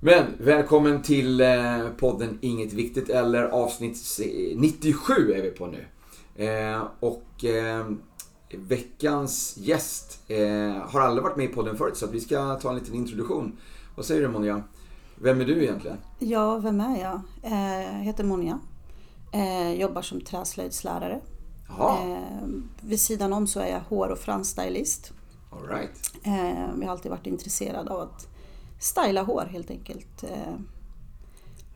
Men välkommen till eh, podden Inget Viktigt eller avsnitt 97 är vi på nu. Eh, och eh, veckans gäst har aldrig varit med i podden förut så vi ska ta en liten introduktion. Vad säger du Monja? Vem är du egentligen? Ja, vem är jag? Jag heter Monja. Jobbar som träslöjdslärare. Eh, vid sidan om så är jag hår och fransstylist. All right. jag har alltid varit intresserad av att styla hår helt enkelt. Eh,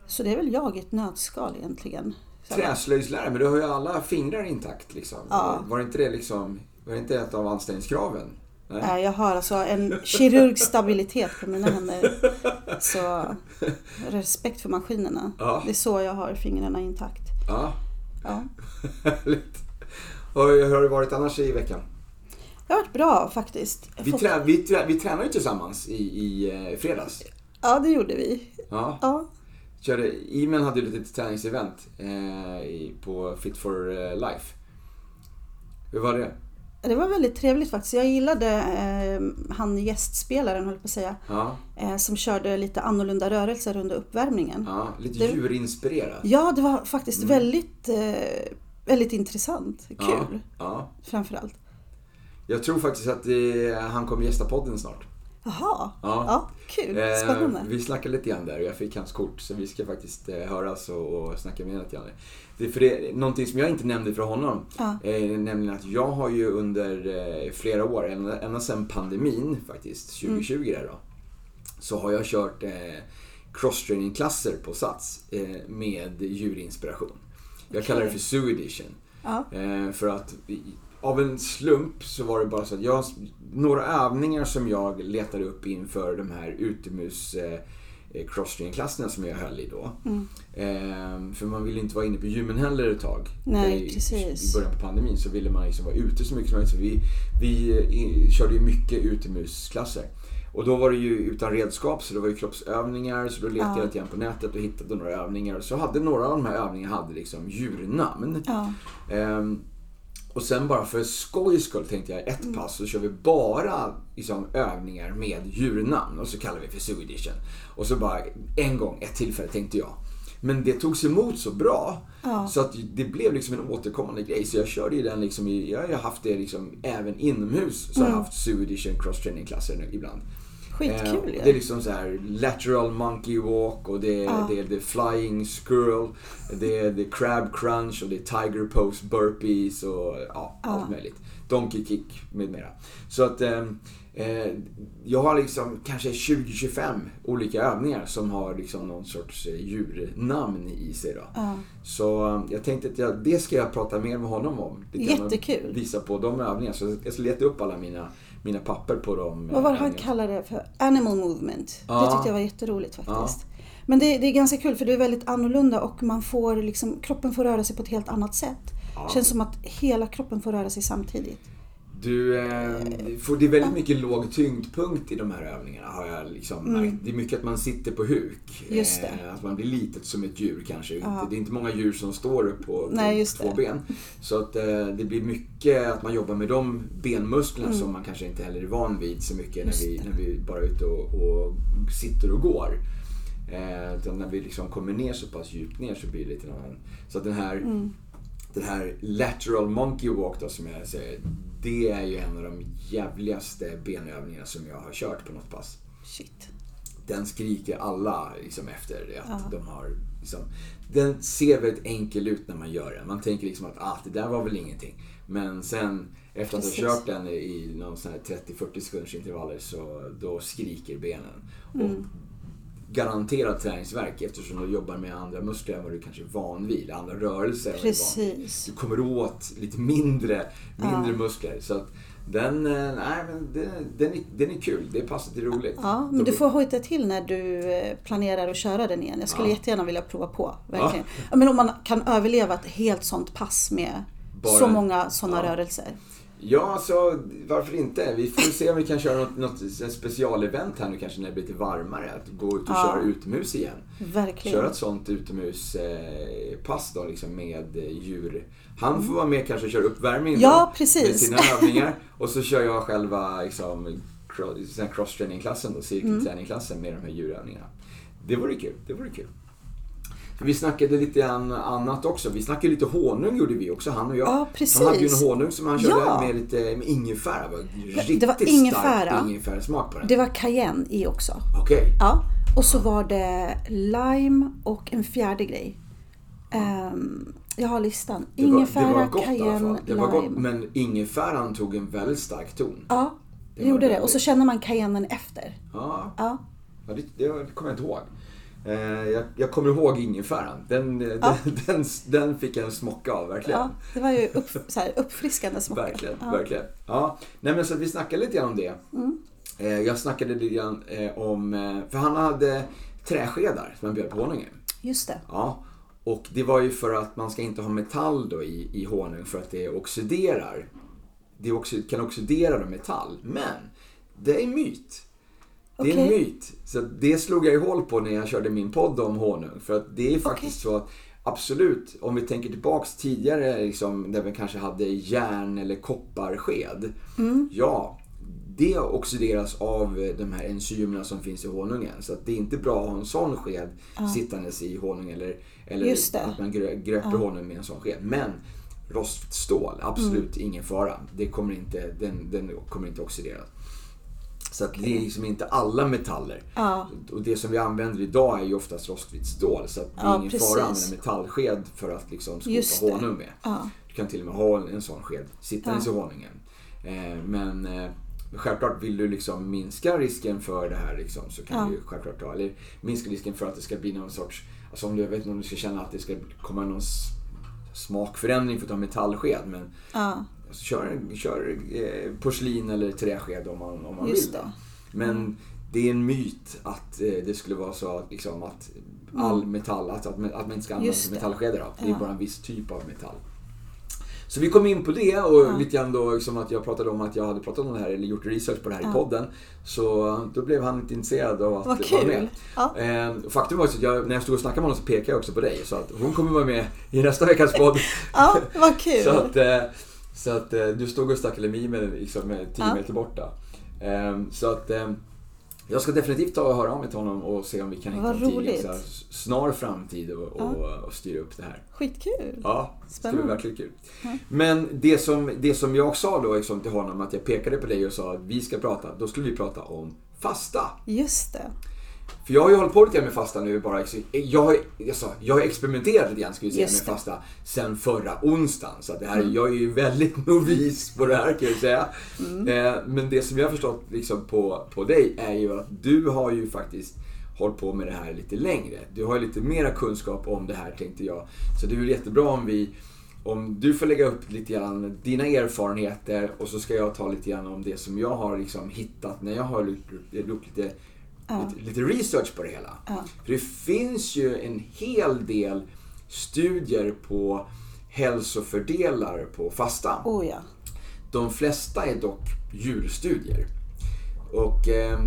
så det är väl jag i ett nötskal egentligen. Träslöjdslärare, men du har ju alla fingrar intakt liksom. Ja. Var inte det liksom, var inte ett av anställningskraven? Nej. Jag har alltså en kirurgstabilitet på mina händer. Så respekt för maskinerna. Ja. Det är så jag har fingrarna intakt. Ja. ja. Hur har det varit annars i veckan? Det har varit bra faktiskt. Vi, trä, vi, trä, vi tränade ju tillsammans i, i eh, fredags. Ja, det gjorde vi. Ja. ja. Körde, Imen hade ju ett litet träningsevent eh, på Fit for eh, Life. Hur var det? Det var väldigt trevligt faktiskt. Jag gillade eh, han gästspelaren, höll på att säga. Ja. Eh, som körde lite annorlunda rörelser under uppvärmningen. Ja, lite det, djurinspirerat. Ja, det var faktiskt mm. väldigt, eh, väldigt intressant. Kul. Ja, ja. Framförallt. Jag tror faktiskt att det, han kommer gästa podden snart. Jaha, ja. ja kul. Eh, Spännande. Eh, vi snackade lite grann där och jag fick hans kort så vi ska faktiskt eh, höras och, och snacka med lite grann. Det, för det, någonting som jag inte nämnde för honom, ja. eh, nämligen att jag har ju under eh, flera år, ända, ända sedan pandemin faktiskt, 2020 mm. där då, så har jag kört eh, crosstraining-klasser på Sats med djurinspiration. Jag okay. kallar det för Zoo Edition. Ja. För att av en slump så var det bara så att jag, några övningar som jag letade upp inför de här utomhus eh, eh crosstrain-klasserna som jag höll i då. Mm. Eh, för man ville inte vara inne på gymmen heller ett tag. Nej, I, precis. I början på pandemin så ville man liksom vara ute så mycket som möjligt. Så vi, vi i, körde ju mycket utomhusklasser. Och då var det ju utan redskap så det var ju kroppsövningar så då letade ja. jag grann på nätet och hittade några övningar. Så hade några av de här övningarna hade liksom djurnamn. Ja. Eh, och sen bara för skojs skull tänkte jag ett mm. pass så kör vi bara liksom, övningar med djurnamn och så kallar vi för Zoo Edition. Och så bara en gång, ett tillfälle tänkte jag. Men det togs emot så bra. Ja. Så att det blev liksom en återkommande grej. Så jag körde ju den liksom i, jag har haft det liksom även inomhus. Så mm. har jag haft Zoo Edition cross training klasser ibland. Skitkul eh, Det är liksom så här lateral monkey walk och det är, ah. det är the flying squirrel. Det är the crab crunch och det är tiger pose burpees och ja, ah. allt möjligt. Donkey kick med mera. Så att eh, eh jag har liksom kanske 20-25 olika övningar som har liksom någon sorts eh, djurnamn i sig. Då. Ah. Så eh, jag tänkte att jag, det ska jag prata mer med honom om. Det kan Jättekul. visa på de övningarna. Så jag ska leta upp alla mina mina papper på dem. Vad var det han kallade det för? Animal movement. Ja. Det tyckte jag var jätteroligt faktiskt. Ja. Men det, det, är ganska kul för det är väldigt annorlunda och man får liksom, kroppen får röra sig på ett helt annat sätt. Ja. Känns som att hela kroppen får röra sig samtidigt. Du, eh, får, det är väldigt mycket låg tyngdpunkt i de här övningarna har jag liksom mm. märkt. Det är mycket att man sitter på huk. Just det. Eh, att man blir litet som ett djur kanske. Ja. Det är inte många djur som står upp på, Nej, två det. ben. Så att eh, det blir mycket att man jobbar med de benmusklerna mm. som man kanske inte heller är van vid så mycket när vi, när vi bara är ute och, och sitter och går. Utan när vi liksom kommer ner så pass djupt ner så blir det lite annan. Så att den här, mm. den här lateral monkey walk då som jag säger det är ju en av de jävligaste benövningarna som jag har kört på något pass. Shit. Den skriker alla liksom efter att ja. de har... Liksom, den ser väldigt enkel ut när man gör den. Man tänker liksom att ah, det där var väl ingenting. Men sen efter att ha kört den i någon sån 30-40 sekunders intervaller så då skriker benen. Mm. Och garanterad träningsverk eftersom du jobbar med andra muskler än vad du kanske är van vid. Andra rörelser. Precis. Du kommer åt lite mindre, mindre ja. muskler. Så att den, eh, nej, men den, den, är, den är kul. Det passar till roligt. Ja, men du får hojta till när du eh, planerar att köra den igen. Jag skulle ja. jättegärna vilja prova på. Verkligen. Ja. Men om man kan överleva ett helt sånt pass med Bara, så många sådana ja. rörelser. Ja, alltså varför inte? Vi får se om vi kan köra något, något specialevent här nu kanske när det blir lite varmare. Att gå ut och ja. köra utomhus igen. Verkligen. Köra ett sånt utomhuspass då liksom med djur. Han får mm. vara med kanske och köra uppvärmning ja, då, precis. med sina övningar. Och så kör jag själva liksom, cross-training-klassen, cirkelträningklassen med de här djurövningarna. Det vore kul. Det vore kul. Vi snackade lite annat också. Vi snackade lite honung gjorde vi också, han och jag. Ja, precis. Han hade ju en honung som han körde ja. med lite med ingefära. Det var riktigt det var ingefära. stark ingefärasmak på den. Det var cayenne i också. Okej. Okay. Ja. Och så var det lime och en fjärde grej. Um, jag har listan. Ingefära, det var, det var gott, cayenne, det var gott, Men ingefäran tog en väldigt stark ton. Ja, det, det gjorde det. Och så känner man cayennen efter. Ja, ja. ja det, det kommer jag inte ihåg. Eh, jag, jag, kommer ihåg ingefäran. Den, ja. den, den, den, fick jag en smocka av, verkligen. Ja, det var ju upp, så här, uppfriskande smocka. verkligen, ja. verkligen. Ja. Nej, men så vi snackade lite grann om det. Mm. Eh, jag snackade lite grann eh, om, för han hade träskedar som han bjöd på honungen. Just det. Ja. Och det var ju för att man ska inte ha metall då i, i honung för att det oxiderar. Det kan oxidera metall. Men det är myt. Det är en myt. Så det slog jag ju hål på när jag körde min podd om honung. För att det är faktiskt okay. så att absolut, om vi tänker tillbaks tidigare liksom, där vi kanske hade järn eller kopparsked. Mm. Ja, det oxideras av de här enzymerna som finns i honungen. Så det är inte bra att ha en sån sked ja. sittandes i honung eller, eller att man gröper ja. honung med en sån sked. Men roststål, absolut mm. ingen fara. Det kommer inte, den, den kommer inte oxideras. Så att det är liksom inte alla metaller. Ja. Och det som vi använder idag är ju oftast rostvitt stål. Så att det är ja, ingen precis. fara att använda metallsked för att liksom skopa honung med. Ja. Du kan till och med ha en sån sked sittandes ja. i honungen. Eh, men eh, självklart vill du liksom minska risken för det här liksom, så kan du självklart ta, eller minska risken för att det ska bli någon sorts, alltså om du, jag vet inte om du ska känna att det ska komma någon smakförändring för att ta metallsked. Men ja. Alltså, kör, kör eh, porslin eller träsked om man, om man vill. Det. Men mm. det är en myt att eh, det skulle vara så liksom, att all mm. metall, att, att, att man inte ska använda metallskedar. Det är ja. bara en viss typ av metall. Så vi kom in på det och ja. lite grann då liksom att jag pratade om att jag hade pratat om det här eller gjort research på det här ja. i podden. Så då blev han lite intresserad av att Vad vara med. Ja. Eh, faktum var att jag, när jag stod och snackade med honom så pekade jag också på dig. Så att hon kommer vara med i nästa veckas podd. ja, vad kul. så att, eh, så att eh, du stod och stack lemi med liksom 10 ja. meter borta. Ehm, så att ehm, jag ska definitivt ta och höra av mig till honom och se om vi kan hitta en tid, snar framtid och, ja. och, och, styra upp det här. Skitkul! Ja, det ska bli verkligen kul. Ja. Men det som, det som jag sa då liksom till honom, att jag pekade på dig och sa att vi ska prata, då skulle vi prata om fasta. Just det. För jag har ju hållit på lite med fasta nu bara. Jag har, jag, sa, jag har experimenterat lite grann ska vi säga, med fasta sen förra onsdagen. Så det här, mm. jag är ju väldigt novis på det här kan jag säga. Mm. Eh, men det som jag har förstått liksom på, på dig är ju att du har ju faktiskt hållit på med det här lite längre. Du har ju lite mera kunskap om det här tänkte jag. Så det är väl jättebra om vi om du får lägga upp lite grann dina erfarenheter och så ska jag ta lite grann om det som jag har liksom hittat när jag har gjort lite ja. lite, lite, research på det hela. Ja. För det finns ju en hel del studier på hälsofördelar på fasta. Oh, ja. De flesta är dock djurstudier. Och eh,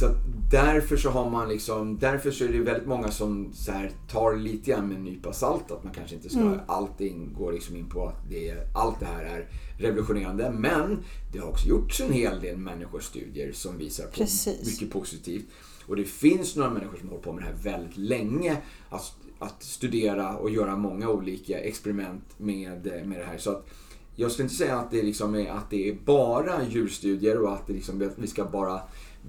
så därför så har man liksom, därför så är det väldigt många som så här, tar lite grann med en nypa salt. Att man kanske inte ska, mm. allting går liksom in på att det allt det här är revolutionerande. Men det har också gjorts en hel del människostudier som visar på Precis. mycket positivt. Och det finns några människor som har hållit på med det här väldigt länge. Att, att studera och göra många olika experiment med, med det här. Så att jag skulle inte säga att det, liksom är, att det är bara djurstudier och att det liksom, vi ska bara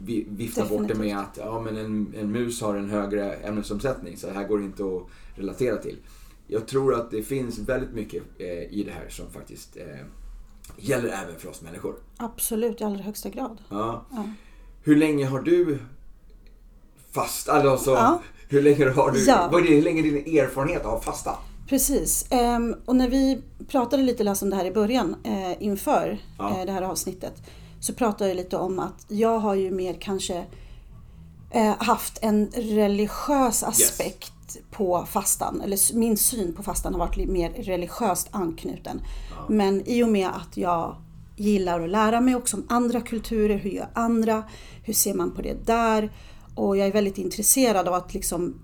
vifta Definitivt. bort det med att ja, men en, en mus har en högre ämnesomsättning så det här går inte att relatera till. Jag tror att det finns väldigt mycket eh, i det här som faktiskt eh, gäller även för oss människor. Absolut, i allra högsta grad. Ja. ja. Hur länge har du fast, alltså, ja. hur länge har du, ja. vad är hur länge är din erfarenhet av fasta? Precis, ehm, och när vi pratade lite Lasse om det här i början eh, inför ja. eh, det här avsnittet så pratade jag lite om att jag har ju mer kanske eh, haft en religiös aspekt yes. På fastan. Eller min syn på fastan har varit mer religiöst anknuten. Ja. Men i och med att jag gillar att lära mig också om andra kulturer, hur gör andra? Hur ser man på det där? Och jag är väldigt intresserad av att liksom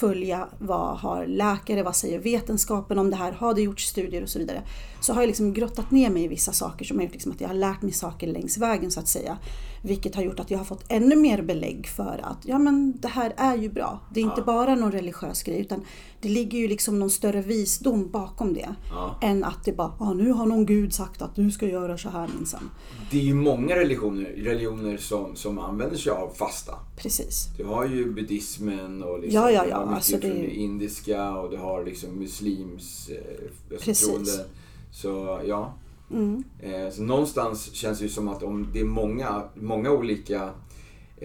följa vad har läkare, vad säger vetenskapen om det här, har det gjorts studier och så vidare. Så har jag liksom grottat ner mig i vissa saker som har gjort liksom att jag har lärt mig saker längs vägen så att säga. Vilket har gjort att jag har fått ännu mer belägg för att ja men det här är ju bra. Det är inte bara någon religiös grej utan det ligger ju liksom någon större visdom bakom det. Ja. Än att det bara, ah, nu har någon gud sagt att du ska göra så här minsann. Det är ju många religioner, religioner som, som använder sig av fasta. Precis. Du har ju buddhismen och liksom, ja, ja, ja. Alltså det... det indiska och du har liksom muslims eh, Precis. Så ja. Mm. Eh, så någonstans känns det ju som att om det är många, många olika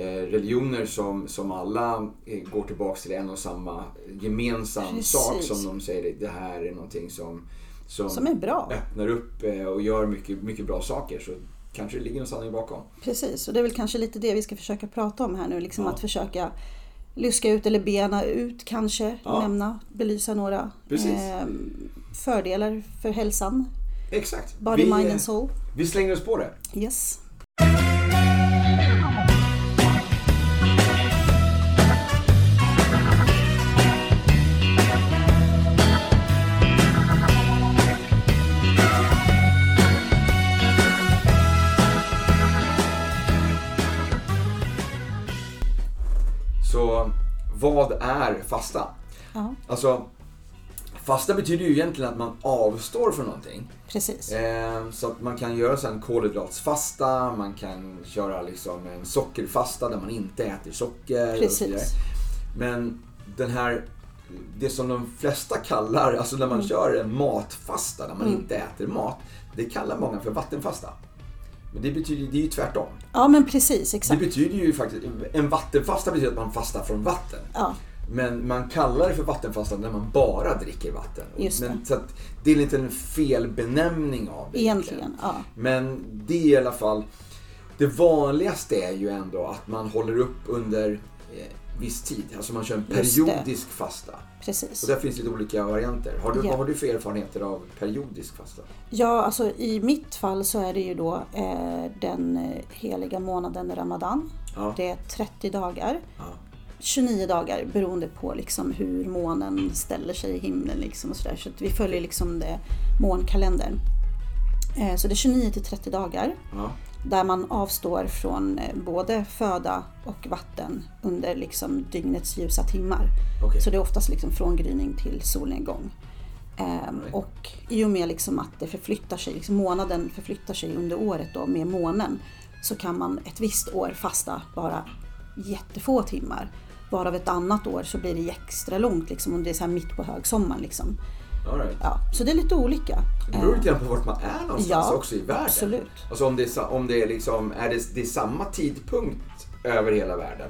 religioner som, som alla eh, går tillbaks till en och samma gemensam Precis. sak som de säger det här är någonting som, som, som är bra. öppnar upp och gör mycket, mycket bra saker. Så kanske det ligger någon sanning bakom. Precis, och det är väl kanske lite det vi ska försöka prata om här nu. Liksom ja. Att försöka luska ut eller bena ut kanske, ja. nämna, belysa några eh, fördelar för hälsan. Exakt. Body, vi, mind and soul. Vi slänger oss på det. Yes. Vad är fasta? Ja. Alltså, fasta betyder ju egentligen att man avstår från någonting. Precis. Eh, så att man kan göra en kolhydratsfasta, man kan köra liksom en sockerfasta där man inte äter socker. Precis. Men den här, det som de flesta kallar, alltså när man mm. kör en matfasta där man mm. inte äter mat. Det kallar många för vattenfasta. Men det betyder det är ju tvärtom. Ja men precis, exakt. Det betyder ju faktiskt, en vattenfasta betyder att man fastar från vatten. Ja. Men man kallar det för vattenfasta när man bara dricker vatten. Just det. Men, så det är en felbenämning av det. Egentligen, ja. Men det är i alla fall, det vanligaste är ju ändå att man håller upp under eh, viss tid. Alltså man kör en periodisk fasta. Precis. Och där finns lite olika varianter. Har du, ja. Vad har du för erfarenheter av periodisk fasta? Ja, alltså i mitt fall så är det ju då eh, den heliga månaden Ramadan. Ja. Det är 30 dagar. Ja. 29 dagar beroende på liksom hur månen ställer sig i himlen. Liksom och så där. så vi följer liksom det, månkalendern. Eh, så det är 29 till 30 dagar. Där man avstår från eh, både föda och vatten under liksom dygnets ljusa timmar. Okay. Så det är oftast liksom från gryning till solnedgång. Um, och i och med liksom att det förflyttar sig, liksom månaden förflyttar sig under året då med månen så kan man ett visst år fasta bara jättefå timmar. Varav ett annat år så blir det extra långt liksom, om det är så mitt på högsommaren. Liksom. Right. Ja, så det är lite olika. Det beror lite grann på vart man är någonstans ja, också i världen. Absolut. Alltså om det är, om det är, liksom, är det, det är samma tidpunkt över hela världen?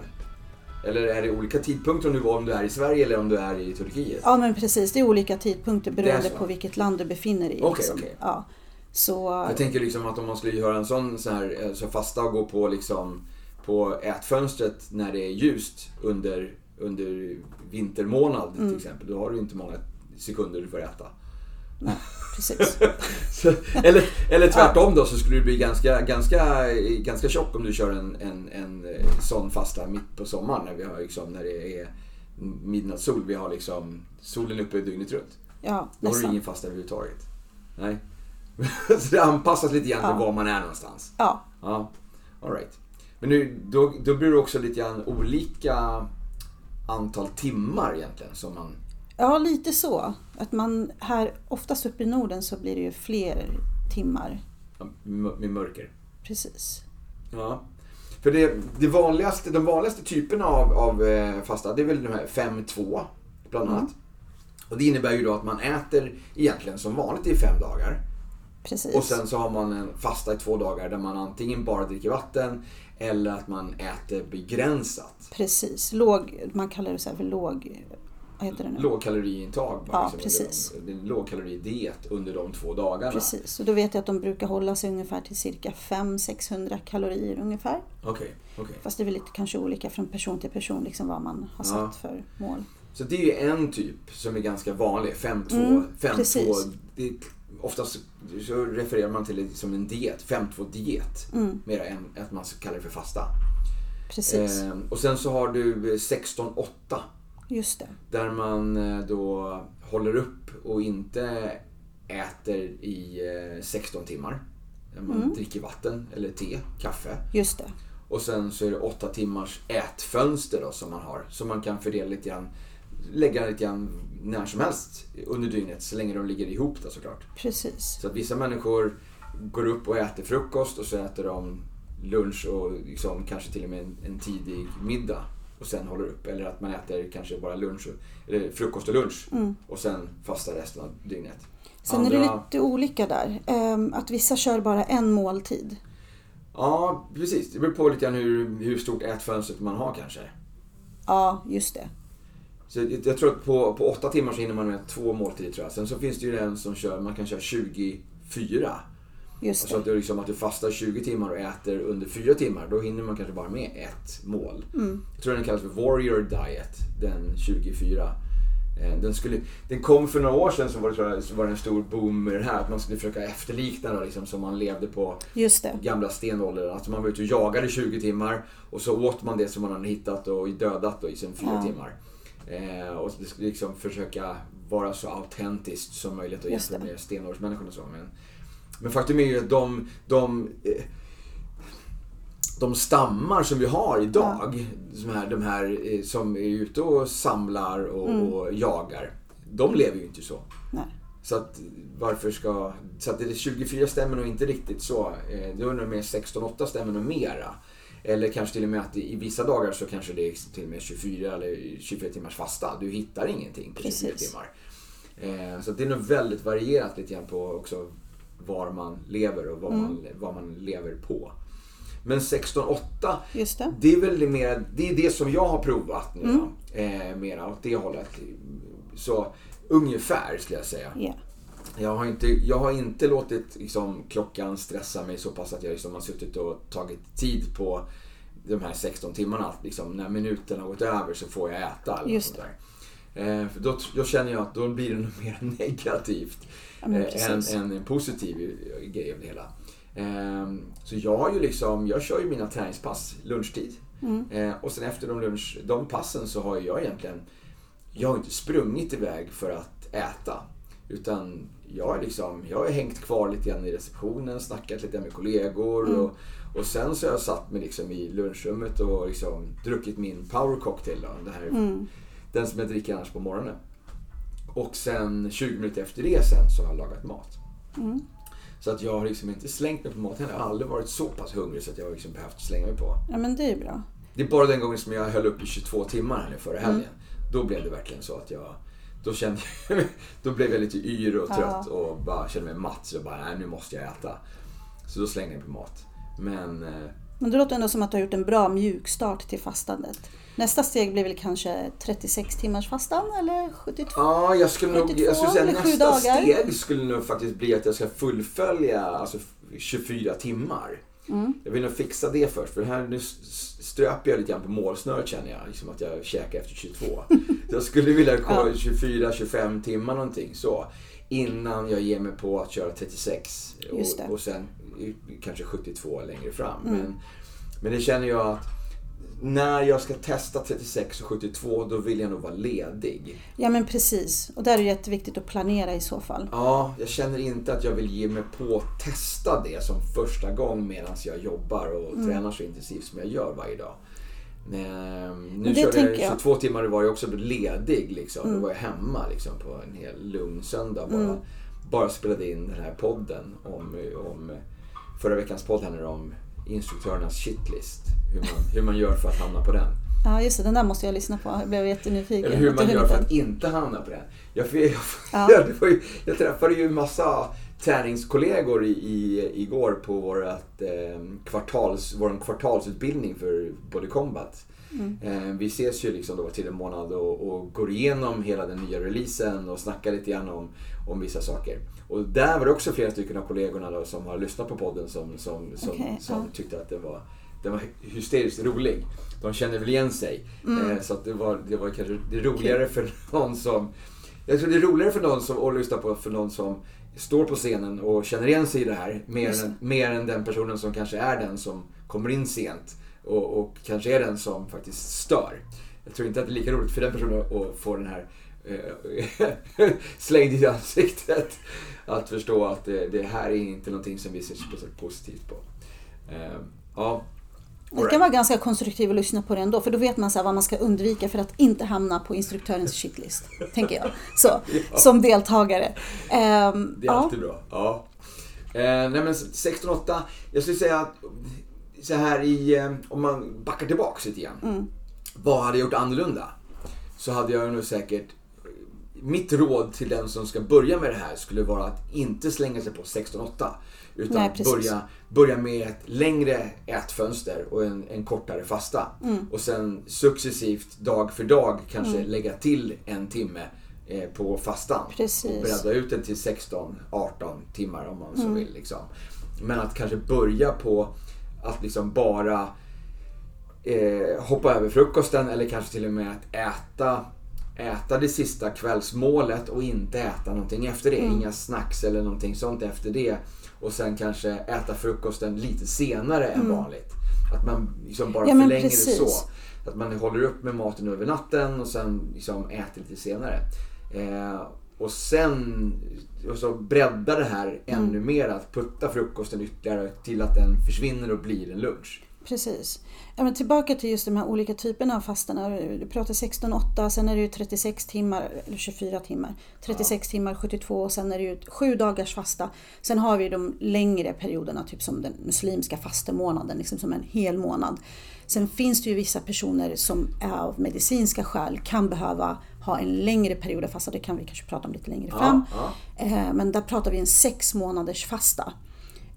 Eller är det olika tidpunkter om du, om du är i Sverige eller om du är i Turkiet? Ja men precis, det är olika tidpunkter beroende på vilket land du befinner dig i. Okay, liksom. okay. Ja. Så... Jag tänker liksom att om man skulle göra en sån så här, eh, så fasta och gå på, liksom, på ätfönstret när det är ljust under, under vintermånad mm. till exempel. Då har du inte många sekunder du får äta. Nej, precis. så, eller, eller tvärtom då så skulle du bli ganska, ganska, ganska tjock om du kör en, en, en eh, sån fasta mitt på sommaren när, vi har liksom, när det är midnattssol. Vi har liksom solen uppe dygnet runt. Ja, Då har du ingen fasta överhuvudtaget. Nej. så det anpassas lite grann till var man är någonstans. Ja. ja. All right. Men nu, då, då blir det också lite grann olika antal timmar egentligen som man Ja, lite så. Att man här, oftast uppe i Norden så blir det ju fler timmar. med mörker. Precis. Ja. För det, det vanligaste, de vanligaste typerna av, av eh, fasta, det är väl de här 5-2 bland annat. Mm. Och det innebär ju då att man äter egentligen som vanligt i fem dagar. Precis. Och sen så har man en fasta i två dagar där man antingen bara dricker vatten eller att man äter begränsat. Precis, låg, man kallar det så för låg vad heter det nu? Lågkaloriintag. Ja, liksom, precis. En lågkaloridiet under de två dagarna. Precis, och då vet jag att de brukar hålla sig ungefär till cirka 500-600 kalorier ungefär. Okay, okay. Fast det är väl lite kanske olika från person till person liksom vad man har satt ja. för mål. Så det är ju en typ som är ganska vanlig, 5-2. Mm, oftast så refererar man till det som en diet, 5-2 diet. Mm. Mer än att man kallar det för fasta. Precis. Eh, och sen så har du 16-8 Just det. Där man eh, då håller upp och inte äter i 16 timmar. Man mm. dricker vatten eller te, kaffe. Just det. Och sen så är det 8 timmars ätfönster då som man har. Som man kan fördela lite grann, lägga lite grann när som helst under dygnet. Så länge de ligger ihop då såklart. Precis. Så att vissa människor går upp och äter frukost och så äter de lunch och liksom, kanske till och med en, en tidig middag och sen håller upp. Eller att man äter kanske bara lunch, eller frukost och lunch mm. och sen fastar resten av dygnet. Sen Andra... är det lite olika där. Ehm, att vissa kör bara en måltid. Ja, precis. Det beror på lite grann hur, hur stort ätfönster man har kanske. Ja, just det. Så jag tror att på, på åtta timmar så hinner man med två måltider tror jag. Sen så finns det ju en som kör, man kan köra 24. Just det. Så att, du liksom, att du fastar 20 timmar och äter under 4 timmar, då hinner man kanske bara med ett mål. Mm. Jag tror den kallas för Warrior Diet, den 24. Eh, den, skulle, den kom för några år sedan så var det, jag, så var det en stor boom med det här. Att man skulle försöka efterlikna då, liksom, som man levde på gamla stenåldern. Alltså man var ute och jagade 20 timmar och så åt man det som man hade hittat och dödat då, i sen 4 ja. timmar. Eh, och det skulle liksom försöka vara så autentiskt som möjligt och jämföra med stenåldersmänniskorna. Så. Men, men faktum är ju att de, de, eh, de stammar som vi har idag, ja. som här, de här eh, som är ute och samlar och, mm. och jagar, de lever ju inte så. Nej. Så att varför ska... Så att det 24 stämmer nog inte riktigt så. Eh, det undrar med 16-8 stämmer nog mera. Eller kanske till och med att i vissa dagar så kanske det är till och med 24 eller 24 timmars fasta. Du hittar ingenting på 24 Precis. timmar. Så det är nog väldigt varierat lite grann på också var man lever och vad, mm. man, vad man lever på. Men 16.8, det. det är väl det, mer, det är det som jag har provat nu. Mm. Eh, mera åt det hållet. Så ungefär skulle jag säga. Yeah. Jag, har inte, jag har inte låtit liksom, klockan stressa mig så pass att jag liksom, har suttit och tagit tid på de här 16 timmarna. Liksom, när minuten har gått över så får jag äta. Eller Just sånt där. Eh, för då, då, känner jag att då blir det nog mer negativt ja, eh, än, än, en positiv grej av det hela. Eh, så jag har ju liksom, jag kör ju mina träningspass lunchtid. Mm. Eh, och sen efter de, lunch, de passen så har jag egentligen, jag har inte sprungit iväg för att äta. Utan jag liksom, jag har hängt kvar lite grann i receptionen, snackat lite med kollegor. Mm. Och, och sen så har jag satt mig liksom i lunchrummet och liksom druckit min power cocktail. Då, det här mm. Den som jag dricker annars på morgonen. Och sen 20 minuter efter det sen så har jag lagat mat. Mm. Så att jag har liksom inte slängt mig på mat Jag har aldrig varit så pass hungrig så att jag har liksom behövt slänga mig på. Ja men det är bra. Det är bara den gången som jag höll upp i 22 timmar här nu förra helgen. Mm. Då blev det verkligen så att jag då, kände, då blev jag lite yr och trött ja. och bara kände mig matt. Så jag bara, nej nu måste jag äta. Så då slängde jag på mat. Men... Eh, men det låter ändå som att du har gjort en bra mjukstart till fastandet. Nästa steg blir väl kanske 36 timmars fastan eller 72? Ja, jag skulle nog, jag skulle säga nästa dagar. steg skulle nog faktiskt bli att jag ska fullfölja alltså 24 timmar. Mm. Jag vill nog fixa det först för här nu ströper jag lite grann på målsnöret känner jag. Liksom att jag käkar efter 22. jag skulle vilja gå 24-25 timmar någonting så. Innan jag ger mig på att köra 36 och, och sen kanske 72 längre fram. Mm. Men, men det känner jag att när jag ska testa 36 och 72 då vill jag nog vara ledig. Ja men precis. Och där är det jätteviktigt att planera i så fall. Ja, jag känner inte att jag vill ge mig på att testa det som första gång medan jag jobbar och mm. tränar så intensivt som jag gör varje dag. Nu körde jag 22 jag. timmar och var jag också ledig liksom. Mm. Då var jag hemma liksom, på en hel lugn söndag. Bara, mm. bara spelade in den här podden om, om förra veckans podd handlar om instruktörernas shitlist. Hur man, hur man gör för att hamna på den. Ja just det, den där måste jag lyssna på. Jag blev jättenyfiken. Eller hur man gör för att inte hamna på den. Jag, jag, ja. jag, träffade ju en massa träningskollegor i, i, igår på vårat, eh, kvartals, vår kvartalsutbildning för Body Combat. Mm. Eh, vi ses ju liksom då till en månad och, och, går igenom hela den nya releasen och snackar lite grann om, om vissa saker. Och där var det också flera stycken av kollegorna då som har lyssnat på podden som, som, som, okay, som ja. tyckte att det var, den var hysteriskt rolig. De känner väl igen sig. Mm. Eh, så att det, var, det var kanske det roligare för någon som... Jag tror det är roligare för någon som, att lyssna på för någon som står på scenen och känner igen sig i det här. Mer, än, mer än den personen som kanske är den som kommer in sent och, och kanske är den som faktiskt stör. Jag tror inte att det är lika roligt för den personen att få den här slängd i ansiktet. Att förstå att det, det, här är inte någonting som vi ser speciellt positivt på. Eh, ja, det kan vara ganska konstruktivt att lyssna på det ändå för då vet man så vad man ska undvika för att inte hamna på instruktörens shitlist. tänker jag. Så, ja. Som deltagare. Um, det är alltid bra. Ja. Eh, nej men 16-8, jag skulle säga att så här i, eh, om man backar tillbaks lite grann. Mm. Vad hade jag gjort annorlunda? Så hade jag nog säkert mitt råd till den som ska börja med det här skulle vara att inte slänga sig på 16-8. Utan Nej, börja, börja med ett längre ätfönster och en, en kortare fasta. Mm. Och sen successivt dag för dag kanske mm. lägga till en timme eh, på fastan. Precis. Och bredda ut den till 16-18 timmar om man så mm. vill. Liksom. Men att kanske börja på att liksom bara eh, hoppa över frukosten eller kanske till och med att äta äta det sista kvällsmålet och inte äta någonting efter det. Mm. Inga snacks eller någonting sånt efter det. Och sen kanske äta frukosten lite senare mm. än vanligt. Att man liksom bara ja, förlänger det så. Att man håller upp med maten över natten och sen liksom äter lite senare. Eh, och sen och så bredda det här mm. ännu mer. Att putta frukosten ytterligare till att den försvinner och blir en lunch. Precis. Ja, men tillbaka till just de här olika typerna av fastorna. Du pratar 16-8, sen är det ju 36 timmar, eller 24 timmar. 36 ja. timmar, 72 och sen är det ju 7 dagars fasta. Sen har vi de längre perioderna, typ som den muslimska fastemånaden, liksom som en hel månad. Sen finns det ju vissa personer som av medicinska skäl kan behöva ha en längre period av fasta. Det kan vi kanske prata om lite längre fram. Ja, ja. Eh, men där pratar vi en sex månaders fasta.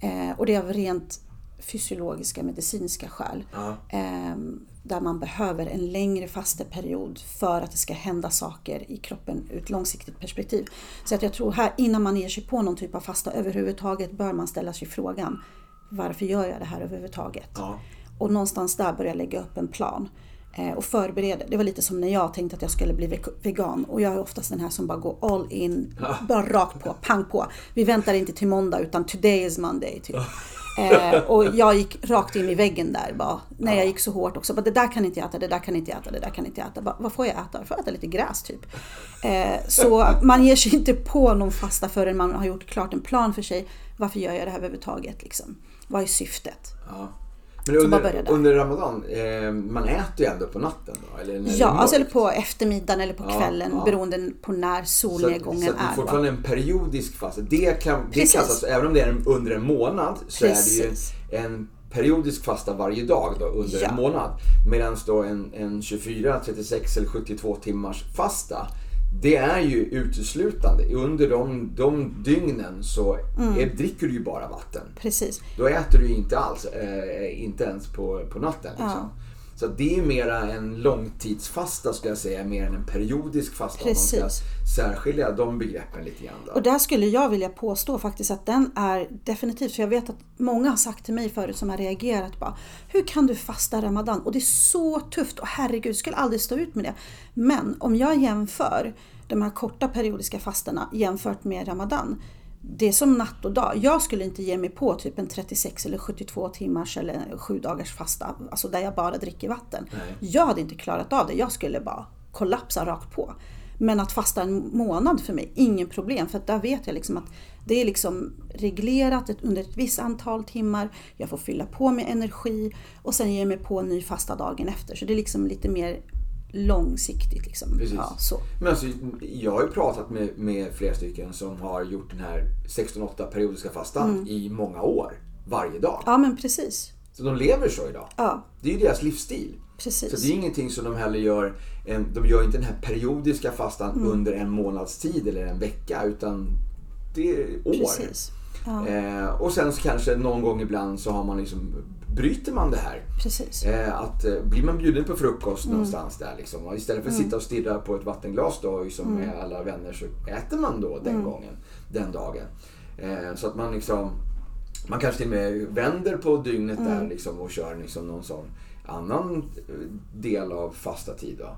Eh, och det är av rent fysiologiska medicinska skäl. Ja. Ehm, där man behöver en längre fasteperiod för att det ska hända saker i kroppen ur ett långsiktigt perspektiv. Så att jag tror här innan man ger sig på någon typ av fasta överhuvudtaget bör man ställa sig frågan varför gör jag det här överhuvudtaget? Ja. Och någonstans där börja lägga upp en plan eh, och förbereda. Det var lite som när jag tänkte att jag skulle bli vegan och jag är oftast den här som bara går all in, bara rakt på, pang på. Vi väntar inte till måndag utan today is Monday. Typ. Eh, och jag gick rakt in i väggen där bara, när jag gick så hårt också. Bara, det där kan inte jag äta, det där kan inte jag äta, det där kan inte jag äta. Bara, vad får jag äta? Jag får äta lite gräs typ. Eh, så man ger sig inte på någon fasta förrän man har gjort klart en plan för sig. Varför gör jag det här överhuvudtaget? Liksom? Vad är syftet? Ja. Men under, under Ramadan, eh, man äter ju ändå på natten då? Eller ja, alltså eller på eftermiddagen eller på kvällen ja. beroende på när solnedgången så, så är. Så det är fortfarande en periodisk fas. Det, kan, det klassas, även om det är under en månad, så Precis. är det ju en periodisk fasta varje dag då, under ja. en månad. Medan då en, en 24, 36 eller 72 timmars fasta det är ju uteslutande. Under de, de dygnen så mm. dricker du ju bara vatten. Precis. Då äter du inte alls, eh, inte ens på, på natten. Liksom. Ja. Så det är mera en långtidsfasta ska jag säga, mer än en periodisk fasta. Precis. Man ska särskilja de begreppen lite grann. Då. Och där skulle jag vilja påstå faktiskt att den är definitivt, för jag vet att många har sagt till mig förut som har reagerat bara, hur kan du fasta Ramadan? Och det är så tufft och herregud, jag skulle aldrig stå ut med det. Men om jag jämför de här korta periodiska fastorna jämfört med Ramadan det är som natt och dag. Jag skulle inte ge mig på typ en 36 eller 72 timmars eller 7 dagars fasta, alltså där jag bara dricker vatten. Nej. Jag hade inte klarat av det. Jag skulle bara kollapsa rakt på. Men att fasta en månad för mig, ingen problem. För där vet jag liksom att det är liksom reglerat under ett visst antal timmar. Jag får fylla på med energi och sen ger jag mig på en ny fasta dagen efter. Så det är liksom lite mer långsiktigt. Liksom. Ja, så. Men alltså, jag har ju pratat med, med flera stycken som har gjort den här 16-8 periodiska fastan mm. i många år. Varje dag. Ja men precis. Så de lever så idag. Ja. Det är ju deras livsstil. Precis. Så det är ingenting som de heller gör. De gör inte den här periodiska fastan mm. under en månads tid eller en vecka utan det är år. Precis. Ja. Eh, och sen så kanske någon gång ibland så har man liksom bryter man det här. Precis. Eh, att, eh, blir man bjuden på frukost mm. någonstans där liksom, och istället för att mm. sitta och stirra på ett vattenglas då, liksom, mm. med alla vänner så äter man då den mm. gången, den dagen. Eh, så att man liksom, man kanske till och med vänder på dygnet där mm. liksom, och kör liksom, någon sån annan del av fasta tid. Då.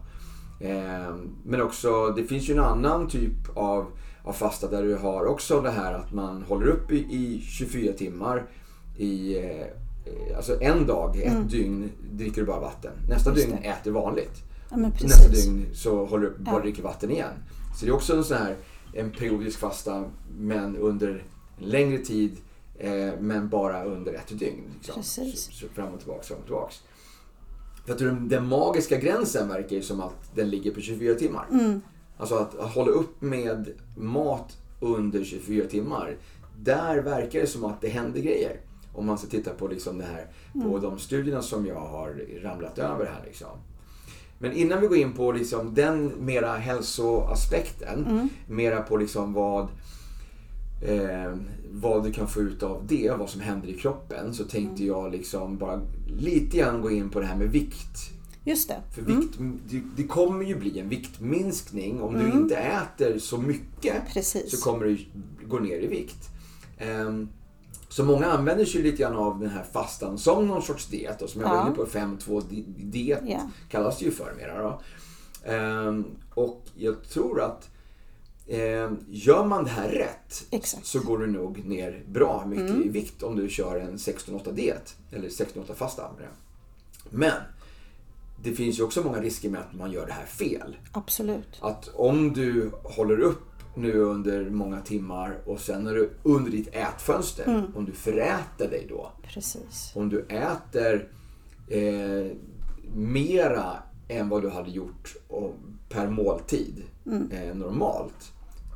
Men också, det finns ju en annan typ av, av fasta där du har också det här att man håller upp i, i 24 timmar i alltså en dag, ett mm. dygn dricker du bara vatten. Nästa Just dygn det. äter vanligt. Ja, Nästa dygn så håller du bara ja. dricker vatten igen. Så det är också en sån här en periodisk fasta men under en längre tid eh, men bara under ett dygn. Liksom. Så, så fram och tillbaks, fram och tillbaks. För att den, den magiska gränsen verkar ju som att den ligger på 24 timmar. Mm. Alltså att, att hålla upp med mat under 24 timmar. Där verkar det som att det händer grejer. Om man ska titta på liksom det här, mm. på de studierna som jag har ramlat över här. Liksom. Men innan vi går in på liksom den mera hälsoaspekten, mm. mera på liksom vad, eh, vad du kan få ut av det, vad som händer i kroppen, så tänkte mm. jag liksom bara lite grann gå in på det här med vikt. Just det. För vikt, mm. det, det, kommer ju bli en viktminskning. Om du mm. inte äter så mycket Precis. så kommer du gå ner i vikt. Um, så många använder sig lite grann av den här fastan som någon sorts diet. Och som jag ja. var inne på, 5-2 diet yeah. kallas det ju för mera. Då. Um, och jag tror att um, gör man det här rätt Exakt. så går du nog ner bra mycket mm. i vikt om du kör en 16-8 diet. Eller 16-8 fasta. Men det finns ju också många risker med att man gör det här fel. Absolut. Att om du håller upp nu under många timmar och sen är du under ditt ätfönster, mm. om du föräter dig då. Precis. Om du äter eh, mera än vad du hade gjort per måltid mm. eh, normalt.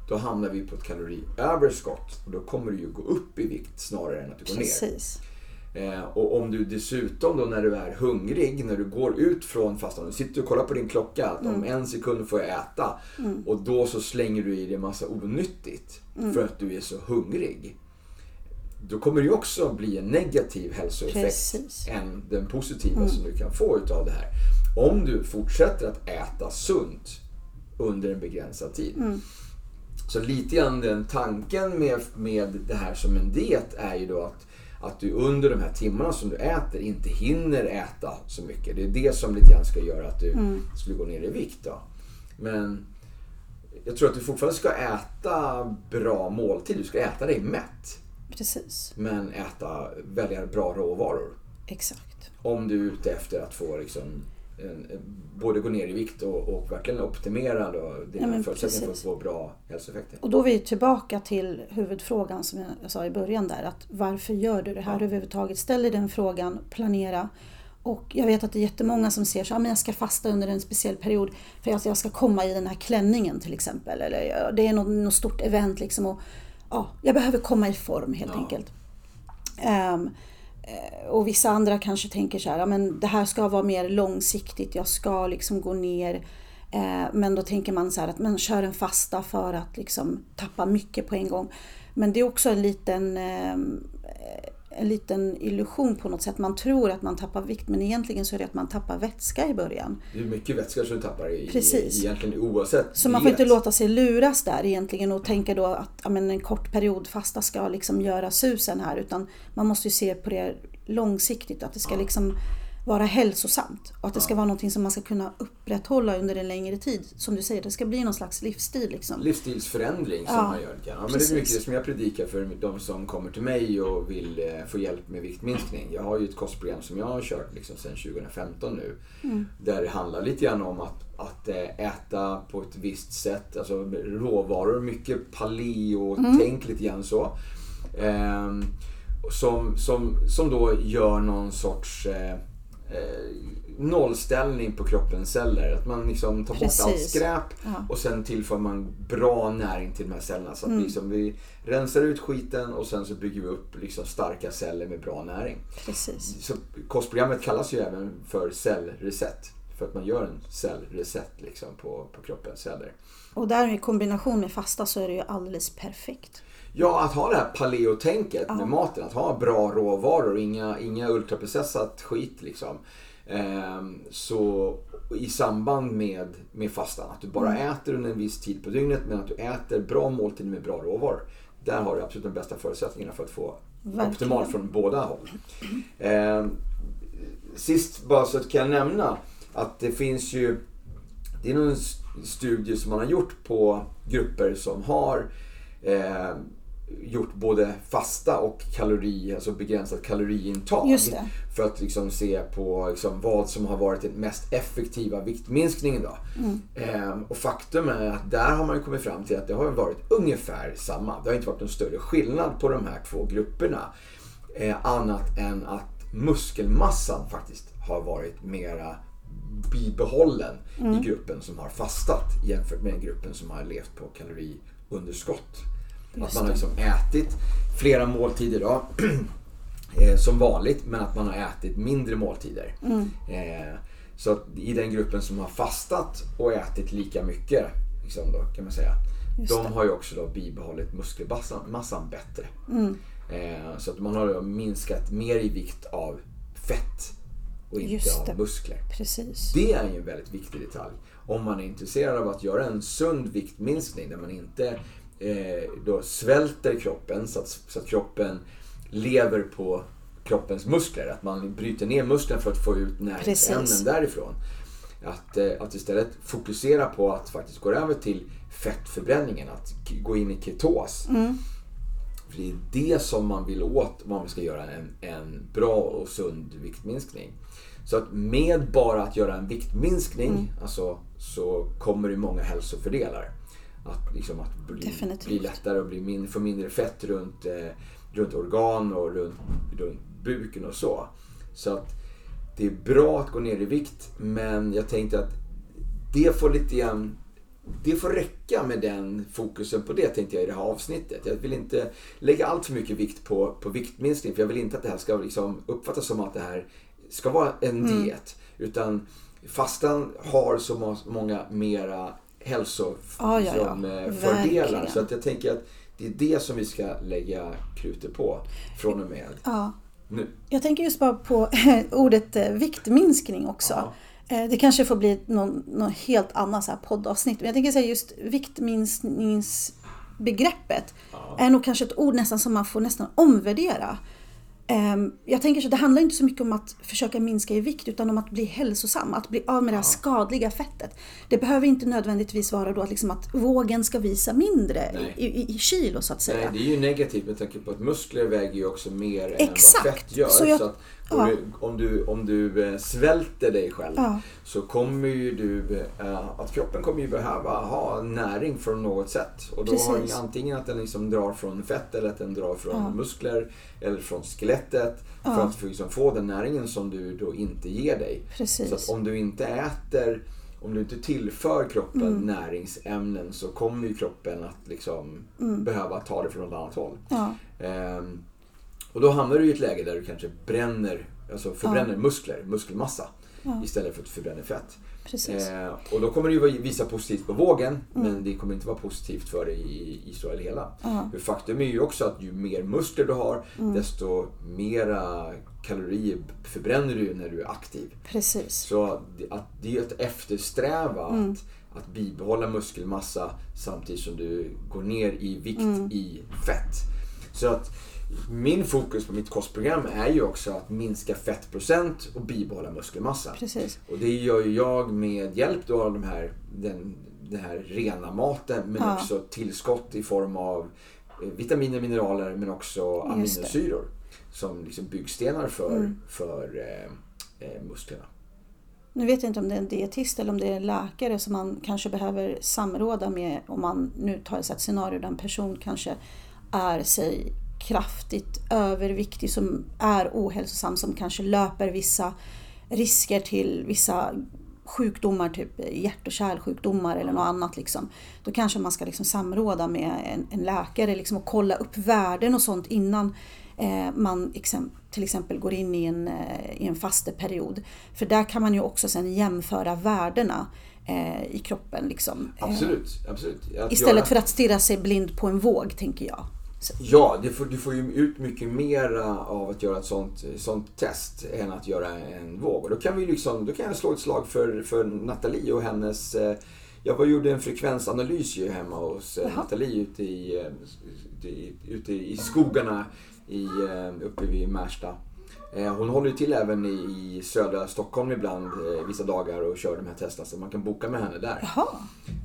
Då hamnar vi på ett kaloriöverskott och då kommer du ju gå upp i vikt snarare än att du går Precis. ner. Eh, och om du dessutom då när du är hungrig, när du går ut från fastan, du sitter och kollar på din klocka att mm. om en sekund får jag äta. Mm. Och då så slänger du i dig massa onyttigt mm. för att du är så hungrig. Då kommer det också bli en negativ hälsoeffekt Precis. än den positiva mm. som du kan få utav det här. Om du fortsätter att äta sunt under en begränsad tid. Mm. Så lite grann den tanken med, med det här som en diet är ju då att att du under de här timmarna som du äter inte hinner äta så mycket. Det är det som lite grann ska göra att du mm. skulle gå ner i vikt. Då. Men jag tror att du fortfarande ska äta bra måltid. Du ska äta dig mätt. Precis. Men äta, välja bra råvaror. Exakt. Om du är ute efter att få liksom en, både gå ner i vikt och, och verkligen optimera då dina ja, förutsättningar för att få bra hälsoeffekter. Och då är vi tillbaka till huvudfrågan som jag sa i början där. Att varför gör du det här ja. överhuvudtaget? Ställ dig den frågan, planera. Och jag vet att det är jättemånga som ser så att jag ska fasta under en speciell period för att jag ska komma i den här klänningen till exempel. Eller det är något, något stort event liksom. Och, ja, jag behöver komma i form helt ja. enkelt. Um, Eh, och vissa andra kanske tänker så här, ja, men det här ska vara mer långsiktigt, jag ska liksom gå ner. Eh, men då tänker man så här att man kör en fasta för att liksom tappa mycket på en gång. Men det är också en liten, ehm, en liten illusion på något sätt. Man tror att man tappar vikt men egentligen så är det att man tappar vätska i början. Det är mycket vätska som du tappar i, Precis. egentligen oavsett Så man får inte låta sig luras där egentligen och tänka då att ja, men en kort period fasta ska liksom göra susen här utan man måste ju se på det långsiktigt att det ska liksom vara hälsosamt och att det ska vara någonting som man ska kunna upprätthålla under en längre tid. Som du säger, det ska bli någon slags livsstil. Liksom. Livsstilsförändring som ja, man gör. Ja, men det är mycket det som jag predikar för de som kommer till mig och vill eh, få hjälp med viktminskning. Jag har ju ett kostprogram som jag har kört liksom sedan 2015 nu. Mm. Där det handlar lite grann om att, att eh, äta på ett visst sätt. Alltså råvaror, mycket paleo-tänk mm. lite grann så. Um, som, som, som då gör någon sorts eh, nollställning på kroppens celler. Att man liksom tar Precis. bort allt skräp ja. och sen tillför man bra näring till de här cellerna. Så att mm. liksom vi rensar ut skiten och sen så bygger vi upp liksom starka celler med bra näring. Precis. Så kostprogrammet kallas ju även för cellreset. För att man gör en cellreset liksom på, på kroppens celler. Och där i kombination med fasta så är det ju alldeles perfekt. Ja, att ha det här paleotänket med maten. Att ha bra råvaror, inga, inga ultraprocessat skit liksom. Ehm, så i samband med, med fastan, att du bara mm. äter under en viss tid på dygnet men att du äter bra måltider med bra råvaror. Där har du absolut de bästa förutsättningarna för att få Verkligen. optimalt från båda håll. Ehm, sist bara så kan jag nämna att det finns ju, det är någon studie som man har gjort på grupper som har eh, gjort både fasta och kalori, alltså begränsat kaloriintag. För att liksom se på liksom vad som har varit den mest effektiva viktminskningen. Då. Mm. Ehm, och faktum är att där har man kommit fram till att det har varit ungefär samma. Det har inte varit någon större skillnad på de här två grupperna. Eh, annat än att muskelmassan faktiskt har varit mera bibehållen mm. i gruppen som har fastat jämfört med gruppen som har levt på kaloriunderskott. Just att man har liksom ätit flera måltider då, eh, som vanligt men att man har ätit mindre måltider. Mm. Eh, så i den gruppen som har fastat och ätit lika mycket liksom då, kan man säga. Just de det. har ju också då bibehållit muskelmassan bättre. Mm. Eh, så att man har minskat mer i vikt av fett och inte av muskler. Precis. Det är ju en väldigt viktig detalj. Om man är intresserad av att göra en sund viktminskning där man inte eh, då svälter kroppen så att, så att kroppen lever på kroppens muskler. Att man bryter ner musklerna för att få ut näringsämnen därifrån. Att, eh, att istället fokusera på att faktiskt gå över till fettförbränningen. Att gå in i ketos. Mm. För det är det som man vill åt om man ska göra en, en bra och sund viktminskning. Så att med bara att göra en viktminskning mm. alltså, så kommer det många hälsofördelar. Att, liksom, att bli, bli lättare och bli mindre, få mindre fett runt, eh, runt organ och runt, runt buken och så. Så att det är bra att gå ner i vikt men jag tänkte att det får lite grann det får räcka med den fokusen på det tänkte jag i det här avsnittet. Jag vill inte lägga allt för mycket vikt på, på viktminskning för jag vill inte att det här ska liksom uppfattas som att det här ska vara en mm. diet. Utan fastan har så många mera hälsofördelar. Ja, ja, så att jag tänker att det är det som vi ska lägga krutet på från och med ja. nu. Jag tänker just bara på ordet eh, viktminskning också. Ja. Eh, det kanske får bli någon, någon helt annan så poddavsnitt. Men jag tänker säga just viktminskningsbegreppet ja. är nog kanske ett ord nästan som man får nästan omvärdera. Ehm, jag tänker så det handlar inte så mycket om att försöka minska i vikt utan om att bli hälsosam, att bli av med det här skadliga fettet. Det behöver inte nödvändigtvis vara då att, liksom att vågen ska visa mindre i, i, i, kilo så att säga. Nej, det är ju negativt med tanke på att muskler väger ju också mer Exakt. än vad fett gör. Så, jag, så att, ja. du, om, du, om du eh, svälter dig själv ja. så kommer ju du, äh, att kroppen kommer ju behöva ha näring från något sätt. Och då Precis. har du antingen att den liksom drar från fett eller att den drar från ja. muskler eller från skelettet. För att liksom få den näringen som du då inte ger dig. Precis. Så om du inte äter om du inte tillför kroppen mm. näringsämnen så kommer ju kroppen att liksom mm. behöva ta det från något annat håll. Ehm, och då hamnar du i ett läge där du kanske bränner, alltså förbränner ja. muskler, muskelmassa. Ja. Istället för att förbränna fett. Eh, och då kommer det ju visa positivt på vågen mm. men det kommer inte vara positivt för dig i, i stora hela. Ja. För faktum är ju också att ju mer muskler du har mm. desto mera kalorier förbränner du när du är aktiv. Precis. Så att det är att eftersträva mm. att, att bibehålla muskelmassa samtidigt som du går ner i vikt mm. i fett. Så att min fokus på mitt kostprogram är ju också att minska fettprocent och bibehålla muskelmassa. Precis. Och det gör ju jag med hjälp av de här, den, den här rena maten men ja. också tillskott i form av eh, vitaminer, mineraler men också aminosyror. Som liksom byggstenar för, mm. för eh, eh, musklerna. Nu vet jag inte om det är en dietist eller om det är en läkare som man kanske behöver samråda med om man nu tar ett scenario där en person kanske är sig kraftigt överviktig som är ohälsosam som kanske löper vissa risker till vissa sjukdomar, typ hjärt och kärlsjukdomar eller något annat. Liksom. Då kanske man ska liksom samråda med en, en läkare liksom, och kolla upp värden och sånt innan eh, man exem, till exempel går in i en, eh, i en fasteperiod. För där kan man ju också sen jämföra värdena eh, i kroppen. Liksom. Absolut. absolut. Att istället göra... för att stirra sig blind på en våg, tänker jag. Ja, du får, du får ju ut mycket mer av att göra ett sånt, sånt test än att göra en våg. Och då kan, vi liksom, då kan jag slå ett slag för, för Nathalie och hennes... Eh, jag var gjorde en frekvensanalys ju hemma hos eh. Nathalie ute i, eh, ute i skogarna i, uppe vid Märsta. Hon håller ju till även i södra Stockholm ibland vissa dagar och kör de här testerna så man kan boka med henne där. Jaha.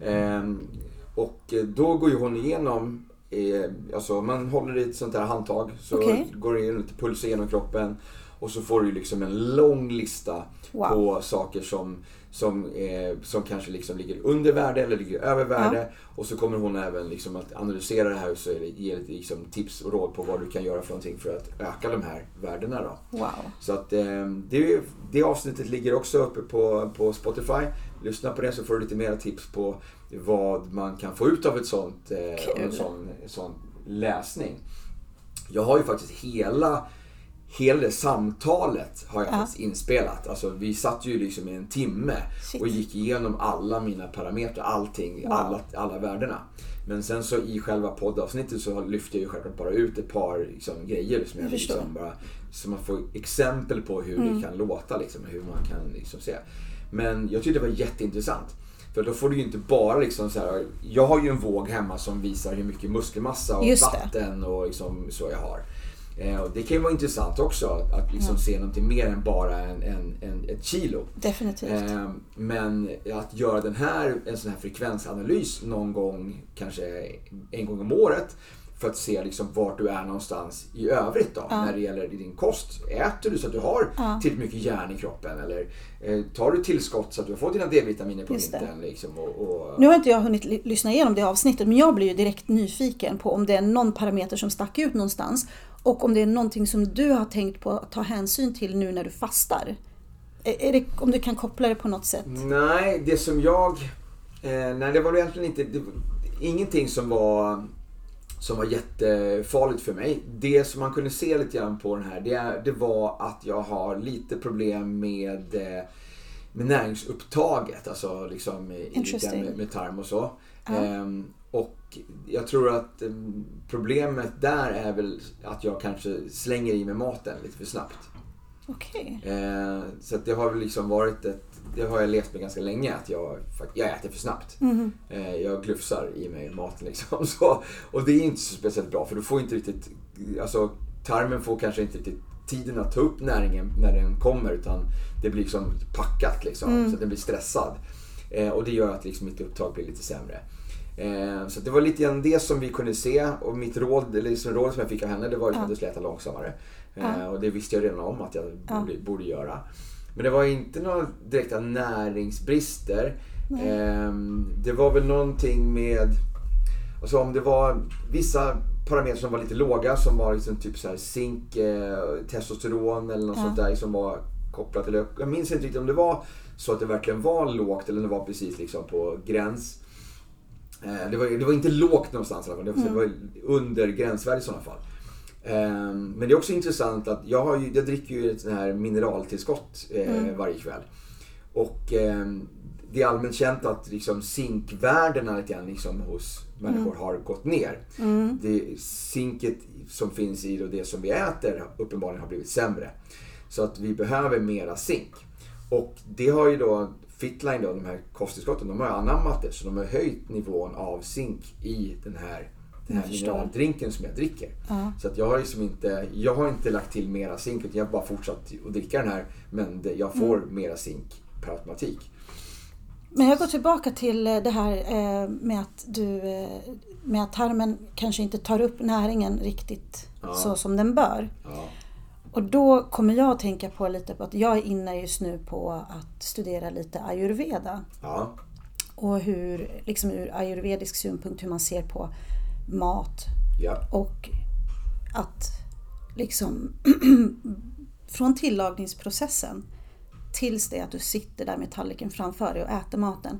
Ehm, och då går ju hon igenom eh, alltså man håller i ett sånt där handtag så okay. går det in lite puls genom kroppen. Och så får du liksom en lång lista wow. på saker som som, eh, som kanske liksom ligger under värde eller ligger över värde. Ja. Och så kommer hon även liksom att analysera det här och ge lite liksom tips och råd på vad du kan göra för någonting för att öka de här värdena. Då. Wow. Så att eh, det, det avsnittet ligger också uppe på, på Spotify. Lyssna på det så får du lite mer tips på vad man kan få ut av ett sånt, eh, en sån, sån läsning. Jag har ju faktiskt hela hela det samtalet har jag ja. faktiskt inspelat. Alltså, vi satt ju liksom i en timme Shit. och gick igenom alla mina parametrar, allting, wow. alla, alla värdena. Men sen så i själva poddavsnittet så lyfter jag ju självklart bara ut ett par liksom, grejer som jag, liksom bara, så man får exempel på hur mm. det kan låta, liksom, hur man kan liksom, se. Men jag tyckte det var jätteintressant. För då får du ju inte bara liksom så här, Jag har ju en våg hemma som visar hur mycket muskelmassa och vatten och liksom så jag har. Eh, och det kan ju vara intressant också att liksom ja. se någonting mer än bara en, en, en ett kilo. Definitivt. Eh, men att göra den här, en sån här frekvensanalys någon gång, kanske en gång om året för att se liksom vart du är någonstans i övrigt då, ja. när det gäller din kost. Äter du så att du har ja. tillräckligt mycket järn i kroppen? Eller eh, tar du tillskott så att du har fått dina D-vitaminer på vintern? Liksom, och, och... Nu har inte jag hunnit lyssna igenom det avsnittet men jag blir ju direkt nyfiken på om det är någon parameter som stack ut någonstans. Och om det är någonting som du har tänkt på att ta hänsyn till nu när du fastar. Det, om du kan koppla det på något sätt? Nej, det som jag... Eh, nej, det var egentligen inte... Det, ingenting som var som var jättefarligt för mig. Det som man kunde se lite grann på den här, det, det var att jag har lite problem med, eh, med näringsupptaget. Alltså liksom med, med tarm och så. Uh. Ehm, och jag tror att ehm, problemet där är väl att jag kanske slänger i mig maten lite för snabbt. Okej. Okay. Ehm, så det har väl liksom varit ett det har jag levt med ganska länge, att jag, jag äter för snabbt. Mm. Jag glufsar i mig maten liksom. Så, och det är inte så speciellt bra för du får inte riktigt, alltså tarmen får kanske inte riktigt tiden att ta upp näringen när den kommer utan det blir liksom packat liksom, mm. så den blir stressad. Eh, och det gör att liksom mitt upptag blir lite sämre. Eh, så det var lite grann det som vi kunde se och mitt råd, eller liksom råd som jag fick av henne det var liksom ja. att jag skulle äta långsammare. Eh, och det visste jag redan om att jag ja. borde, borde göra. Men det var inte några direkta näringsbrister. Eh, det var väl någonting med, alltså om det var vissa parametrar som var lite låga som var liksom typ så här zink, eh, testosteron eller något ja. sånt där som var kopplat till, jag minns inte riktigt om det var så att det verkligen var lågt eller om det var precis liksom på gräns. Eh, det, var, det var inte lågt någonstans i alla fall, det var, mm. det var under gränsvärde i sådana fall. Ehm, men det är också intressant att jag, har ju, jag dricker ju ett sånt här mineraltillskott eh, mm. varje kväll. Och ehm, det är allmänt känt att liksom zinkvärdena lite grann liksom hos människor mm. har gått ner. Mm. Det, zinket som finns i det som vi äter uppenbarligen har blivit sämre. Så att vi behöver mera zink. Och det har ju då Fitline, då, de här kosttillskotten, de har anammat det. Så de har höjt nivån av zink i den här den här mineraldrinken som jag dricker. Ja. Så att jag har liksom inte, jag har inte lagt till mera zink utan jag har bara fortsatt att dricka den här. Men jag får mm. mera zink per automatik. Men jag går tillbaka till eh, det här eh, med att, du, eh, med att tarmen kanske inte tar upp näringen riktigt ja. så som den bör. Ja. Och då kommer jag att tänka på lite på att jag är inne just nu på att studera lite ayurveda. Ja. Och hur, liksom ur ayurvedisk synpunkt, hur man ser på mat. Ja. Och att liksom från tillagningsprocessen tills det att du sitter där med tallriken framför dig och äter maten.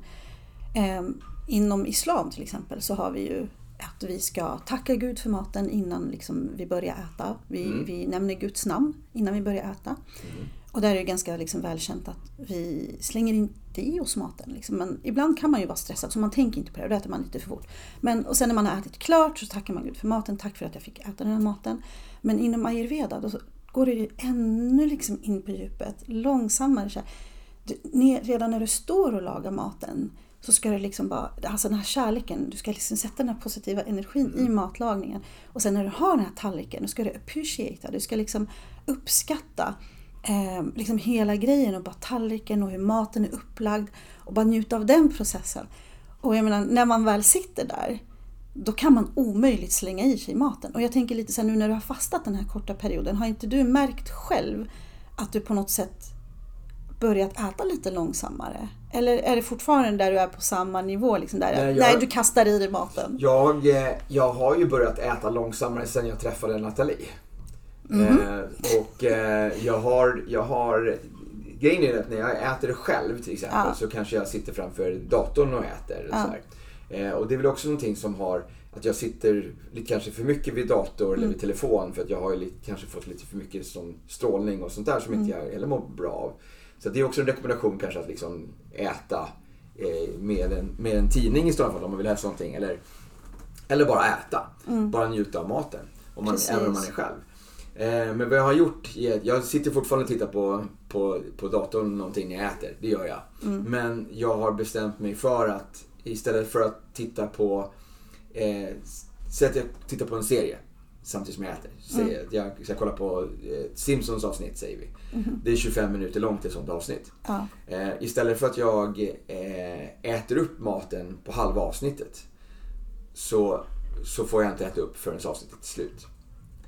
Eh, inom islam till exempel så har vi ju att vi ska tacka Gud för maten innan liksom vi börjar äta. Vi, mm. vi nämner Guds namn innan vi börjar äta. Mm. Och där är det ganska liksom välkänt att vi slänger inte i oss maten. Liksom. Men ibland kan man ju vara stressad så man tänker inte på det och då äter man lite för fort. Men, och sen när man har ätit klart så tackar man Gud för maten. Tack för att jag fick äta den här maten. Men inom ayurveda då går det ännu liksom in på djupet. Långsammare. Så här. redan när du står och lagar maten så ska du liksom bara, alltså den här kärleken, du ska liksom sätta den här positiva energin mm. i matlagningen. Och sen när du har den här tallriken, då ska du appreciata, du ska liksom uppskatta eh, liksom hela grejen och bara tallriken och hur maten är upplagd och bara njuta av den processen. Och jag menar, när man väl sitter där, då kan man omöjligt slänga i sig maten. Och jag tänker lite så här, nu när du har fastat den här korta perioden, har inte du märkt själv att du på något sätt börjat äta lite långsammare? Eller är det fortfarande där du är på samma nivå? Liksom där, nej, jag, nej, du kastar i dig maten. Jag, eh, jag har ju börjat äta långsammare sen jag träffade Nathalie. Mm. Och eh, jag har, jag har Grejen är att när jag äter själv till exempel ja. så kanske jag sitter framför datorn och äter. Och, ja. eh, och det är väl också någonting som har att jag sitter lite kanske för mycket vid dator mm. eller vid telefon för att jag har lite, kanske fått lite för mycket sån strålning och sånt där som mm. inte jag heller mår bra av. Så det är också en rekommendation kanske att liksom äta eh, med, en, med en tidning i sådana fall om man vill läsa någonting. Eller, eller bara äta. Mm. Bara njuta av maten. Om man, även om man är själv. Eh, men vad jag har gjort jag sitter fortfarande och tittar på, på, på datorn någonting när jag äter. Det gör jag. Mm. Men jag har bestämt mig för att istället för att titta på eh, Säg att jag tittar på en serie samtidigt som jag äter. Säg mm. jag ska kolla på eh, Simpsons avsnitt säger vi. Mm. Det är 25 minuter långt ett sånt avsnitt. Ja. Eh, istället för att jag eh, äter upp maten på halva avsnittet så, så får jag inte äta upp förrän avsnittet är slut.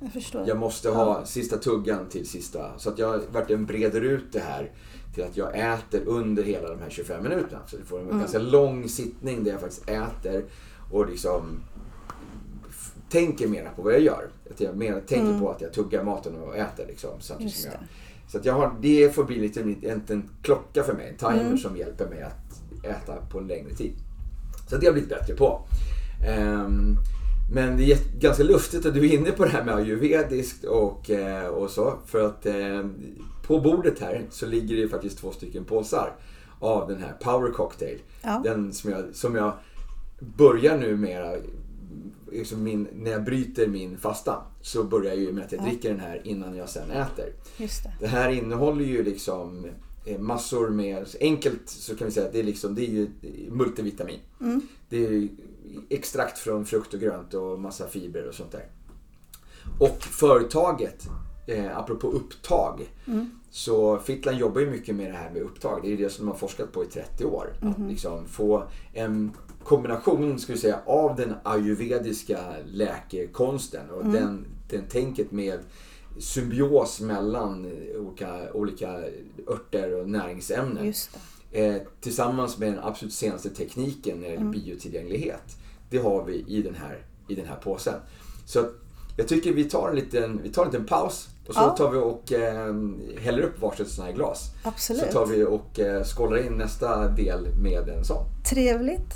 Jag förstår. Jag måste ha ja. sista tuggan till sista. Så att jag verkligen breder ut det här till att jag äter under hela de här 25 minuterna. Så det får en mm. ganska lång sittning där jag faktiskt äter och liksom tänker mera på vad jag gör. Att jag mer tänker mm. på att jag tuggar maten och äter liksom, samtidigt som jag... Så att jag har, det får bli lite en, en klocka för mig, en timer mm. som hjälper mig att äta på en längre tid. Så det har jag blivit bättre på. Um, men det är ganska lustigt att du är inne på det här med ayurvediskt och, eh, och så. För att eh, på bordet här så ligger det faktiskt två stycken påsar av den här Power Cocktail. Ja. Den som jag, som jag börjar numera, liksom min, när jag bryter min fasta så börjar jag ju med att jag ja. dricker den här innan jag sen äter. Just det. det här innehåller ju liksom eh, massor med, enkelt så kan vi säga att det är, liksom, det är ju multivitamin. Mm. Det är extrakt från frukt och grönt och massa fibrer och sånt där. Och företaget, eh, apropå upptag, mm. så Fitland jobbar ju mycket med det här med upptag. Det är ju det som de har forskat på i 30 år. Mm. Att mhm. liksom få en kombination ska vi säga, av den ayurvediska läkekonsten och mm. den, den tänket med symbios mellan olika, olika örter och näringsämnen. Eh, tillsammans med den absolut senaste tekniken när det gäller mm. biotillgänglighet. Det har vi i den här, i den här påsen. Så jag tycker vi tar en liten, vi tar en liten paus och så ja. tar vi och eh, häller upp varsitt sånt här glas. Absolut. Så tar vi och eh, skålar in nästa del med en sån. Trevligt.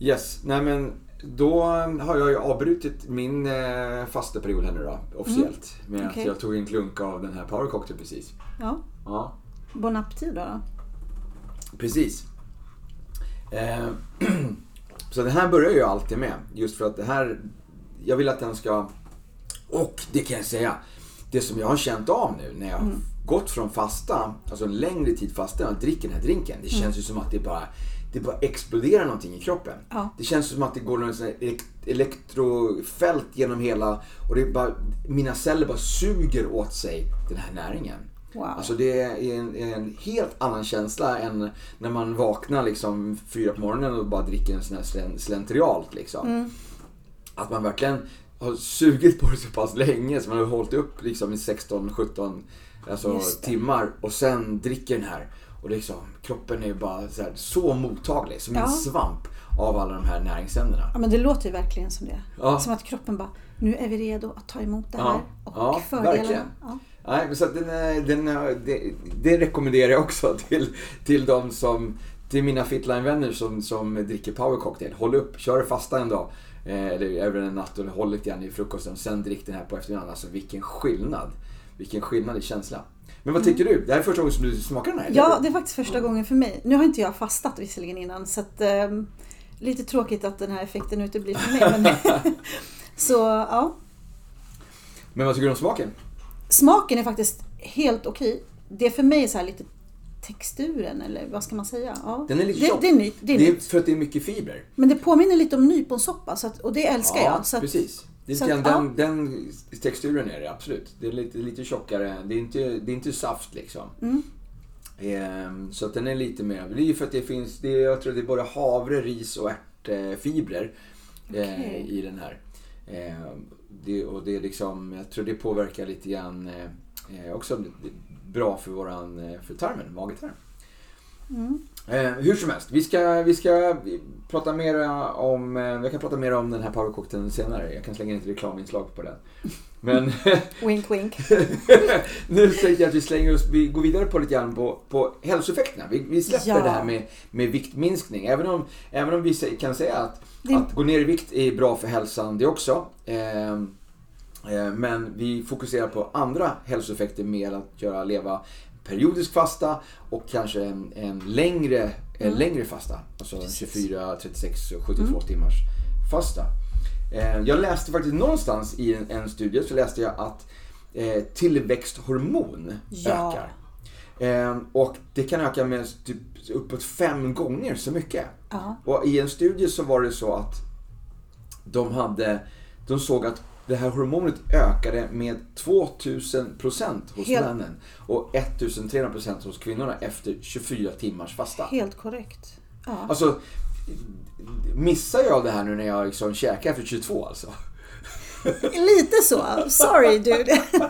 Yes, nej men då har jag ju avbrutit min eh, fasta period här nu då, officiellt. Mm. Med okay. att jag tog en klunk av den här Power Cocktail precis. Ja. ja. Bon appetit då. Precis. Eh, så det här börjar jag ju alltid med. Just för att det här, jag vill att den ska... Och det kan jag säga, det som jag har känt av nu när jag mm. gått från fasta, alltså en längre tid fasta, och dricker den här drinken. Det känns mm. ju som att det bara det bara exploderar någonting i kroppen. Ja. Det känns som att det går något elektrofält genom hela och det bara, mina celler bara suger åt sig den här näringen. Wow. Alltså det är en, en, helt annan känsla än när man vaknar liksom fyra på morgonen och bara dricker en sån här slentrialt liksom. Mm. Att man verkligen har sugit på det så pass länge så man har hållit upp liksom i 16-17 alltså, timmar och sen dricker den här. Och liksom, kroppen är bara så, här, så mottaglig, som ja. en svamp av alla de här näringsämnena. Ja men det låter ju verkligen som det. Ja. Som att kroppen bara, nu är vi redo att ta emot det här. Ja. Och ja, fördelarna. Verkligen. Ja. Nej, så den, den, det, det rekommenderar jag också till, till de som, till mina fitline-vänner som, som dricker power cocktail. Håll upp, kör fasta en dag. Eh, eller över en natt och håll lite grann i frukosten. Sen drick den här på eftermiddagen. Alltså vilken skillnad. Vilken skillnad i känsla. Men vad tycker du? Det här är första gången som du smakar den här? Ja, det är faktiskt första gången för mig. Nu har inte jag fastat visserligen innan så att, eh, lite tråkigt att den här effekten uteblir för mig. Men så ja. Men vad tycker du om smaken? Smaken är faktiskt helt okej. Det är för mig så här lite texturen eller vad ska man säga? Ja. Den är lite det, tjock. Det är, ny, det är, det är för att det är mycket fibrer. Men det påminner lite om nyponsoppa så att, och det älskar ja, jag. Så att, precis. Det är så att, den, ja. den texturen är det absolut. Det är lite, lite tjockare. Det är inte, det är inte saft liksom. Mm. Ehm, så att den är lite mer, det är ju för att det finns, det, jag tror det är både havre, ris och ärtfibrer eh, Okej. i den här. Ehm, det, och det är liksom, jag tror det påverkar lite grann eh, också det är bra för våran, eh, för tarmen, magetarm. Mm. Eh, hur som helst, vi ska, vi ska prata mer om, eh, jag kan prata mer om den här powercocktailn senare. Jag kan slänga in ett reklaminslag på den. Men Wink wink. nu tänkte jag att vi slänger oss, vi går vidare på lite grann på, på hälsoeffekterna. Vi, vi släpper Ja. det här med, med viktminskning. Även om, även om vi kan säga att, Det- att gå ner i vikt är bra för hälsan det också. Eh, eh, men vi fokuserar på andra hälsoeffekter med att göra, leva periodisk fasta och kanske en, en längre, en längre fasta. Alltså Precis. 24, 36 och 72 timmars fasta. Eh, jag läste faktiskt någonstans i en, en studie så läste jag att eh, tillväxthormon Ja. ökar. Eh, och det kan öka med typ uppåt fem gånger så mycket. Ja. Och i en studie så var det så att de hade, de såg att det här hormonet ökade med 2000% hos Helt- männen och 1300% hos kvinnorna efter 24 timmars fasta. Helt korrekt. Ja. Alltså, missar jag det här nu när jag liksom käkar efter 22 alltså? Lite så. Sorry dude.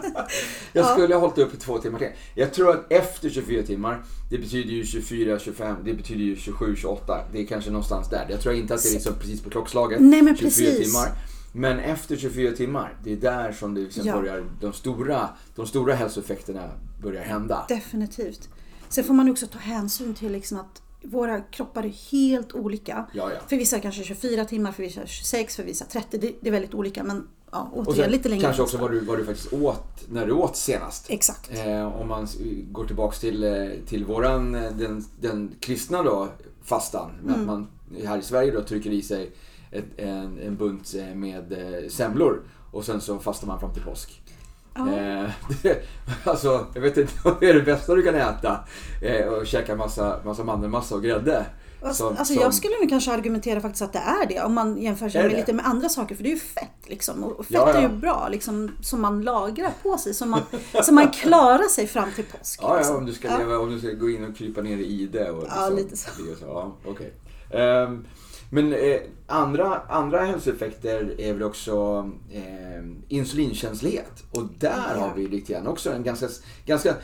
Jag skulle ha hållit upp i två timmar till. Jag tror att efter 24 timmar, det betyder ju 24, 25, det betyder ju 27, 28. Det är kanske någonstans där. Jag tror inte att det är liksom precis på klockslaget. Nej, men 24 precis. timmar. Men efter 24 timmar, det är där som det liksom Ja. börjar, de stora, de stora hälsoeffekterna börjar hända. Definitivt. Sen får man också ta hänsyn till liksom att våra kroppar är helt olika. Ja, ja. För vissa kanske 24 timmar, för vissa 26, för vissa 30. Det, det är väldigt olika. Men ja, Och återigen sen lite längre. kanske också vad du, vad du faktiskt åt när du åt senast. Exakt. Eh, om man går tillbaks till, eh, till våran, eh, den, den kristna då, fastan. Med Mm. att man här i Sverige då trycker i sig ett, en, en bunt eh, med semlor. Och sen så fastar man fram till påsk. Ja. Eh, det, alltså, jag vet inte det är det bästa du kan äta. Eh, och käka massa, massa mandelmassa och grädde. Alltså, Som- alltså som- jag skulle nog kanske argumentera faktiskt att det är det. Om man jämför sig med lite med andra saker. För det är ju fett liksom. Och fett Ja, ja. är ju bra liksom. Som man lagrar på sig. Som man, som man klarar sig fram till påsk. Ja, ja, liksom. om du ska, Ja. leva, om du ska gå in och krypa ner i det. Och Ja, lite så. det så. Ja, okej. Ehm, men eh, andra, andra hälsoeffekter är väl också eh, insulinkänslighet. Och där har vi lite grann också en ganska, ganska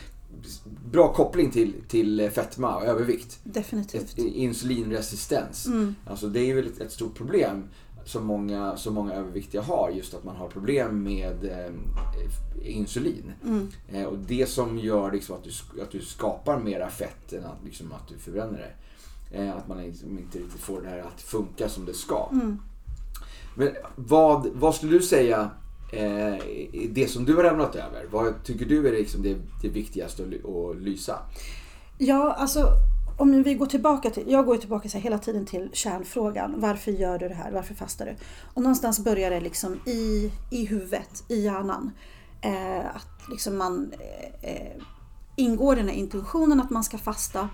bra koppling till, till fetma och övervikt. Definitivt. Insulinresistens. Mm. Alltså det är väl ett, ett stort problem som många, som många överviktiga har. Just att man har problem med eh, insulin. Mm. Eh, och det som gör liksom att, du, att du skapar mera fett än att, liksom att du förbränner det. Eh, att man liksom inte riktigt får det här att funka som det ska. Mm. Men vad, vad skulle du säga eh, det som du har lämnat över? Vad tycker du är liksom det, det viktigaste att, att lysa? Ja, alltså om vi går tillbaka till, jag går tillbaka så hela tiden till kärnfrågan. Varför gör du det här? Varför fastar du? Och någonstans börjar det liksom i, i huvudet, i hjärnan. Eh, att liksom man eh, eh, ingår den här intentionen att man ska fasta.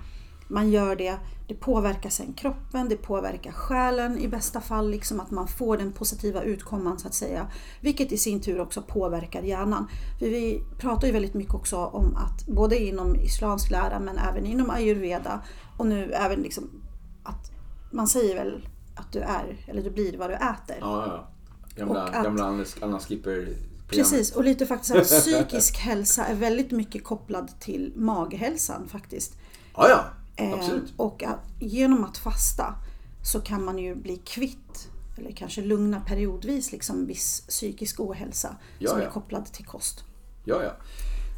Man gör det, det påverkar sen kroppen, det påverkar själen i bästa fall, liksom att man får den positiva utkomman så att säga. Vilket i sin tur också påverkar hjärnan. För vi pratar ju väldigt mycket också om att både inom islamsk lära men även inom ayurveda och nu även liksom att man säger väl att du är, eller du blir vad du äter. Ja, ja. Gamla, att- gamla Anna Skipper Precis, och lite faktiskt att psykisk hälsa är väldigt mycket kopplad till maghälsan faktiskt. Ja, ja. Eh, Absolut. Och att genom att fasta så kan man ju bli kvitt, eller kanske lugna periodvis, liksom viss psykisk ohälsa Ja, som ja. är kopplad till kost. Ja, ja.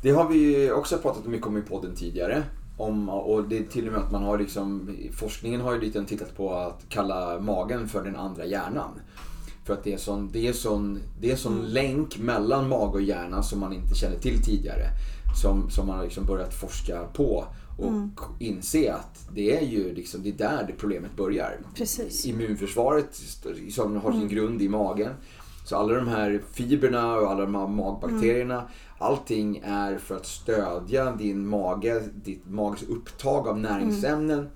Det har vi också pratat mycket om i podden tidigare. Om, och det är till och med att man har liksom, forskningen har ju lite tittat på att kalla magen för den andra hjärnan. För att det är sån, det är sån, det är sån länk mellan mage och hjärna som man inte kände till tidigare. Som, som man har liksom börjat forska på och inse att det är ju liksom, det är där det problemet börjar. Precis. Immunförsvaret som har sin grund i magen. Så alla de här fibrerna och alla de här magbakterierna. Allting är för att stödja din mage, ditt mages upptag av näringsämnen.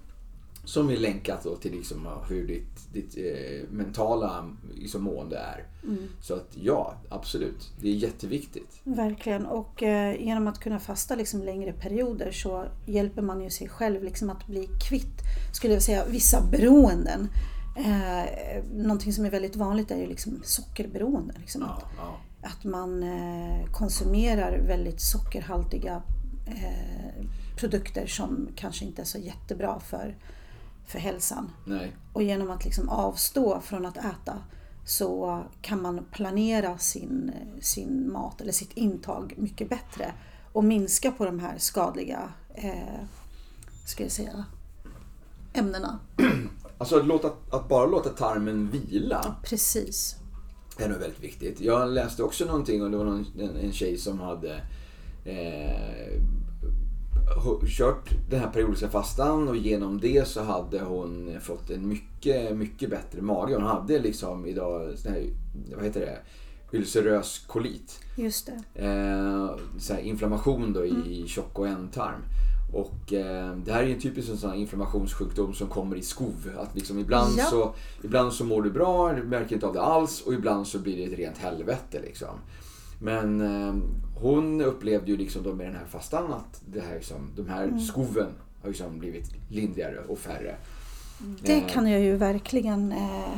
Som är länkat då till liksom hur ditt, ditt eh, mentala liksom, mående är. Mm. Så att ja, absolut. Det är jätteviktigt. Verkligen. Och eh, genom att kunna fasta liksom, längre perioder så hjälper man ju sig själv liksom, att bli kvitt, skulle jag säga, vissa beroenden. Eh, någonting som är väldigt vanligt är ju liksom sockerberoende. Liksom. Ja, ja. Att man eh, konsumerar väldigt sockerhaltiga eh, produkter som kanske inte är så jättebra för, för hälsan. Nej. Och genom att liksom avstå från att äta så kan man planera sin, sin mat eller sitt intag mycket bättre och minska på de här skadliga eh, ska jag säga, ämnena. Alltså att, låta, att bara låta tarmen vila. Precis. är nog väldigt viktigt. Jag läste också någonting och det var någon, en, en tjej som hade eh, kört den här periodiska fastan och genom det så hade hon fått en mycket, mycket bättre mage. Hon hade liksom idag, här, vad heter det, ulcerös kolit. Just det. Eh, så inflammation då i mm. tjock och ändtarm. Och eh, det här är en typisk sån inflammationssjukdom som kommer i skov. Att liksom ibland, ja. så, ibland så mår du bra, du märker inte av det alls och ibland så blir det ett rent helvete. Liksom. Men eh, hon upplevde ju liksom då med den här fastan att det här liksom, de här mm. skoven har liksom blivit lindrigare och färre. Det eh. kan jag ju verkligen eh,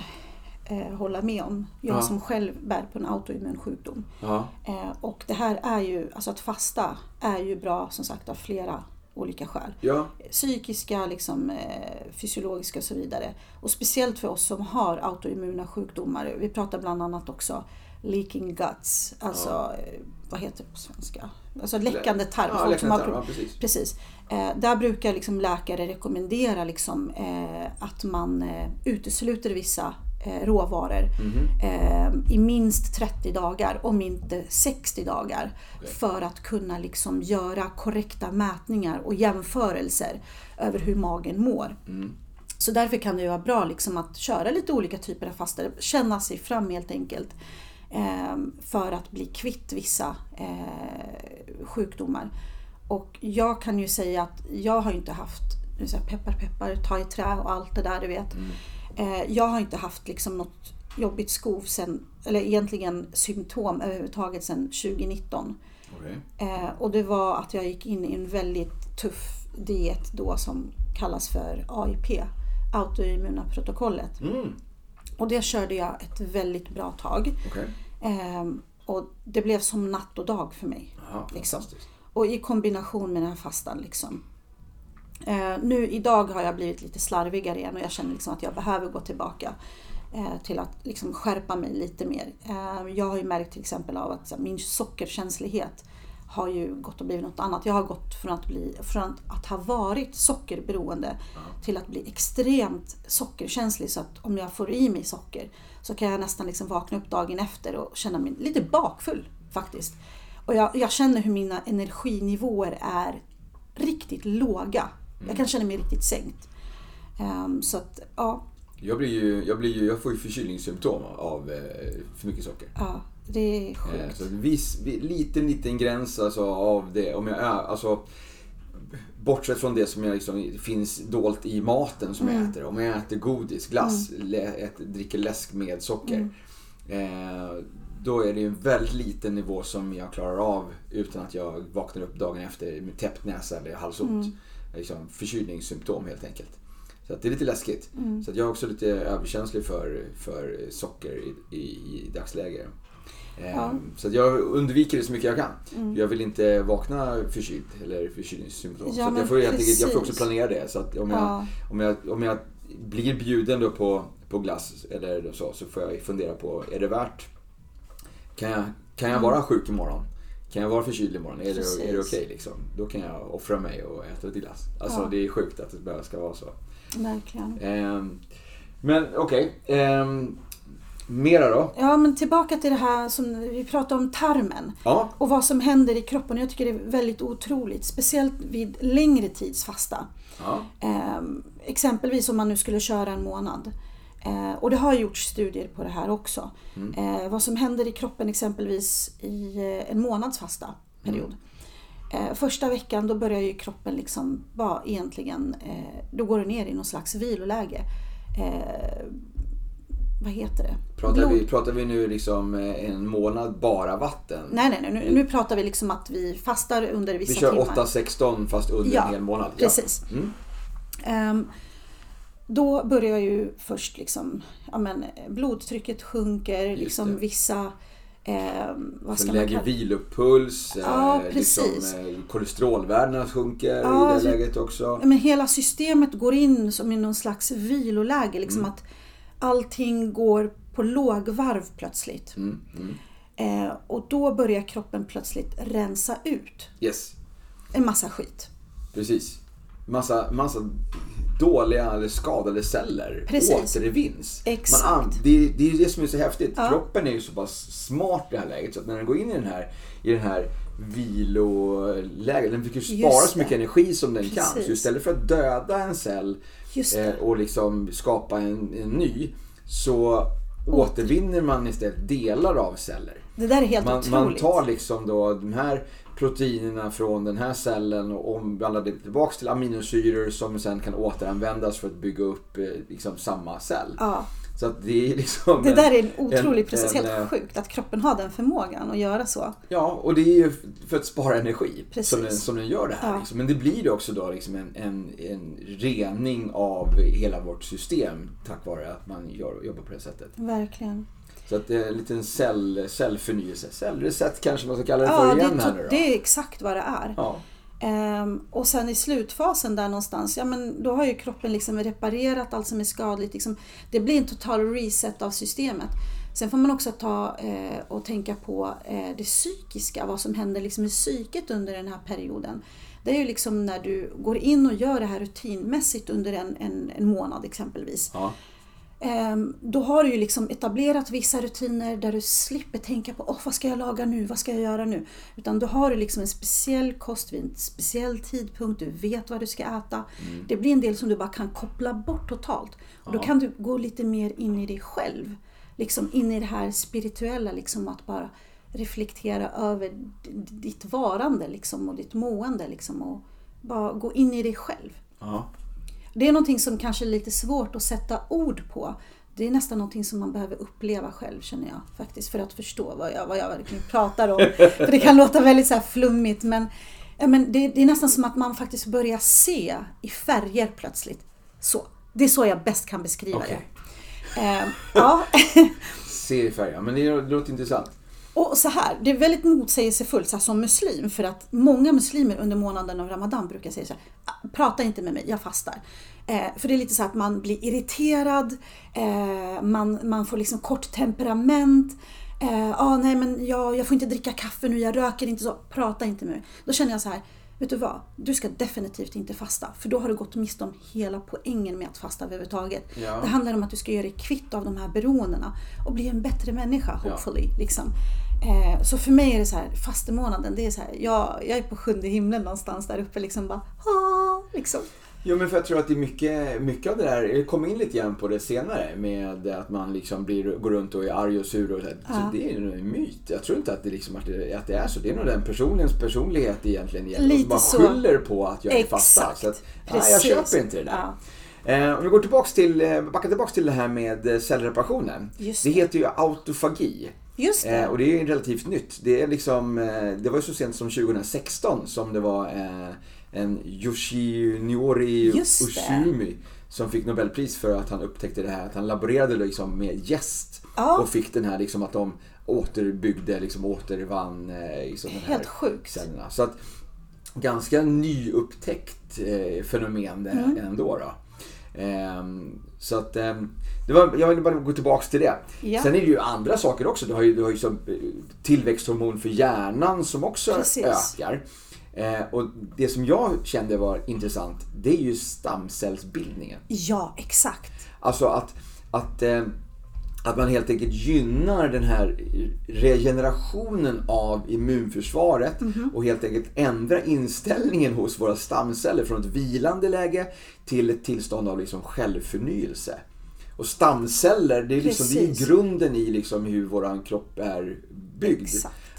eh, hålla med om. Jag ja. som själv bär på en autoimmun sjukdom. Ja. Eh, och det här är ju, alltså att fasta är ju bra som sagt av flera olika skäl. Ja. Psykiska, liksom, eh, fysiologiska och så vidare. Och speciellt för oss som har autoimmuna sjukdomar. Vi pratar bland annat också leaking guts, alltså ja. Eh, vad heter det på svenska? Alltså läckande tarm. Ja, läckande tarm ja, precis. precis. Eh, där brukar liksom läkare rekommendera liksom, eh, att man eh, utesluter vissa eh, råvaror mm. i minst 30 dagar, om inte 60 dagar. Okay. För att kunna liksom göra korrekta mätningar och jämförelser över hur magen mår. Mm. Så därför kan det vara bra liksom att köra lite olika typer av fastor, känna sig fram helt enkelt. Ehm, för att bli kvitt vissa eh, sjukdomar. Och jag kan ju säga att jag har inte haft nu säger peppar peppar, ta i trä och allt det där du vet. Mm. Eh, jag har inte haft liksom något jobbigt skov sen, eller egentligen symptom överhuvudtaget sedan 2019. Okay. Eh, och det var att jag gick in i en väldigt tuff diet då som kallas för AIP, autoimmuna protokollet. Mm. Och det körde jag ett väldigt bra tag. Okay. Ehm, och det blev som natt och dag för mig. Aha, liksom. Och i kombination med den här fastan. Liksom. Ehm, nu idag har jag blivit lite slarvigare igen och jag känner liksom att jag behöver gå tillbaka eh, till att liksom skärpa mig lite mer. Ehm, jag har ju märkt till exempel av att min sockerkänslighet har ju gått och blivit något annat. Jag har gått från att, bli, från att ha varit sockerberoende mm. till att bli extremt sockerkänslig. Så att om jag får i mig socker så kan jag nästan liksom vakna upp dagen efter och känna mig lite bakfull faktiskt. Och jag, jag känner hur mina energinivåer är riktigt låga. Mm. Jag kan känna mig riktigt sänkt. Um, så att, ja. Jag, blir ju, jag, blir ju, jag får ju förkylningssymptom av eh, för mycket socker. Ja. Det är eh, sjukt. Så viss, liten, liten gräns alltså av det. Om jag är, alltså, bortsett från det som jag liksom, finns dolt i maten som mm. jag äter. Om jag äter godis, glass, mm. äter, dricker läsk med socker. Mm. Eh, då är det en väldigt liten nivå som jag klarar av utan att jag vaknar upp dagen efter med täppt näsa eller halsont. Mm. Liksom förkylningssymptom helt enkelt. Så det är lite läskigt. Mm. Så jag är också lite överkänslig för, för socker i, i, i dagsläget. Ja. Ehm, så jag undviker det så mycket jag kan. Mm. Jag vill inte vakna förkyld eller förkylningssymptom. Ja, så jag, får, jag, jag får också planera det. Så om, jag, ja. om, jag, om jag blir bjuden då på, på glass eller så, så får jag fundera på, är det värt? Kan jag, kan jag vara sjuk imorgon? Kan jag vara förkyld imorgon? Är det, är det okej okay, liksom? Då kan jag offra mig och äta lite glass. Alltså ja. det är sjukt att det bara ska vara så. Verkligen. Um, men okej. Okay. Um, Mera då? Ja, men tillbaka till det här som vi pratade om tarmen. Ja. Och vad som händer i kroppen. Jag tycker det är väldigt otroligt. Speciellt vid längre tids fasta. Ja. Eh, exempelvis om man nu skulle köra en månad. Eh, och det har gjorts studier på det här också. Mm. Eh, vad som händer i kroppen exempelvis i eh, en månads fasta period. Eh, första veckan då börjar ju kroppen liksom vara egentligen, eh, då går det ner i någon slags viloläge. Eh, vad heter det? Pratar vi, pratar vi nu liksom eh, en månad bara vatten? Nej, nej, nej. Nu, nu pratar vi liksom att vi fastar under vissa timmar. Vi kör 8-16 fast under ja, en hel månad? Precis. Ja. Mm. Um, då börjar ju först liksom, ja men blodtrycket sjunker, liksom vissa Eh, vad ska lägre man vilopuls, ja, eh, liksom, eh, kolesterolvärdena sjunker ja, i det läget också. Men hela systemet går in som i någon slags viloläge. Liksom mm. att allting går på lågvarv plötsligt. Mm. Mm. Eh, och då börjar kroppen plötsligt rensa ut yes. en massa skit. Precis. Massa, massa dåliga eller skadade celler Precis. återvinns. Exakt. Man, det, det är det som är så häftigt. Ja. Kroppen är ju så pass smart i det här läget så att när den går in i den här, i den här viloläget, den försöker spara så mycket energi som den Precis. kan. Så istället för att döda en cell och liksom skapa en, en ny så återvinner man istället delar av celler. Det där är helt man, otroligt. Man tar liksom då de här proteinerna från den här cellen och omvandlar det tillbaks till aminosyror som sen kan återanvändas för att bygga upp eh, liksom, samma cell. Ja. Så att det är liksom... Det där är en otrolig process, helt en, sjukt att kroppen har den förmågan att göra så. Ja, och det är ju för att spara energi som den, som den gör det här. Ja. Liksom. Men det blir ju också då liksom en, en, en rening av hela vårt system tack vare att man gör, jobbar på det sättet. Verkligen. Så att det är en liten cell, cellförnyelse. Cellreset kanske man ska kalla det för ja, igen det, här nu då. det är exakt vad det är. Ja. Um, och sen i slutfasen där någonstans, ja men då har ju kroppen liksom reparerat allt som är skadligt. Liksom, det blir en total reset av systemet. Sen får man också ta eh, och tänka på eh, det psykiska, vad som händer liksom i psyket under den här perioden. Det är ju liksom när du går in och gör det här rutinmässigt under en, en, en månad exempelvis. Ja. Ehm, då har du ju liksom etablerat vissa rutiner där du slipper tänka på oh, vad ska jag laga nu, vad ska jag göra nu? Utan då har du liksom en speciell kost vid en speciell tidpunkt, du vet vad du ska äta. Mm. Det blir en del som du bara kan koppla bort totalt. Och då kan du gå lite mer in i dig själv. Liksom in i det här spirituella, liksom att bara reflektera över ditt varande liksom, och ditt mående. Liksom, och bara gå in i dig själv. Ja. Det är någonting som kanske är lite svårt att sätta ord på. Det är nästan någonting som man behöver uppleva själv känner jag faktiskt för att förstå vad jag, vad jag verkligen pratar om. för det kan låta väldigt så flummigt men, men det, det, är nästan som att man faktiskt börjar se i färger plötsligt. Så. Det är så jag bäst kan beskriva okay. det. Eh, ja. se i färger, men det låter intressant. Och så här, det är väldigt motsägelsefullt så här, som muslim för att många muslimer under månaden av Ramadan brukar säga så här, prata inte med mig, jag fastar. Eh, för det är lite så att man blir irriterad, eh, man, man får liksom kort temperament. Eh, ah, nej men jag, jag får inte dricka kaffe nu, jag röker inte så, prata inte med mig. Då känner jag så här, vet du vad? Du ska definitivt inte fasta. För då har du gått miste om hela poängen med att fasta överhuvudtaget. Ja. Det handlar om att du ska göra dig kvitt av de här beroendena och bli en bättre människa, hopefully. Ja. Liksom. Eh, så för mig är det så här, fastemånaden, det är så här, jag, jag är på sjunde himlen någonstans där uppe liksom bara, ha, liksom. Jo men för jag tror att det är mycket, mycket av det där, jag kom in lite grann på det senare med att man liksom blir, går runt och är arg och sur och så. Ja. så det är nog en myt. Jag tror inte att det, liksom, att, det, att det är så. Det är nog den personens personlighet egentligen. Lite som bara så. skyller på att jag är fasta. Så att, nej, jag köper inte det där. Ja. Eh, om vi går tillbaks till, eh, backar tillbaks till det här med eh, cellreparationen. Det. det heter ju autofagi. Just det. Eh, och det är relativt nytt. Det, är liksom, eh, det var ju så sent som 2016 som det var eh, en Yoshinori Ushumi som fick Nobelpris för att han upptäckte det här att han laborerade liksom med gäst ja. och fick den här liksom att de återbyggde, liksom återvann eh, liksom den Helt sjukt. cellerna. Så att ganska nyupptäckt eh, fenomen det mm. ändå. Då. Eh, så att eh, det var, jag vill bara gå tillbaks till det. Ja. Sen är det ju andra saker också. Du har ju, du har ju som, eh, tillväxthormon för hjärnan som också Precis. ökar. Eh, och det som jag kände var intressant, det är ju stamcellsbildningen. Ja, exakt. Alltså att, att, eh, att man helt enkelt gynnar den här regenerationen av immunförsvaret mm -hmm. och helt enkelt ändrar inställningen hos våra stamceller från ett vilande läge till ett tillstånd av liksom självförnyelse. Och stamceller, det är, liksom, det är grunden i liksom hur vår kropp är byggd.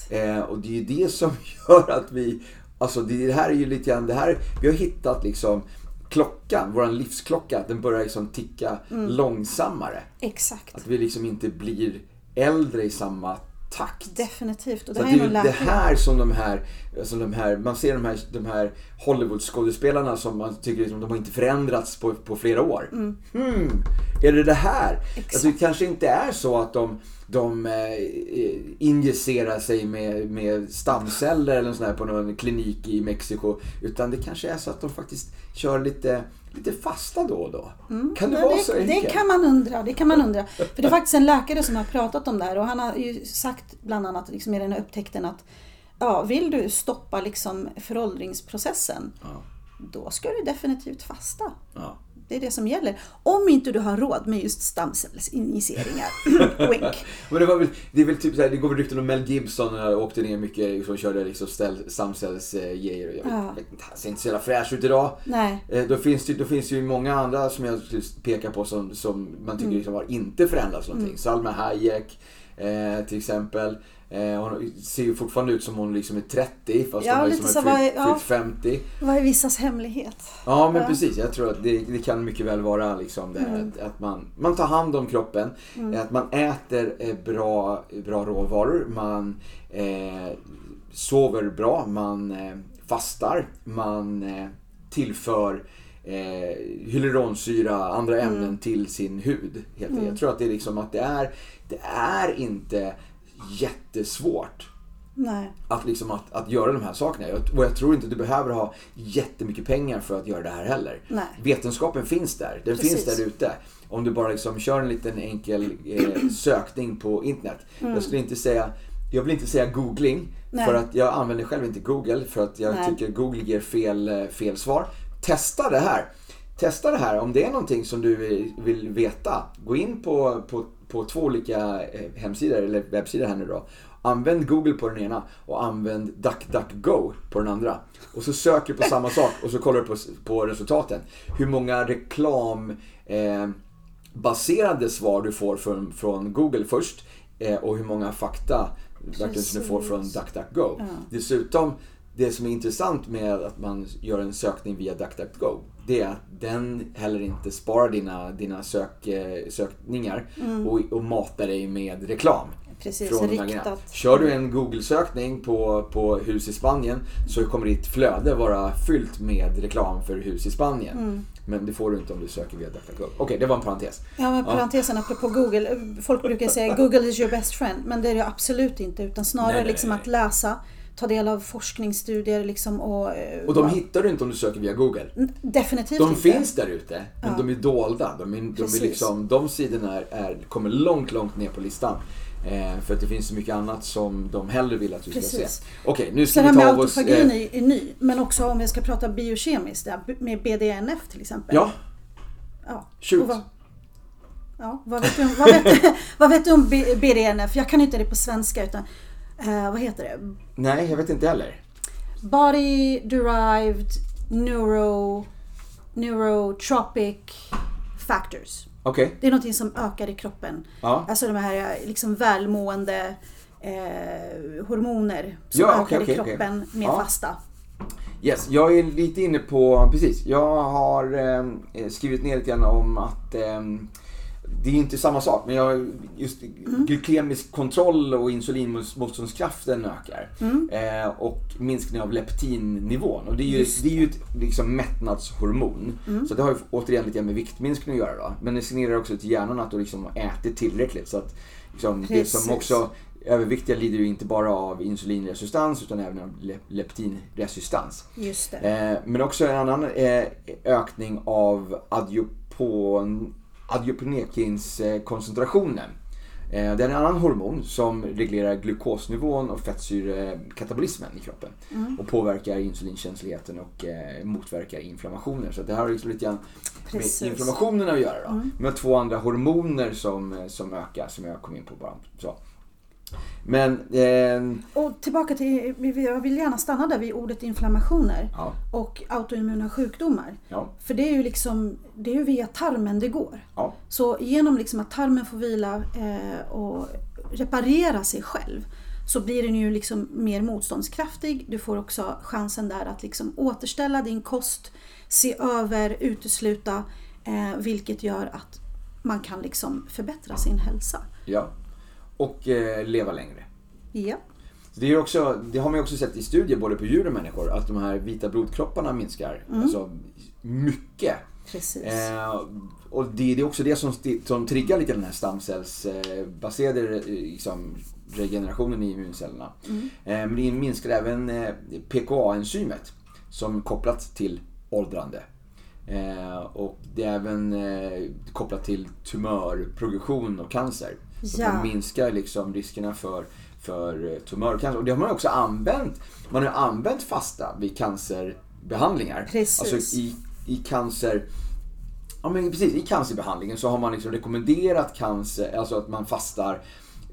Eh, och det är ju det som gör att vi Alltså det, det här är ju lite grann, det här, vi har hittat liksom klockan, vår livsklocka, den börjar liksom ticka Mm. långsammare. Exakt. Att vi liksom inte blir äldre i samma takt. Definitivt. Och det här är det ju det här som de här, som de här man ser de här, de här Hollywood-skådespelarna som man tycker liksom, de har inte förändrats på, på flera år. Mm. Hmm, är det det här? Alltså, det kanske inte är så att de, de eh, injicerar sig med, med stamceller eller sån här på någon klinik i Mexiko. Utan det kanske är så att de faktiskt kör lite, lite fasta då och då. Kan det Ja, vara det, så det enkelt? kan man undra. Det kan man undra. För det är faktiskt en läkare som har pratat om det här och han har ju sagt bland annat liksom i den här upptäckten att ja, vill du stoppa liksom föråldringsprocessen Ja, då ska du definitivt fasta. ja. Det är det som gäller. Om inte du har råd med just stamcellsinjiceringar. Wink. Men det, var väl, det är väl typ såhär, det går väl rykten om Mel Gibson när åkte ner mycket liksom, körde liksom stamcellsgrejer. och Ja. han ser inte så jävla fräsch ut idag. Nej. Eh, Då finns, det, då finns det ju många andra som jag skulle peka på som, som man tycker liksom har inte förändrats någonting. Salma Hayek eh, till exempel. Eh, hon ser ju fortfarande ut som hon liksom är 30 fast Ja, hon liksom så fyllt, var- ja. fyllt 50. Vad är vissas hemlighet? Ja men Ja. precis, jag tror att det, det kan mycket väl vara liksom det Mm. att, att man, man tar hand om kroppen, att man äter eh, bra, bra råvaror, man eh, sover bra, man eh, fastar, man eh, tillför eh, hyaluronsyra, andra Mm. ämnen till sin hud. Helt enkelt. Jag tror att det är liksom att det är, det är inte jättesvårt Nej. att, liksom att, att göra de här sakerna. Jag- Och jag tror inte du behöver ha jättemycket pengar för att göra det här heller. Nej. Vetenskapen finns där. Den Precis. finns där ute. Om du bara liksom kör en liten enkel eh, sökning på internet. Jag skulle inte säga jag vill inte säga googling Mm. Nej. för att jag använder själv inte Google för att jag Nej. tycker Google ger fel, eh, fel svar. Testa det här. Testa det här. Om det är någonting som du vill- vill veta, gå in på, på, på två olika eh, hemsidor eller webbsidor här nu då. Använd Google på den ena och använd DuckDuckGo på den andra. Och så söker du på samma sak och så kollar du på, på resultaten. Hur många reklam eh, svar du får från, från Google först eh, och hur många fakta du får från. DuckDuckGo. Ja. Dessutom, det som är intressant med att man gör en sökning via DuckDuckGo, det är att den heller inte sparar dina, dina sök, eh, sökningar och, och matar dig med reklam. Precis, från riktat. Kör du en Google-sökning på, på hus i Spanien så kommer ditt flöde vara fyllt med reklam för hus i Spanien. Mm. Men det får du inte om du söker via DuckDuckGo. Okej, det var en parentes. Ja, men parentesen apropå Google. Folk brukar säga Google is your best friend. Men det är det absolut inte. Utan snarare Nej, nej, liksom nej. att läsa, ta del av forskningsstudier liksom och... eh, Och de hittar du inte om du söker via Google. Definitivt De inte. finns där ute, men Ja. de är dolda. De, är, de, är liksom, de sidorna är, är, kommer långt, långt ner på listan. Eh, för att det finns så mycket annat som de hellre vill att du ska Precis. se. Okej, nu Så ska det här vi med ta av oss... autofagin Eh, är, ny. Men också om vi ska prata biokemiskt, med BDNF till exempel. ja, ja. shoot. Ja, vad, vet du, vad, vet, vad vet du om BDNF? Jag kan inte det på svenska utan eh, vad heter det? Nej, jag vet inte heller. Body derived neuro, neurotropic factors. Okej, Det är någonting som ökar i kroppen. ja. Alltså de här liksom välmående eh, hormoner som Ja, ökar okej, i kroppen med Ja. fasta. Yes, jag är lite inne på, precis, jag har eh, skrivit ner lite grann om att eh, det är inte samma sak, men jag, just glykemisk kontroll och insulinmotståndskraften ökar. Eh, och minskning av leptinnivån. Och det är ju, Just det är ju ett liksom, mättnadshormon. Så det har ju återigen lite med viktminskning att göra. Då. Men det signalerar också till hjärnan att du liksom äter tillräckligt. Så att liksom, det som också Överviktiga lider ju inte bara av insulinresistans utan även av le- leptinresistans. Just det. Eh, men också en annan eh, ökning av adiopon, adioponekins eh, koncentrationen. Det är en annan hormon som reglerar glukosnivån och fettsyrekatabolismen i kroppen. Mm. Och påverkar insulinkänsligheten och eh, motverkar inflammationer. Så det här har liksom lite grann med Precis. Mm. inflammationen att göra. Då. Med två andra hormoner som, eh, som ökar som jag kom in på bara. Så. Men, eh, Och tillbaka till, jag vill gärna stanna där vid ordet inflammationer ja, och autoimmuna sjukdomar. ja, För det är ju liksom, det är ju via tarmen det går. ja. Så genom liksom att tarmen får vila eh, och reparera sig själv så blir den ju liksom mer motståndskraftig. Du får också chansen där att liksom återställa din kost, se över, utesluta, eh, vilket gör att man kan liksom förbättra sin hälsa. Ja, och eh, leva längre. Ja. Det, är också, det har man ju också sett i studier både på djur och människor att de här vita blodkropparna minskar. Mm. Alltså mycket. Precis. Eh, och det, det, är också det som, som triggar lite den här stamcellsbaserade eh, liksom, regenerationen i immuncellerna. Mm. Eh, men det minskar även eh, PKA-enzymet som kopplat till åldrande. Eh, och det är även eh, kopplat till tumörprogression och cancer. Så ja. det minskar liksom riskerna för, för tumörcancer. Och det har man också använt. Man har använt fasta vid cancerbehandlingar. Precis. Alltså i, i cancer Ja men precis, i cancerbehandlingen så har man liksom rekommenderat cancer, alltså att man fastar.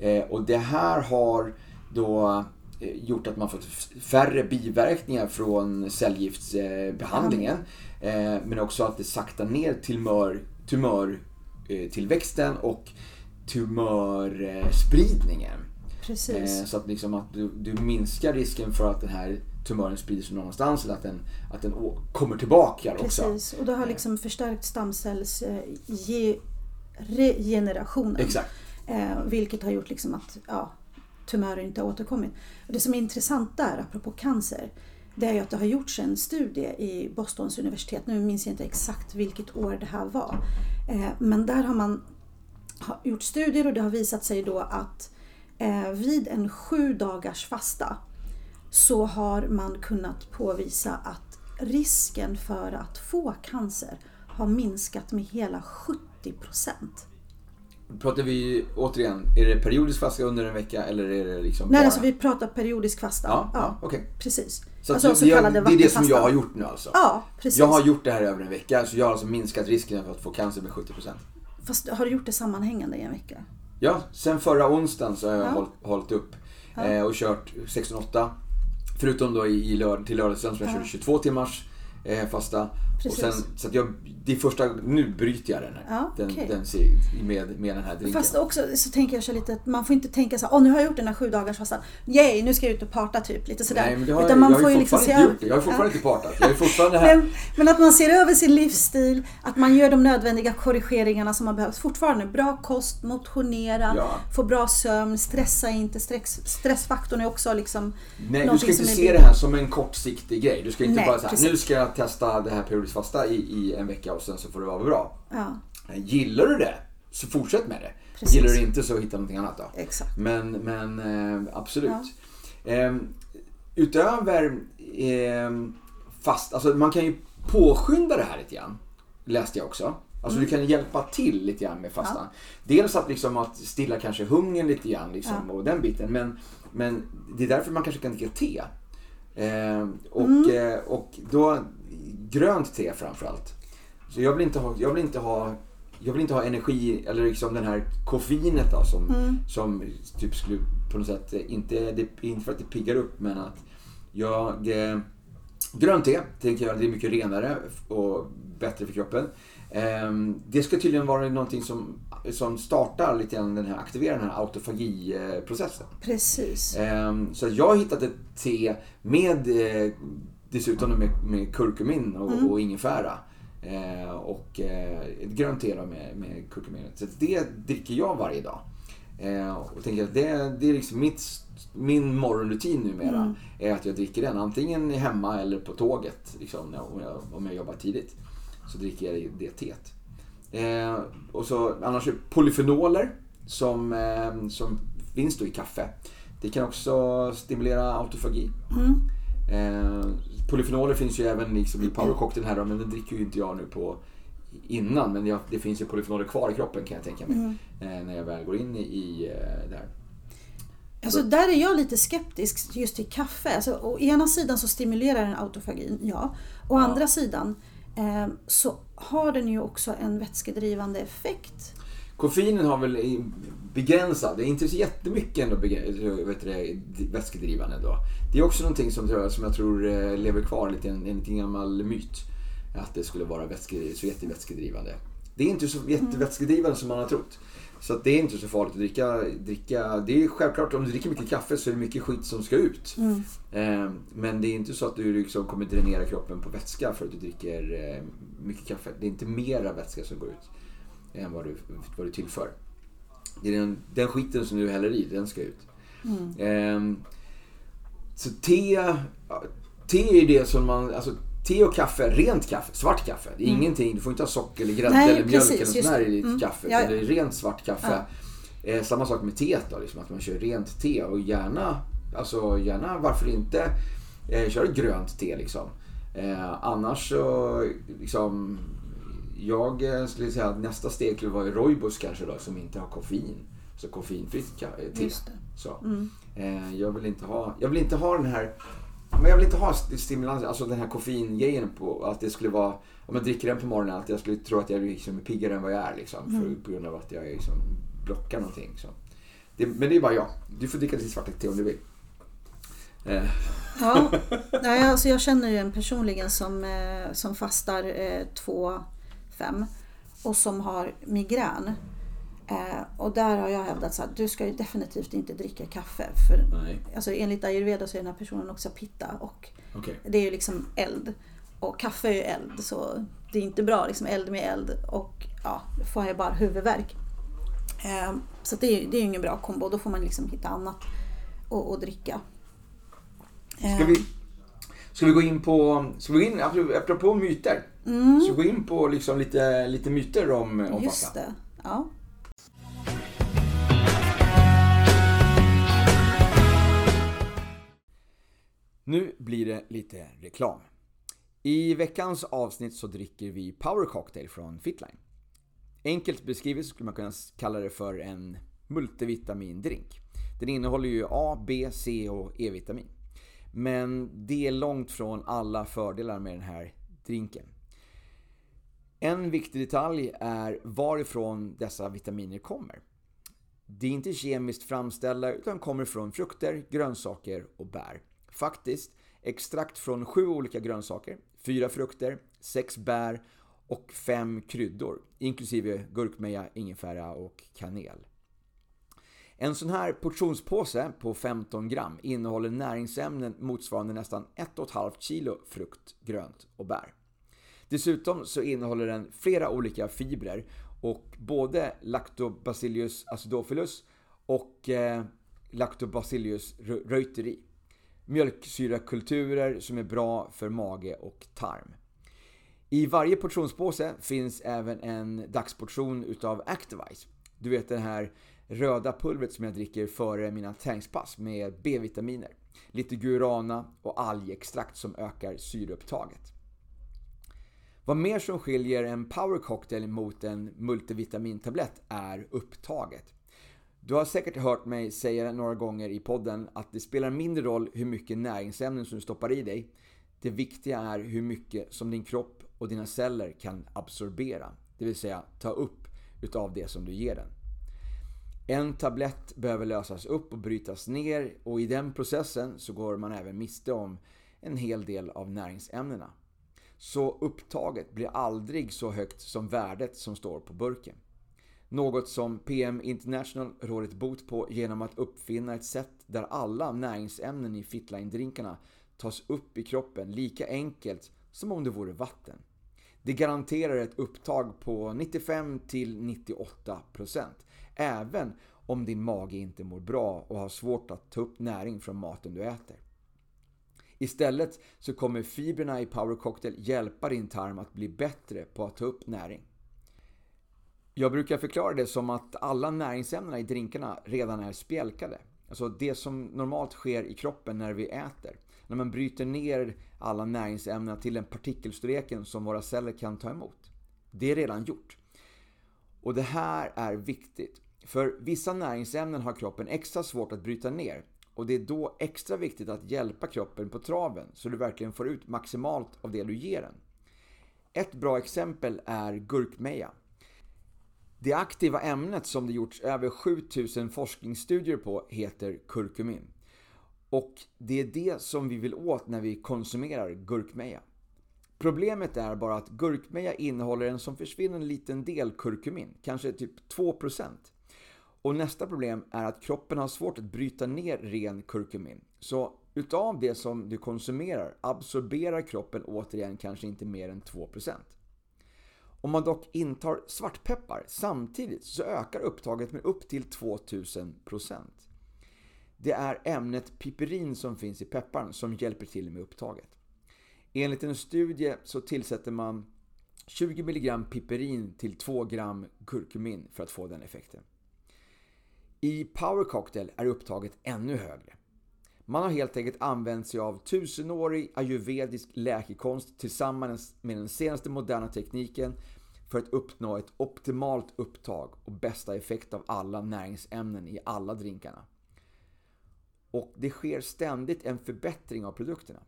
Eh, och det här har då eh, gjort att man fått färre biverkningar från cellgiftsbehandlingen. Eh, men också att det saktar ner tumör, tumörtillväxten och tumörspridningen. Precis. Så att, liksom att du, du minskar risken för att den här tumören sprider sig någonstans eller att den, att den kommer tillbaka också. Precis, och det har liksom förstärkt stamcellsregenerationen. Exakt. Eh, vilket har gjort liksom att ja, tumörer inte har återkommit. Och det som är intressant där, apropå cancer, det är ju att det har gjorts en studie i Bostons universitet, nu minns jag inte exakt vilket år det här var. Eh, men där har man gjort studier och det har visat sig då att eh, vid en sju dagars fasta så har man kunnat påvisa att risken för att få cancer har minskat med hela 70 procent. Pratar vi återigen, är det periodisk fasta under en vecka eller är det liksom Nej, alltså vi pratar periodisk fasta. Ja, ja. ja okay. precis. Så, alltså, så jag, det är det som jag har gjort nu alltså? Ja, precis. Jag har gjort det här över en vecka, så jag har alltså minskat risken för att få cancer med 70 procent. Fast har du gjort det sammanhängande i en vecka? Ja, sen förra onsdagen så har jag ja. hållit, hållit upp eh, och kört 16-8 Förutom då i, i lörd, till lördagsdagen som jag körde 22 timmars eh, fasta. Och sen, så jag, det är första, nu bryter jag den här. Ja, den, okay. den, med, med den här drinken. Fast också så tänker jag så lite att man får inte tänka så åh nu har jag gjort den här sju dagars fastan. Yay, nu ska jag ut och parta typ. Lite sådär. Nej, men det har, Utan man jag, får ju liksom se över. Jag har fortfarande inte partat. Jag är fortfarande här. Men, men, att man ser över sin livsstil, att man gör de nödvändiga korrigeringarna som man behövs. Fortfarande bra kost, motionera, ja. få bra sömn, stressa inte. Stress, stressfaktorn är också liksom Nej, du ska inte se det här som en kortsiktig grej. Du ska inte Nej, bara säga, nu ska jag testa det här periodiskt fasta i, i en vecka och sen så får det vara bra. Ja. Gillar du det så fortsätt med det. Precis. Gillar du det inte så hitta någonting annat då. Exakt. Men, men eh, absolut. Ja. Eh, utöver eh, fast, alltså man kan ju påskynda det här lite grann. Läste jag också. Alltså mm. du kan hjälpa till lite grann med fastan. Ja. Dels att, liksom, att stilla kanske hungern lite grann liksom, ja. och den biten. Men, men det är därför man kanske kan dricka te. Eh, och, mm. eh, och då grönt te framförallt. Så jag vill inte ha, jag vill inte ha, jag vill inte ha energi eller liksom den här koffeinet då som, mm. som typ skulle på något sätt, inte, det, inte för att det piggar upp men att jag eh, Grönt te tänker jag, det är mycket renare och bättre för kroppen. Eh, det ska tydligen vara någonting som, som startar lite grann den här, aktiverar den här autofagiprocessen. Precis. Eh, så jag har hittat ett te med eh, dessutom med, med kurkumin och, mm. och ingefära. Eh, och eh, ett grönt te med, med kurkumin. Så det dricker jag varje dag. Eh, och tänker att det, det är liksom mitt, min morgonrutin numera. Mm. Är att jag dricker den antingen hemma eller på tåget. Liksom, om, jag, om jag jobbar tidigt. Så dricker jag det teet. Eh, och så annars är polyfenoler som, eh, som finns då i kaffe. Det kan också stimulera autofagi. Mm. Eh, polyfenoler finns ju även liksom i powercocktailen här men den dricker ju inte jag nu på innan. Men jag, det finns ju polyfenoler kvar i kroppen kan jag tänka mig. Mm. Eh, när jag väl går in i, i eh, det här. Alltså där är jag lite skeptisk just till kaffe. Alltså, å ena sidan så stimulerar den autofagin, ja. Å ja. andra sidan eh, så har den ju också en vätskedrivande effekt. Koffeinen har väl begränsad, det är inte så jättemycket ändå vet du, vätskedrivande då. Det är också någonting som, som jag tror eh, lever kvar lite, en, en gammal myt. Att det skulle vara vätske, så jättevätskedrivande. Det är inte så jättevätskedrivande som man har trott. Så det är inte så farligt att dricka, dricka. Det är självklart om du dricker mycket kaffe så är det mycket skit som ska ut. Mm. Eh, men det är inte så att du liksom kommer dränera kroppen på vätska för att du dricker eh, mycket kaffe. Det är inte mera vätska som går ut än vad du, vad du tillför. Det är den, den skiten som du häller i, den ska ut. Mm. Eh, så te, te är det som man, alltså te och kaffe, rent kaffe, svart kaffe. Det är mm. ingenting, du får inte ha socker eller grädde eller mjölk precis, eller sånt där i ditt mm. kaffe. Ja, ja. Det är rent svart kaffe. Ja. Eh, samma sak med teet då, liksom, att man kör rent te och gärna, alltså gärna varför inte eh, köra grönt te liksom. Eh, annars så liksom, jag eh, skulle säga att nästa steg skulle vara Roibos kanske då som inte har koffein. Så koffeinfritt te. Så. Mm. Eh, jag, vill inte ha, jag vill inte ha den här men jag vill inte ha stimulans, alltså den här koffeingrejen på att det skulle vara, om jag dricker den på morgonen, att jag skulle tro att jag liksom är piggare än vad jag är liksom. Mm. För, på grund av att jag liksom blockar någonting. Så. Det, men det är bara jag. Du får dricka ditt svarta te om du vill. Eh. Ja, Nej, alltså jag känner ju en personligen som, eh, som fastar eh, 2-5 och som har migrän. Eh, och där har jag hävdat att du ska ju definitivt inte dricka kaffe. För alltså, enligt ayurveda så är den här personen också pitta och okay. det är ju liksom eld. Och kaffe är ju eld så det är inte bra liksom eld med eld och ja, då får jag bara huvudvärk. Eh, så det är, det är ju ingen bra kombo. Då får man liksom hitta annat att dricka. Eh. Ska, vi, ska vi gå in på, ska vi gå in, apropå myter. Mm. Vi gå in på liksom lite, lite myter om, om Just fasta? det. Ja. Nu blir det lite reklam. I veckans avsnitt så dricker vi Power Cocktail från Fitline. Enkelt beskrivet skulle man kunna kalla det för en multivitamindrink. Den innehåller ju A, B, C och E-vitamin. Men det är långt från alla fördelar med den här drinken. En viktig detalj är varifrån dessa vitaminer kommer. Det är inte kemiskt framställda utan kommer från frukter, grönsaker och bär. Faktiskt extrakt från sju olika grönsaker, fyra frukter, sex bär och fem kryddor, inklusive gurkmeja, ingefära och kanel. En sån här portionspåse på 15 gram innehåller näringsämnen motsvarande nästan 1,5 kilo frukt, grönt och bär. Dessutom så innehåller den flera olika fibrer och både Lactobacillus acidophilus och eh, Lactobacillus reuteri mjölksyrakulturer som är bra för mage och tarm. I varje portionspåse finns även en dagsportion utav Activise. Du vet det här röda pulvret som jag dricker före mina träningspass med B-vitaminer. Lite guarana och algextrakt som ökar syreupptaget. Vad mer som skiljer en power cocktail mot en multivitamintablett är upptaget. Du har säkert hört mig säga några gånger i podden att det spelar mindre roll hur mycket näringsämnen som du stoppar i dig. Det viktiga är hur mycket som din kropp och dina celler kan absorbera. Det vill säga ta upp utav det som du ger den. En tablett behöver lösas upp och brytas ner och i den processen så går man även miste om en hel del av näringsämnena. Så upptaget blir aldrig så högt som värdet som står på burken. Något som PM International rådit bot på genom att uppfinna ett sätt där alla näringsämnen i Fitline-drinkarna tas upp i kroppen lika enkelt som om det vore vatten. Det garanterar ett upptag på 95-98% även om din mage inte mår bra och har svårt att ta upp näring från maten du äter. Istället så kommer fibrerna i Power Cocktail hjälpa din tarm att bli bättre på att ta upp näring. Jag brukar förklara det som att alla näringsämnena i drinkarna redan är spjälkade. Alltså det som normalt sker i kroppen när vi äter. När man bryter ner alla näringsämnen till den partikelstorleken som våra celler kan ta emot. Det är redan gjort. Och det här är viktigt. För vissa näringsämnen har kroppen extra svårt att bryta ner. Och det är då extra viktigt att hjälpa kroppen på traven så du verkligen får ut maximalt av det du ger den. Ett bra exempel är gurkmeja. Det aktiva ämnet som det gjorts över 7000 forskningsstudier på heter kurkumin. Och det är det som vi vill åt när vi konsumerar gurkmeja. Problemet är bara att gurkmeja innehåller en som försvinner liten del kurkumin, kanske typ 2%. Och nästa problem är att kroppen har svårt att bryta ner ren kurkumin. Så utav det som du konsumerar absorberar kroppen återigen kanske inte mer än 2%. Om man dock intar svartpeppar samtidigt så ökar upptaget med upp till 2000%. Det är ämnet piperin som finns i pepparn som hjälper till med upptaget. Enligt en studie så tillsätter man 20 mg piperin till 2 gram kurkumin för att få den effekten. I Power Cocktail är upptaget ännu högre. Man har helt enkelt använt sig av tusenårig ayurvedisk läkekonst tillsammans med den senaste moderna tekniken för att uppnå ett optimalt upptag och bästa effekt av alla näringsämnen i alla drinkarna. Och det sker ständigt en förbättring av produkterna.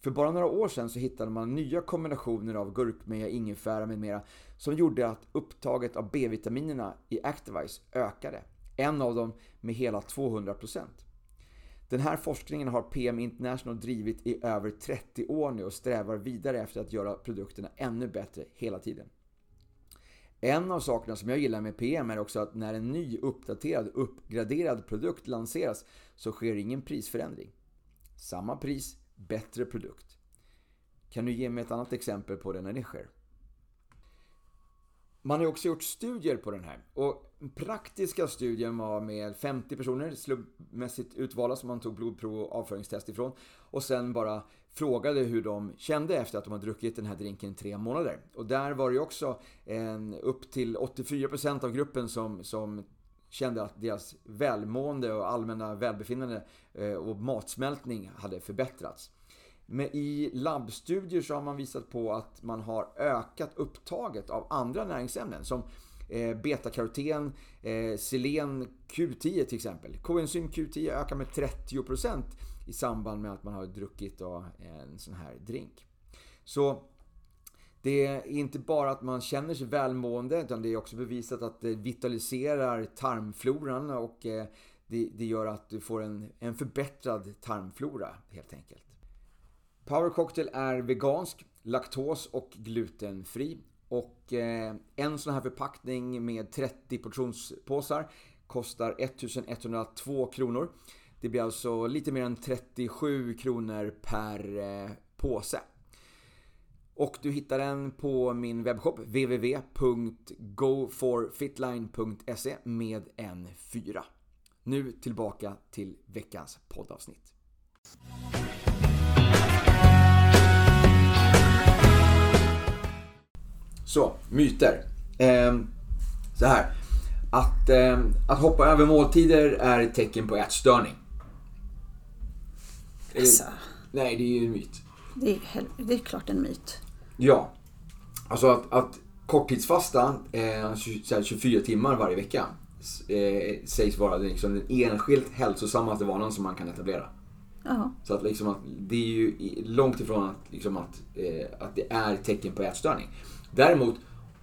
För bara några år sedan så hittade man nya kombinationer av gurkmeja, ingefära med mera som gjorde att upptaget av B-vitaminerna i Activise ökade. En av dem med hela 200%. Den här forskningen har PM International drivit i över 30 år nu och strävar vidare efter att göra produkterna ännu bättre hela tiden. En av sakerna som jag gillar med PM är också att när en ny uppdaterad, uppgraderad produkt lanseras så sker ingen prisförändring. Samma pris, bättre produkt. Kan du ge mig ett annat exempel på det när det sker? Man har också gjort studier på den här. Och praktiska studien var med 50 personer slumpmässigt utvalda som man tog blodprov och avföringstest ifrån. Och sen bara frågade hur de kände efter att de hade druckit den här drinken i tre månader. Och där var det också en, upp till 84% av gruppen som, som kände att deras välmående och allmänna välbefinnande eh, och matsmältning hade förbättrats. Men i labbstudier så har man visat på att man har ökat upptaget av andra näringsämnen som eh, betakaroten, eh, selen Q10 till exempel. Koenzym Q10 ökar med 30% i samband med att man har druckit en sån här drink. Så det är inte bara att man känner sig välmående utan det är också bevisat att det vitaliserar tarmfloran och eh, det, det gör att du får en, en förbättrad tarmflora helt enkelt. Power Cocktail är vegansk, laktos och glutenfri. Och eh, en sån här förpackning med 30 portionspåsar kostar 1102 kronor. Det blir alltså lite mer än 37 kronor per eh, påse. Och du hittar den på min webbshop www.goforfitline.se med en 4. Nu tillbaka till veckans poddavsnitt. Så, myter. Eh, så här. Att, eh, att hoppa över måltider är ett tecken på ätstörning. Alltså. Nej, det är ju en myt. Det är, det är klart en myt. Ja. Alltså att, att korttidsfasta eh, 24 timmar varje vecka eh, sägs vara liksom den enskilt hälsosammaste vanan som man kan etablera. Aha. Så att, liksom att det är ju långt ifrån att, liksom att, eh, att det är tecken på ätstörning. Däremot,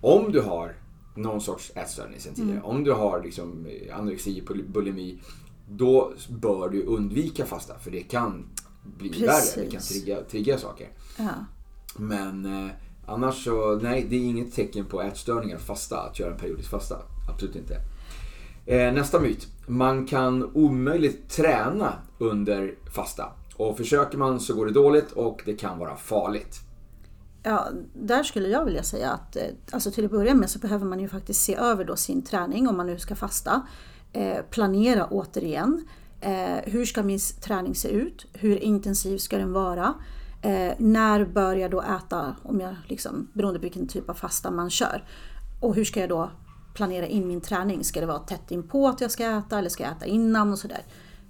om du har någon sorts ätstörning sen tidigare, mm. om du har liksom anorexi, bulimi, då bör du undvika fasta för det kan bli Precis. värre, det kan trigga, trigga saker. Ja. Men eh, annars så, nej, det är inget tecken på ätstörningar fasta, att göra en periodisk fasta. Absolut inte. Eh, nästa myt. Man kan omöjligt träna under fasta. Och försöker man så går det dåligt och det kan vara farligt. Ja, där skulle jag vilja säga att eh, alltså till att börja med så behöver man ju faktiskt se över då sin träning om man nu ska fasta. Eh, planera återigen. Eh, hur ska min träning se ut? Hur intensiv ska den vara? Eh, när bör jag då äta, om jag liksom, beroende på vilken typ av fasta man kör. Och hur ska jag då planera in min träning? Ska det vara tätt inpå att jag ska äta eller ska jag äta innan och sådär.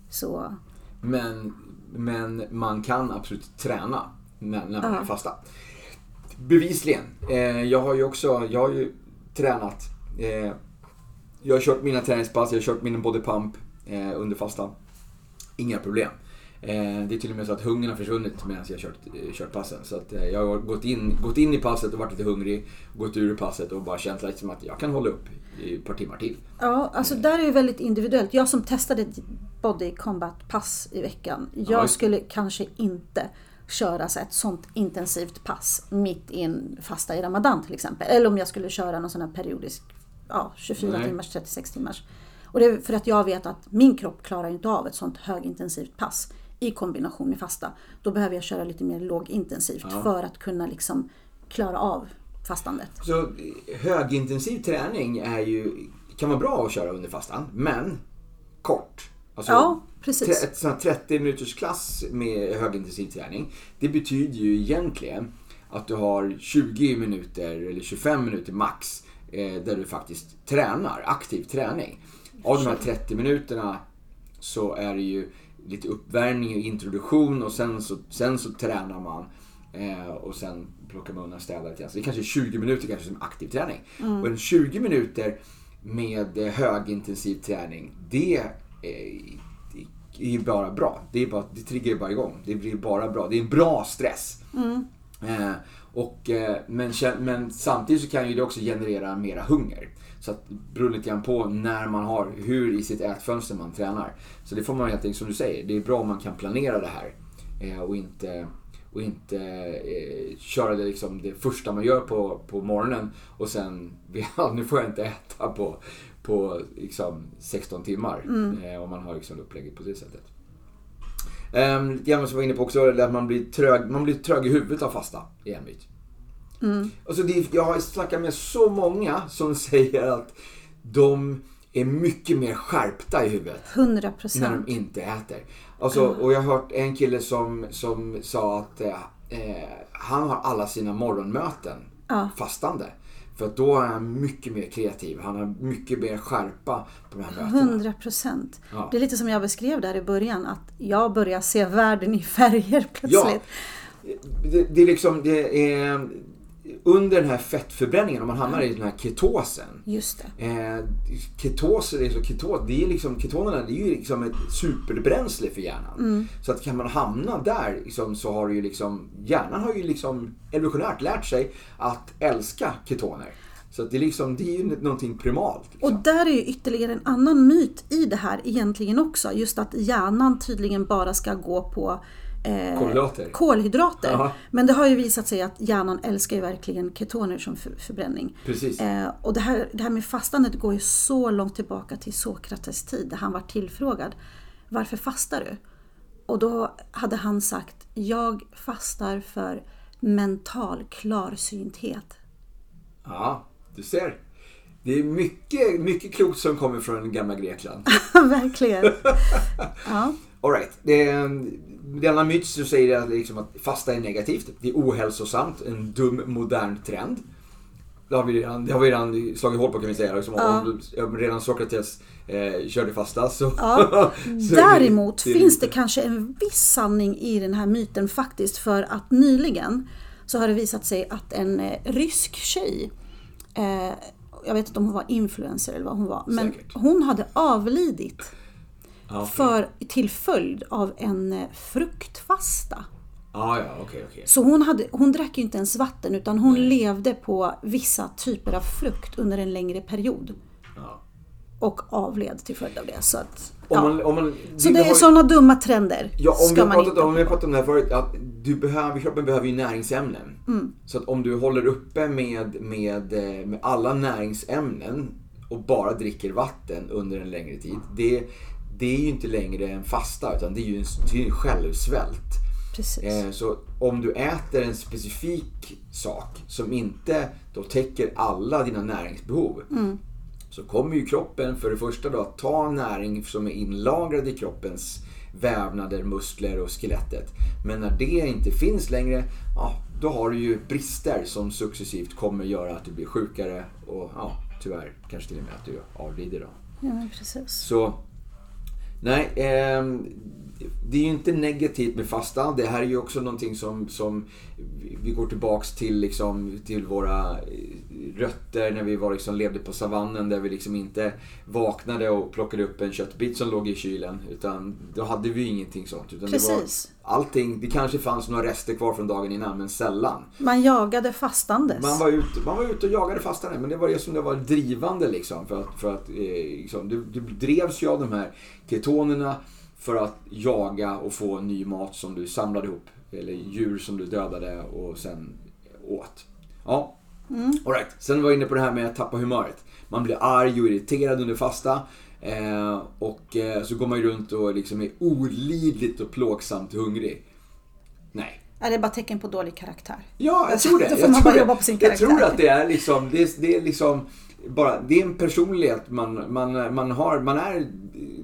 Så... Men, men man kan absolut träna när, när man uh är fasta. Bevisligen. Eh, jag har ju också, jag har ju tränat. Eh, jag har kört mina träningspass, jag har kört min bodypump eh, under fasta. Inga problem. Det är till och med så att hungern har försvunnit medan jag kört, eh, kört passen. Så att jag har gått in, gått in i passet och varit lite hungrig, gått ur passet och bara känt liksom att jag kan hålla upp i ett par timmar till. Ja, alltså där är det väldigt individuellt. Jag som testade ett body combat pass i veckan, jag ja, skulle kanske inte köra så ett sånt intensivt pass mitt i en fasta i Ramadan till exempel. Eller om jag skulle köra någon sån här periodisk ja, 24 Nej. timmars, 36 timmars. Och det är för att jag vet att min kropp klarar inte av ett sånt högintensivt pass i kombination med fasta. Då behöver jag köra lite mer lågintensivt ja. för att kunna liksom klara av fastandet. Så högintensiv träning är ju, kan vara bra att köra under fastan, men kort. Alltså, ja, precis. Ett sånt 30 minuters klass med högintensiv träning. Det betyder ju egentligen att du har 20 minuter eller 25 minuter max eh, där du faktiskt tränar, aktiv träning. Av de här 30 minuterna så är det ju lite uppvärmning och introduktion och sen så, sen så tränar man. Eh, och sen plockar man undan städar lite Så det är kanske 20 minuter kanske som aktiv träning. Mm. Och en 20 minuter med högintensiv träning, det är, är bara bra. Det, är bara, det triggar bara igång. Det blir bara bra. Det är en bra stress. Mm. Eh, och, eh, men, men samtidigt så kan ju det också generera mera hunger. Så att beror lite grann på när man har, hur i sitt ätfönster man tränar. Så det får man helt enkelt, som du säger, det är bra om man kan planera det här. Eh, och inte, och inte eh, köra det liksom det första man gör på, på morgonen och sen, ja, nu får jag inte äta på, på liksom 16 timmar. Mm. Eh, om man har liksom upplägget på det sättet. Um, lite grann som jag var inne på också, att man blir trög, man blir trög i huvudet av fasta. I en myt. Mm. Alltså det, jag har snackat med så många som säger att de är mycket mer skärpta i huvudet. 100 När de inte äter. Alltså, mm. Och jag har hört en kille som, som sa att eh, eh han har alla sina morgonmöten ja. fastande. För att då är han mycket mer kreativ. Han har mycket mer skärpa på de här mötena. 100 procent. Ja. Det är lite som jag beskrev där i början. Att jag börjar se världen i färger plötsligt. Ja. Det, det, är liksom, det är under den här fettförbränningen, om man hamnar i den här ketosen. Just det. Eh, ketoser, är så ketos, det är liksom, ketonerna det är ju liksom ett superbränsle för hjärnan. Mm. Så att kan man hamna där liksom, så har ju liksom, hjärnan har ju liksom evolutionärt lärt sig att älska ketoner. Så det är, liksom, det är ju någonting primalt. Liksom. Och där är ju ytterligare en annan myt i det här egentligen också. Just att hjärnan tydligen bara ska gå på eh, kolhydrater. kolhydrater. Men det har ju visat sig att hjärnan älskar ju verkligen ketoner som för, förbränning. Precis. Eh, och det här, det här med fastandet går ju så långt tillbaka till Sokrates tid där han var tillfrågad. Varför fastar du? Och då hade han sagt, jag fastar för mental klarsynthet. Ja, du ser. Det är mycket, mycket klokt som kommer från gamla Grekland. Verkligen. ja. All right. Det, denna myt så säger att, liksom att fasta är negativt. Det är ohälsosamt. En dum modern trend. Det har vi redan, det har vi redan slagit hål på kan vi säga. Liksom, ja. om, redan Sokrates eh, körde fasta så... Ja. så Däremot det, det finns det kanske en viss sanning i den här myten faktiskt. För att nyligen så har det visat sig att en eh, rysk tjej eh, jag vet inte om hon var influencer eller vad hon var. Men Säkert. hon hade avlidit okay. för, till följd av en eh, fruktfasta. Ah, ja, okay, okay. Så hon, hade, hon drack ju inte ens vatten utan hon Nej. levde på vissa typer av frukt under en längre period. Ja. Och avled till följd av det. Så, att, om man, om man, så det är ju... sådana dumma trender. Ja, om ska vi har pratat, om vi har pratat om det här förut. Att du behöver, kroppen behöver ju näringsämnen. Mm. Så att om du håller uppe med, med, eh, med alla näringsämnen och bara dricker vatten under en längre tid. Det, det är ju inte längre en fasta utan det är ju en, det är en självsvält. Eh, så om du äter en specifik sak som inte då täcker alla dina näringsbehov. Mm. Så kommer ju kroppen för det första då att ta näring som är inlagrad i kroppens vävnader, muskler och skelettet. Men när det inte finns längre, ja, då har du ju brister som successivt kommer göra att du blir sjukare och ja, tyvärr kanske till och med att du avlider. Då. Ja, precis. Så Nej, eh, det är ju inte negativt med fasta. Det här är ju också någonting som, som vi går tillbaks till, liksom, till våra rötter när vi var, liksom, levde på savannen där vi liksom inte vaknade och plockade upp en köttbit som låg i kylen. Utan då hade vi ingenting sånt. Utan Precis. Det var allting, det kanske fanns några rester kvar från dagen innan men sällan. Man jagade fastandes. Man var ute, man var ute och jagade fastande men det var det som det var drivande liksom. För att, för att eh, liksom, du, du drevs ju av de här ketonerna för att jaga och få ny mat som du samlade ihop. Eller djur som du dödade och sen åt. Ja, mm. alright. Sen var jag inne på det här med att tappa humöret. Man blir arg och irriterad under fasta. Eh, och eh, så går man ju runt och liksom är olidligt och plågsamt hungrig. Nej. Ja, det är bara tecken på dålig karaktär. Ja, jag tror det. Då får jag man bara jobba på sin karaktär. Jag tror att det är liksom, det är, det är liksom bara, det är en personlighet man, man, man, har, man, är,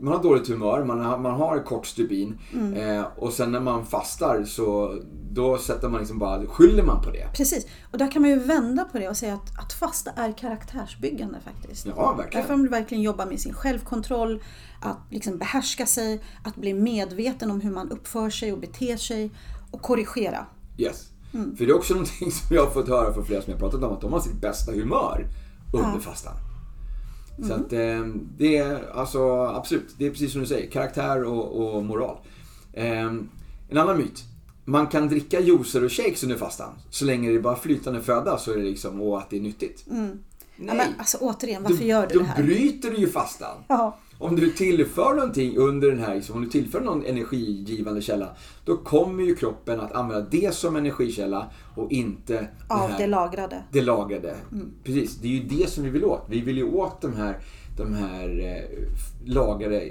man har dåligt humör, man har, man har kort stubin. Mm. Eh, och sen när man fastar så då sätter man liksom bara, skyller man på det. Precis, och där kan man ju vända på det och säga att, att fasta är karaktärsbyggande faktiskt. Ja, verkligen. Där får man verkligen jobba med sin självkontroll, att liksom behärska sig, att bli medveten om hur man uppför sig och beter sig och korrigera. Yes. Mm. För det är också någonting som jag har fått höra från flera som jag pratat om, att de har sitt bästa humör under fastan. Så mm. att eh, det är alltså absolut, det är precis som du säger, karaktär och, och moral. Eh, en annan myt. Man kan dricka juicer och shakes under fastan. Så länge det är bara flytande föda så är det liksom, och att det är nyttigt. Mm. Nej. Ja, men, alltså återigen, varför du, gör du det här? Då bryter du ju fastan. Ja. Om du tillför någonting under den här, liksom, om du tillför någon energigivande källa, då kommer ju kroppen att använda det som energikälla och inte Av det, här, det lagrade. Det lagrade. Mm. Precis, det är ju det som vi vill åt. Vi vill ju åt de här, de här eh, lagrade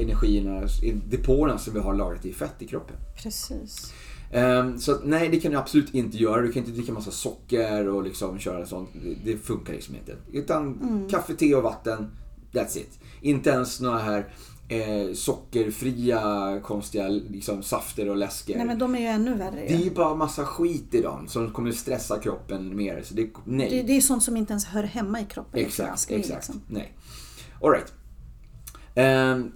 energierna, depåerna som vi har lagrat i fett i kroppen. Precis. Um, så nej, det kan du absolut inte göra. Du kan inte dricka massa socker och liksom köra sånt. Det, det funkar liksom inte. Utan mm. kaffe, te och vatten, that's it. Inte ens några här eh, sockerfria konstiga liksom, safter och läsker. Nej men de är ju ännu värre. Det är ju bara massa skit i dem som kommer stressa kroppen mer. Så det, nej. Det, det är sånt som inte ens hör hemma i kroppen. Exakt, exakt. Liksom. Nej. Alright. Um,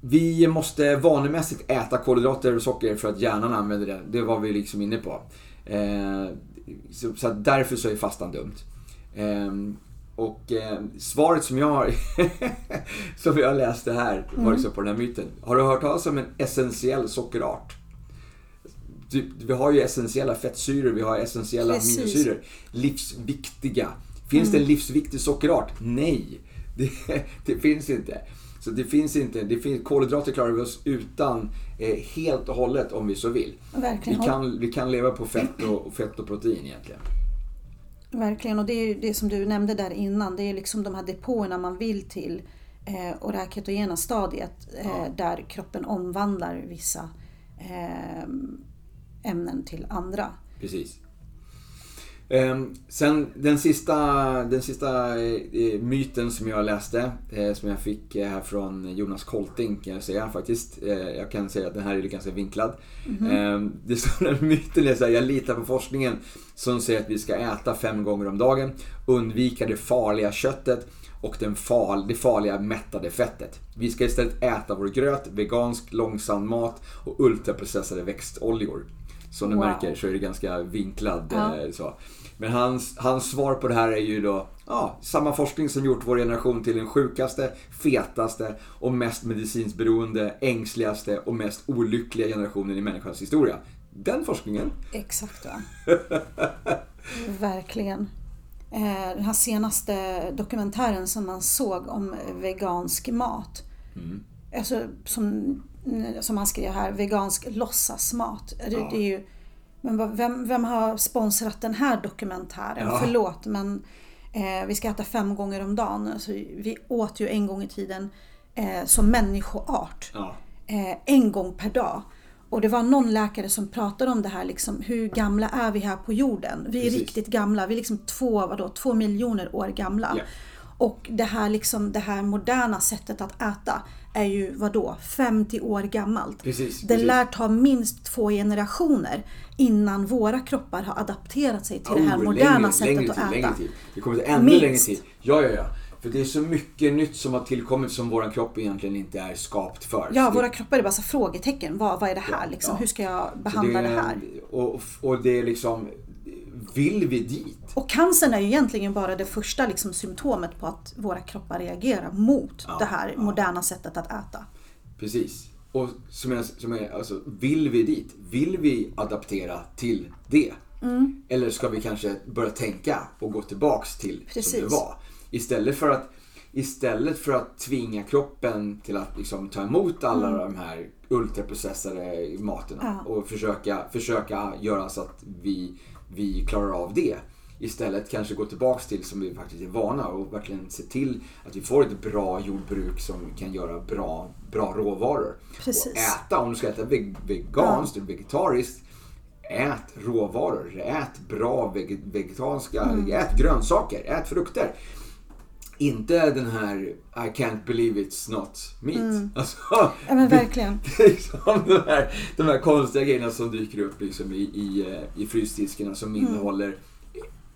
vi måste vanemässigt äta kolhydrater och socker för att hjärnan använder det. Det var vi liksom inne på. Eh, så, så därför så är fastan dumt. Eh, och eh, svaret som jag har, som jag läste här, var liksom på den här myten. Har du hört talas om en essentiell sockerart? Typ, vi har ju essentiella fettsyror, vi har essentiella aminosyror. Livsviktiga. Finns mm. det en mm. livsviktig sockerart? Nej, det, det finns inte. Så det finns inte, det finns, kolhydrater klarar vi oss utan eh, helt och hållet om vi så vill. Verkligen. Vi kan, vi kan leva på fett och, fett och protein egentligen. Verkligen, och det är det som du nämnde där innan. Det är liksom de här depåerna man vill till eh, och det här ketogena stadiet eh, ja. där kroppen omvandlar vissa eh, ämnen till andra. Precis. Ehm, sen den sista, den sista eh, myten som jag läste, eh, som jag fick eh, här från Jonas Kolting kan jag säga faktiskt. jag kan säga att den här är ganska vinklad. Mm -hmm. det står den myten är så här, jag litar på forskningen som säger att vi ska äta fem gånger om dagen, undvika det farliga köttet och den fal, det farliga mättade fettet. Vi ska istället äta vår gröt, vegansk långsam mat och ultraprocessade växtoljor. Som du wow. märker så är det ganska vinklad. Ja. Eh, så. Men hans, hans svar på det här är ju då ja, samma forskning som gjort vår generation till den sjukaste, fetaste och mest medicinsberoende, ängsligaste och mest olyckliga generationen i människans historia. Den forskningen. Exakt va. Verkligen. Eh, den här senaste dokumentären som man såg om vegansk mat. Mm. Alltså, som som han skrev här, vegansk låtsasmat. Ja. Det, det, är ju, men vem, vem har sponsrat den här dokumentären? Ja. Förlåt men eh, vi ska äta fem gånger om dagen. Alltså, vi åt ju en gång i tiden eh, som människoart. Ja. Eh, en gång per dag. Och det var någon läkare som pratade om det här, liksom, hur gamla är vi här på jorden? Vi är Precis. riktigt gamla, vi är liksom två, vadå, två miljoner år gamla. Yeah. Och det här, liksom, det här moderna sättet att äta är ju vadå, 50 år gammalt. Precis, det precis. lär ta minst två generationer innan våra kroppar har adapterat sig till oh, det här moderna längre, sättet längre att äta. Längre tid. Det kommer ta ännu minst. längre tid. Ja, ja, ja. För det är så mycket nytt som har tillkommit som vår kropp egentligen inte är skapt för. Ja, våra kroppar är bara så frågetecken. Vad, vad är det här ja, liksom? Ja. Hur ska jag behandla det, det, här? Och, och det är liksom vill vi dit? Och cancern är ju egentligen bara det första liksom, symptomet på att våra kroppar reagerar mot ja, det här ja. moderna sättet att äta. Precis. Och som jag, som jag, alltså, vill vi dit? Vill vi adaptera till det? Mm. Eller ska vi kanske börja tänka och gå tillbaks till Precis. som det var? Istället för att Istället för att tvinga kroppen till att liksom ta emot alla mm. de här ultraprocessade materna ja. och försöka, försöka göra så att vi, vi klarar av det. Istället kanske gå tillbaks till som vi faktiskt är vana och verkligen se till att vi får ett bra jordbruk som kan göra bra, bra råvaror. Precis. Och äta, om du ska äta veganskt ja. eller vegetariskt, ät råvaror. Ät bra vegetariska, mm. ät grönsaker, ät frukter. Inte den här I can't believe it's not meat. Mm. Alltså, ja men verkligen. liksom de, här, de här konstiga grejerna som dyker upp liksom i, i, eh, i frysdiskarna som mm. innehåller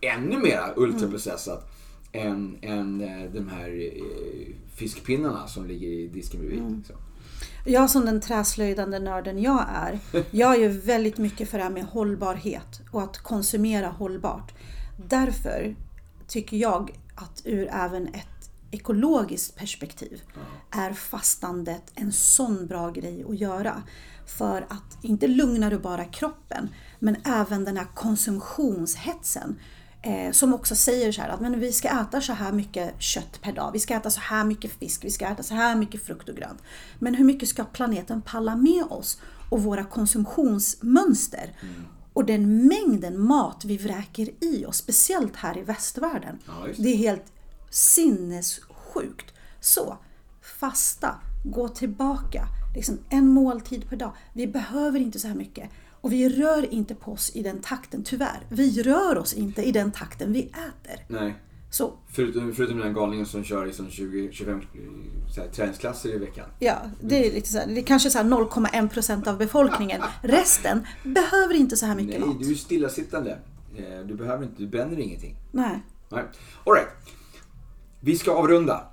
ännu mer ultraprocessat mm. än, än eh, de här eh, fiskpinnarna som ligger i disken bredvid. Mm. Liksom. Jag som den träslöjdande nörden jag är, jag är ju väldigt mycket för det här med hållbarhet och att konsumera hållbart. Därför tycker jag att ur även ett ekologiskt perspektiv är fastandet en sån bra grej att göra. För att inte lugnar du bara kroppen, men även den här konsumtionshetsen. Eh, som också säger så här att men vi ska äta så här mycket kött per dag, vi ska äta så här mycket fisk, vi ska äta så här mycket frukt och grönt. Men hur mycket ska planeten palla med oss och våra konsumtionsmönster? Mm. Och den mängden mat vi vräker i oss, speciellt här i västvärlden. Ja, det är helt sinnessjukt. Så, fasta, gå tillbaka. Liksom en måltid per dag. Vi behöver inte så här mycket. Och vi rör inte på oss i den takten, tyvärr. Vi rör oss inte i den takten vi äter. Nej. Så. Förutom, förutom den galningen som kör liksom 20-25 träningsklasser i veckan. Ja, det är lite så här, det är kanske 0,1% av befolkningen. Resten behöver inte så här mycket Nej, mat. du är stillasittande. Eh, du behöver inte, du bränner ingenting. Nej. Nej. All right. Vi ska avrunda.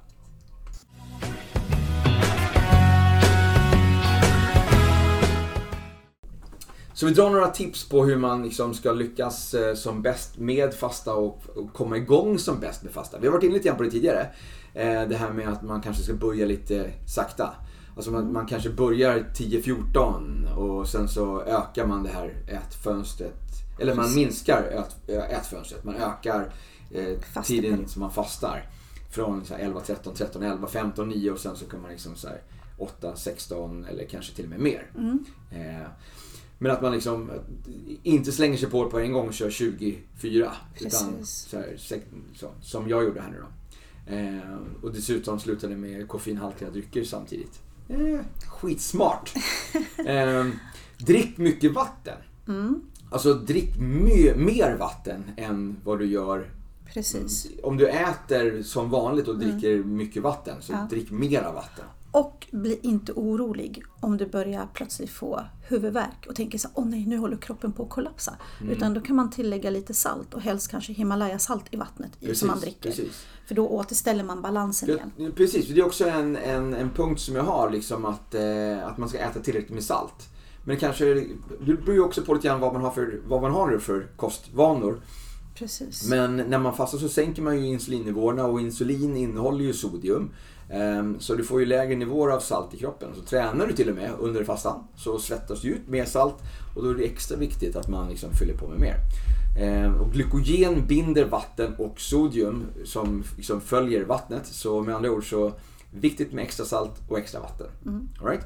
Så vi drar några tips på hur man liksom ska lyckas eh, som bäst med fasta och, komma igång som bäst med fasta. Vi har varit inne lite grann på det tidigare. Eh, det här med att man kanske ska börja lite sakta. Alltså man, man kanske börjar 10-14 och sen så ökar man det här ätfönstret. Eller man minskar ät, ätfönstret. Man ökar eh, tiden som man fastar. Från så 11, 13, 13, 11, 15, 9 och sen så kan man liksom så 8, 16 eller kanske till och med mer. Mm. Eh, men att man liksom inte slänger sig på det på en gång och kör 24. Utan så här, så, som jag gjorde här nu då. Eh, och dessutom slutade med koffeinhaltiga drycker samtidigt. Eh, skitsmart! eh, drick mycket vatten. Mm. Alltså drick mer vatten än vad du gör Precis. Om du äter som vanligt och dricker mm. mycket vatten, så ja. drick mera vatten. Och bli inte orolig om du börjar plötsligt få huvudvärk och tänker så åh nej, nu håller kroppen på att kollapsa. Mm. Utan då kan man tillägga lite salt och helst kanske Himalaya-salt i vattnet precis, som man dricker. Precis. För då återställer man balansen det, igen. Precis, det är också en, en, en punkt som jag har, liksom att, eh, att man ska äta tillräckligt med salt. Men kanske, det beror ju också på lite grann vad man har för, vad man har för kostvanor. Precis. Men när man fastar så sänker man ju insulinnivåerna och insulin innehåller ju sodium. Ehm, så du får ju lägre nivåer av salt i kroppen. Så tränar du till och med under fastan så svettas du ut mer salt och då är det extra viktigt att man liksom fyller på med mer. Ehm, och glykogen binder vatten och sodium som liksom följer vattnet. Så med andra ord så viktigt med extra salt och extra vatten. Mm. All right?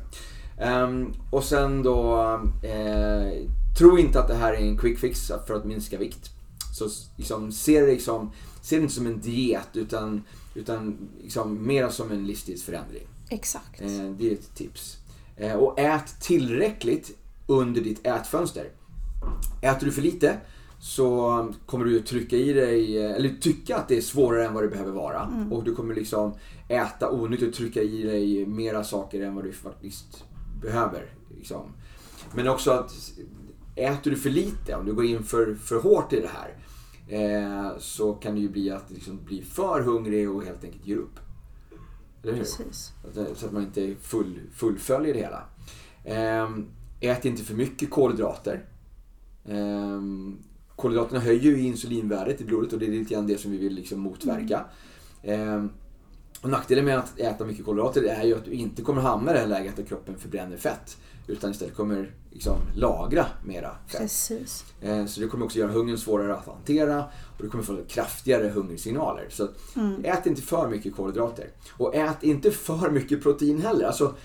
Um, och sen då, eh, tro inte att det här är en quick fix för att minska vikt. Så liksom, se det liksom, se det inte som en diet utan, utan liksom, mera som en livsstilsförändring. Exakt. Eh, det är ett tips. Eh, och ät tillräckligt under ditt ätfönster. Äter du för lite så kommer du trycka i dig, eller tycka att det är svårare än vad det behöver vara. Mm. Och du kommer liksom äta onyttigt och trycka i dig mera saker än vad du faktiskt behöver. Liksom. Men också att äter du för lite, om du går in för, för hårt i det här, eh, så kan det ju bli att liksom bli för hungrig och helt enkelt ger upp. Eller hur? Precis. Så att man inte full, fullföljer det hela. Eh, ät inte för mycket kolhydrater. Eh, kolhydraterna höjer ju insulinvärdet i blodet och det är lite grann det som vi vill liksom motverka. Mm. Eh, och nackdelen med att äta mycket kolhydrater är ju att du inte kommer hamna i det här läget där kroppen förbränner fett. Utan istället kommer liksom lagra mera fett. Precis. Eh, så det kommer också göra hungern svårare att hantera och du kommer få kraftigare hungersignaler. Så mm. ät inte för mycket kolhydrater. Och ät inte för mycket protein heller. Alltså,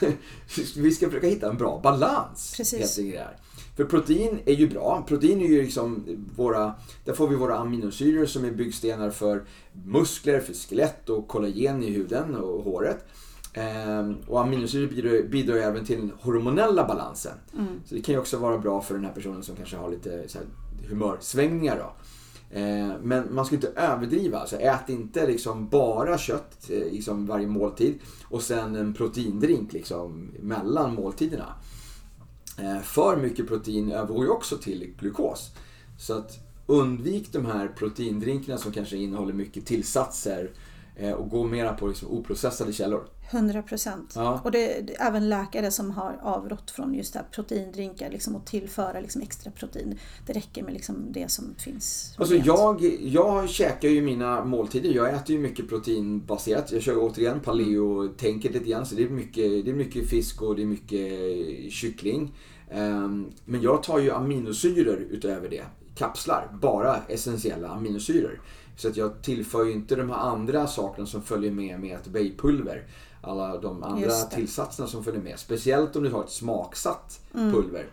vi ska försöka hitta en bra balans. Precis. Helt för protein är ju bra. Protein är ju liksom våra, där får vi våra aminosyror som är byggstenar för muskler, för skelett och kollagen i huden och håret. Ehm, och aminosyror bidrar, bidrar även till den hormonella balansen. Mm. Så det kan ju också vara bra för den här personen som kanske har lite så här, humörsvängningar. Då. Ehm, men man ska inte överdriva. Alltså, ät inte liksom bara kött eh, liksom varje måltid och sen en proteindrink liksom mellan måltiderna. Ehm, för mycket protein övergår ju också till glukos. Så att undvik de här proteindrinkarna som kanske innehåller mycket tillsatser och gå mera på liksom oprocessade källor. 100 procent. Ja. Och det, det, även läkare som har avrått från just det här proteindrinkar liksom, och tillföra liksom, extra protein. Det räcker med liksom, det som finns. Alltså jag, jag käkar ju mina måltider. Jag äter ju mycket proteinbaserat. Jag kör återigen paleo-tänket lite grann. Så det är, mycket, det är mycket fisk och det är mycket kyckling. Ehm, men jag tar ju aminosyror utöver det. Kapslar. Bara essentiella aminosyror. Så att jag tillför ju inte de här andra sakerna som följer med med ett baypulver. Alla de andra tillsatserna som följer med. Speciellt om du har ett smaksatt mm. pulver.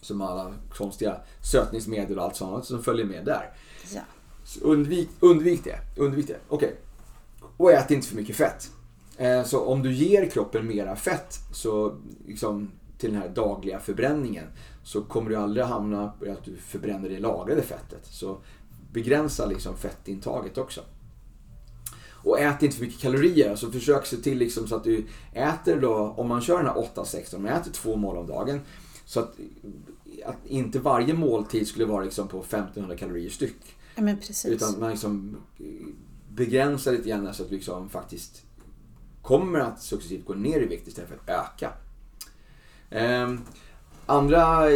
Som alla konstiga sötningsmedel och allt sånt som följer med där. Ja. Undvik, undvik det. Undvik det. Okej. Okay. Och ät inte för mycket fett. Eh, så om du ger kroppen mera fett så liksom, till den här dagliga förbränningen så kommer du aldrig hamna i att du förbränner det lagrade fettet. Så begränsa liksom fettintaget också. Och ät inte för mycket kalorier. Alltså försök se till liksom så att du äter då, om man kör den här 8-16, man äter två mål om dagen. Så att, att inte varje måltid skulle vara liksom på 1500 kalorier styck. Ja. Utan man liksom begränsar lite grann så att du liksom faktiskt kommer att successivt gå ner i vikt istället för att öka. Eh, andra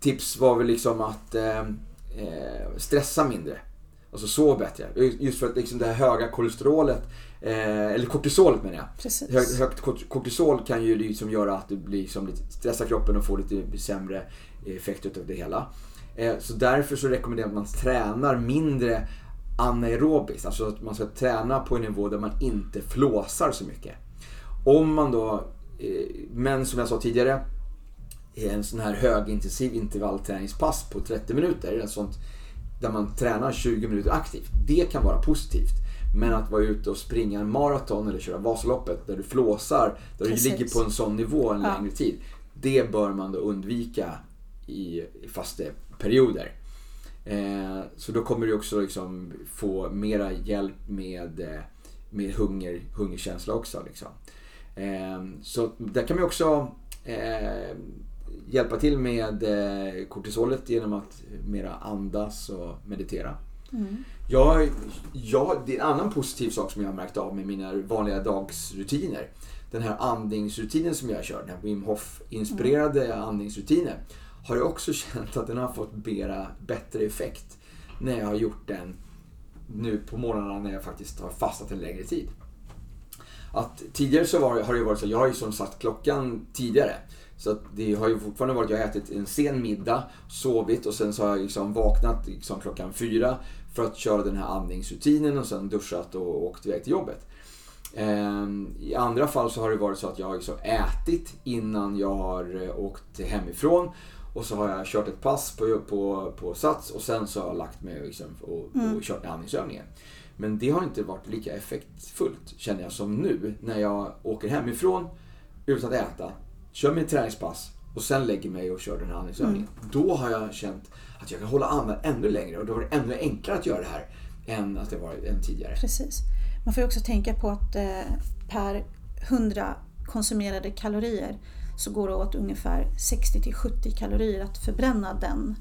tips var väl liksom att eh, eh, stressa mindre. Alltså sov bättre. Just för att liksom det här höga kolesterolet, eh, eller kortisolet menar jag. Precis. Hög, högt kortisol kan ju liksom göra att du blir liksom lite, stressar kroppen och får lite sämre effekt av det hela. Eh, så därför så rekommenderar jag att man tränar mindre anaerobiskt. Alltså att man ska träna på en nivå där man inte flåsar så mycket. Om man då, eh, men som jag sa tidigare, en sån här högintensiv intervallträningspass på 30 minuter. En sånt där man tränar 20 minuter aktivt. Det kan vara positivt. Men att vara ute och springa en maraton eller köra Vasaloppet där du flåsar, där Precis. du ligger på en sån nivå en ja. längre tid. Det bör man då undvika i, i faste perioder. Eh, så då kommer du också liksom få mera hjälp med, eh, med hunger, hungerkänsla också. Liksom. Eh, så där kan man också eh, hjälpa till med eh, kortisolet genom att mera andas och meditera. Mm. Jag, jag, det är en annan positiv sak som jag har märkt av med mina vanliga dagsrutiner. Den här andningsrutinen som jag kör, den här Wim Hof-inspirerade mm. andningsrutinen. Har jag också känt att den har fått mera, bättre effekt när jag har gjort den nu på morgnarna när jag faktiskt har fastat en längre tid. Att tidigare så var, har det varit så, jag har ju som satt klockan tidigare. Så det har ju fortfarande varit, jag har ätit en sen middag, sovit och sen så har jag liksom vaknat liksom klockan fyra för att köra den här andningsrutinen och sen duschat och åkt iväg till jobbet. Ehm, I andra fall så har det varit så att jag har liksom ätit innan jag har eh, åkt hemifrån. Och så har jag kört ett pass på, på, på Sats och sen så har jag lagt mig liksom och, mm. och kört andningsövningen. Men det har inte varit lika effektfullt känner jag som nu när jag åker hemifrån utan att äta kör mitt träningspass och sen lägger mig och kör den här andningsövningen. Mm. Då har jag känt att jag kan hålla andan ännu längre och då var det ännu enklare att göra det här än att det var än tidigare. Precis. Man får ju också tänka på att eh, per 100 konsumerade kalorier så går det åt ungefär 60 70 kalorier att förbränna den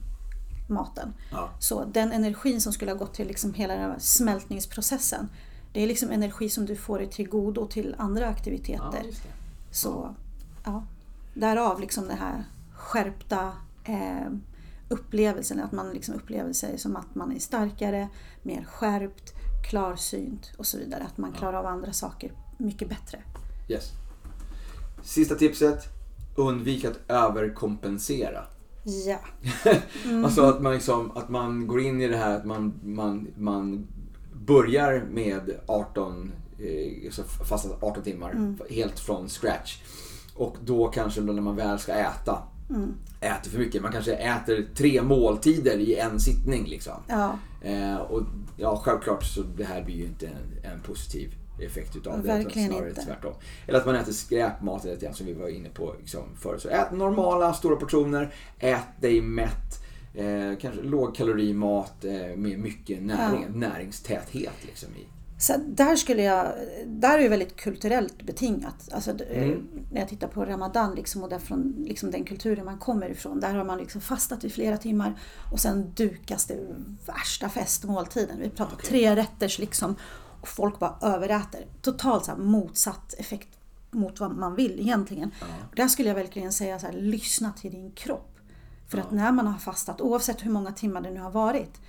maten. Ja. Så den energin som skulle ha gått till liksom hela den här smältningsprocessen det är liksom energi som du får dig till godo till andra aktiviteter. Ja, så ja, därav liksom den här skärpta eh, upplevelsen, att man liksom upplever sig som att man är starkare, mer skärpt, klarsynt och så vidare. Att man klarar av andra saker mycket bättre. Yes. Sista tipset. undvik att överkompensera. Ja. Mm. alltså att man, liksom, att man går in i det här att man, man, man börjar med 18, eh, fasta 18 timmar mm. helt från scratch. Och då kanske då när man väl ska äta, mm. äter för mycket. Man kanske äter tre måltider i en sittning. Liksom. Ja. Eh, och ja, självklart så det här blir ju inte en, en positiv effekt utav det. Verkligen snarare inte. tvärtom. Eller att man äter skräpmat grann som vi var inne på liksom, förut. Så ät normala stora portioner, ät dig mätt. Eh, kanske lågkalorimat eh, med mycket näring, ja. näringstäthet liksom i. Så där skulle jag, där är det väldigt kulturellt betingat. Alltså, mm. När jag tittar på Ramadan liksom, och därifrån, liksom den kulturen man kommer ifrån. Där har man liksom fastat i flera timmar och sen dukas det värsta festmåltiden. Vi pratar okay. tre rätters liksom och folk bara överäter. Totalt så motsatt effekt mot vad man vill egentligen. Ja. Där skulle jag verkligen säga så här, lyssna till din kropp. För ja. att när man har fastat, oavsett hur många timmar det nu har varit,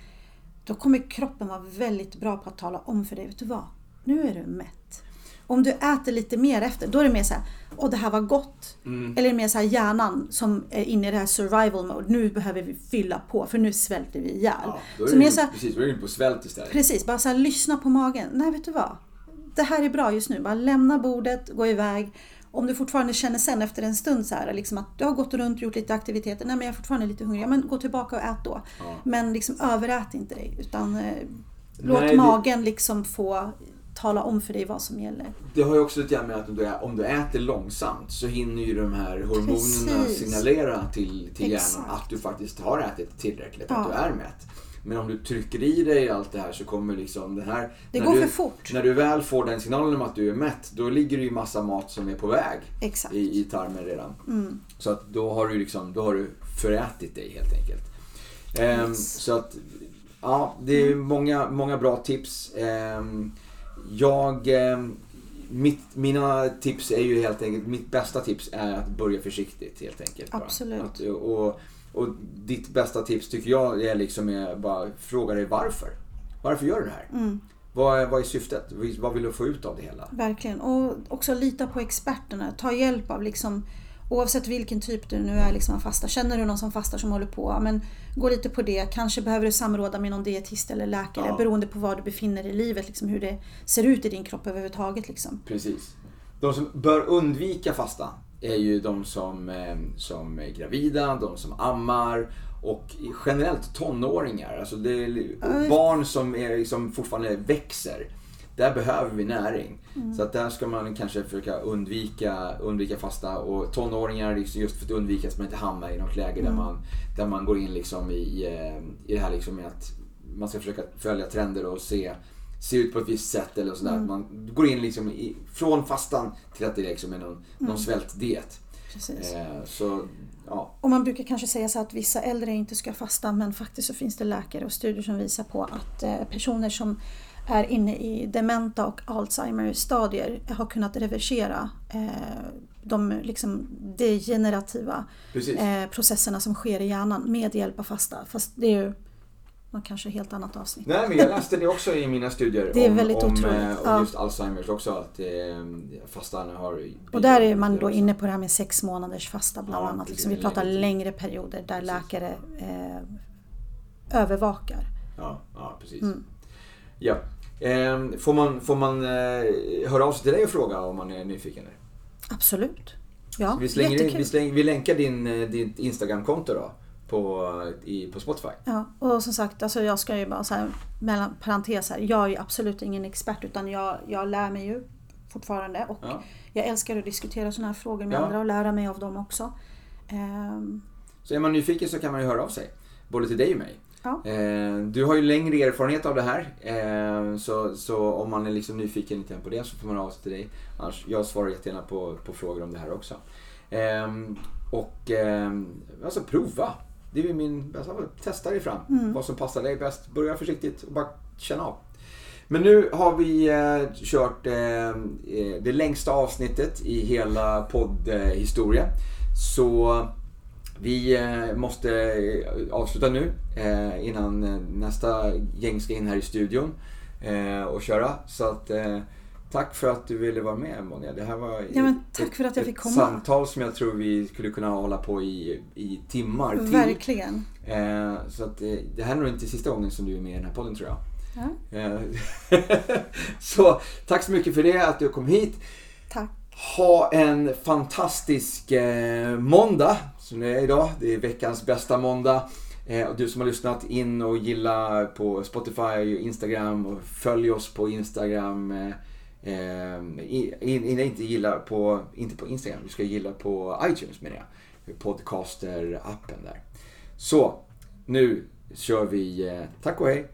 då kommer kroppen vara väldigt bra på att tala om för dig, vet du vad? Nu är du mätt. Om du äter lite mer efter, då är det mer så här, åh det här var gott. Mm. Eller mer så här hjärnan som är inne i det här survival mode. Nu behöver vi fylla på för nu svälter vi ihjäl. Ja, då är så här, precis, då är du på svält istället. Precis, bara så här, lyssna på magen. Nej, vet du vad? Det här är bra just nu. Bara lämna bordet, gå iväg. Om du fortfarande känner sen efter en stund så här, liksom att du har gått runt och gjort lite aktiviteter. Nej men jag är fortfarande lite hungrig. Ja, men gå tillbaka och ät då. Ja. Men liksom överät inte dig. Utan eh, låt Nej, magen liksom få tala om för dig vad som gäller. Det har ju också lite grann med att om du, om du äter långsamt så hinner ju de här hormonerna Precis. signalera till, till hjärnan att du faktiskt har ätit tillräckligt, ja. att du är mätt. Men om du trycker i dig allt det här så kommer liksom det här... Det går du, för fort. När du väl får den signalen om att du är mätt, då ligger det ju massa mat som är på väg Exakt. I, i tarmen redan. Mm. Så att då har du liksom, då har du förätit dig helt enkelt. Ehm, Så att, ja, det är mm. många, många bra tips. Ehm, jag... Ehm, mitt, mina tips är ju helt enkelt, mitt bästa tips är att börja försiktigt helt enkelt. Absolut. Att, och, och ditt bästa tips tycker jag är liksom är bara fråga dig varför. Varför gör du det här? Mm. Vad, är, vad är syftet? Vad vill du få ut av det hela? Verkligen. Och också lita på experterna. Ta hjälp av liksom Oavsett vilken typ du nu är liksom fasta. Känner du någon som fastar som håller på, men gå lite på det. Kanske behöver du samråda med någon dietist eller läkare ja. beroende på var du befinner dig i livet. Liksom, hur det ser ut i din kropp överhuvudtaget. Liksom. Precis. De som bör undvika fasta är ju de som, eh, som är gravida, de som ammar och generellt tonåringar. Alltså barn som, är, liksom fortfarande växer. Där behöver vi näring. Mm. Så att där ska man kanske försöka undvika, undvika fasta. Och tonåringar just för att undvika att man inte hamnar i något läge mm. där, man, där man går in liksom i, eh, i det här liksom med att man ska försöka följa trender och se se ut på ett visst sätt eller sådär. Mm. Man går in liksom i, från fastan till att det liksom är någon, mm. någon svältdiet. Precis. Eh, så, ja. Och man brukar kanske säga så att vissa äldre inte ska fasta men faktiskt så finns det läkare och studier som visar på att eh, personer som är inne i dementa och Alzheimer stadier har kunnat reversera eh, de liksom degenerativa eh, processerna som sker i hjärnan med hjälp av fasta. Fast det är ju något kanske helt annat avsnitt. Nej, men jag läste det också i mina studier. Det är om, väldigt om, otroligt. Eh, om ja. just Alzheimers också. Att eh, fastan har... Och där är man då inne på det här med sex månaders fasta bland ja, annat. Liksom, vi pratar längre, perioder där precis. läkare eh, övervakar. Ja, ja precis. Mm. Ja. Eh, får man, får man eh, höra av sig till dig och fråga om man är nyfiken? Absolut. Ja, vi, slänger vi, slänger, vi länkar din, eh, ditt Instagramkonto då på, i, på Spotify. Ja, och som sagt, alltså jag ska ju bara så här, mellan parenteser, jag är ju absolut ingen expert utan jag, jag lär mig ju fortfarande och ja. jag älskar att diskutera sådana här frågor med ja. andra och lära mig av dem också. Um... Så är man nyfiken så kan man ju höra av sig, både till dig och mig. Ja. Ehm, du har ju längre erfarenhet av det här. Ehm, så, så om man är liksom nyfiken lite på det så får man höra av sig till dig. Annars, jag svarar jättegärna på, på frågor om det här också. Och alltså prova det är min bästa. Testa dig fram. Mm. Vad som passar dig bäst. Börja försiktigt och bara känna av. Men nu har vi eh, kört eh, eh det längsta avsnittet i hela poddhistorien. Så vi eh, måste eh, avsluta nu innan nästa gäng ska in här i studion och köra. Så att Tack för att du ville vara med Monja. Det här var ja, men tack för att jag fick komma. ett samtal som jag tror vi skulle kunna hålla på i, i timmar till. Verkligen. Eh, så att, eh, det här är nog inte sista gången som du är med i den här podden tror jag. Ja. Eh, så tack så mycket för det, att du kom hit. Tack. Ha en fantastisk eh, måndag som det är idag. Det är veckans bästa måndag. Eh, och du som har lyssnat in och gilla på Spotify och Instagram och följ oss på Instagram. Eh, in, in, inte gilla på, inte på Instagram, du ska gilla på iTunes menar jag. Podcaster-appen där. Så, nu kör vi. Eh, tack och hej!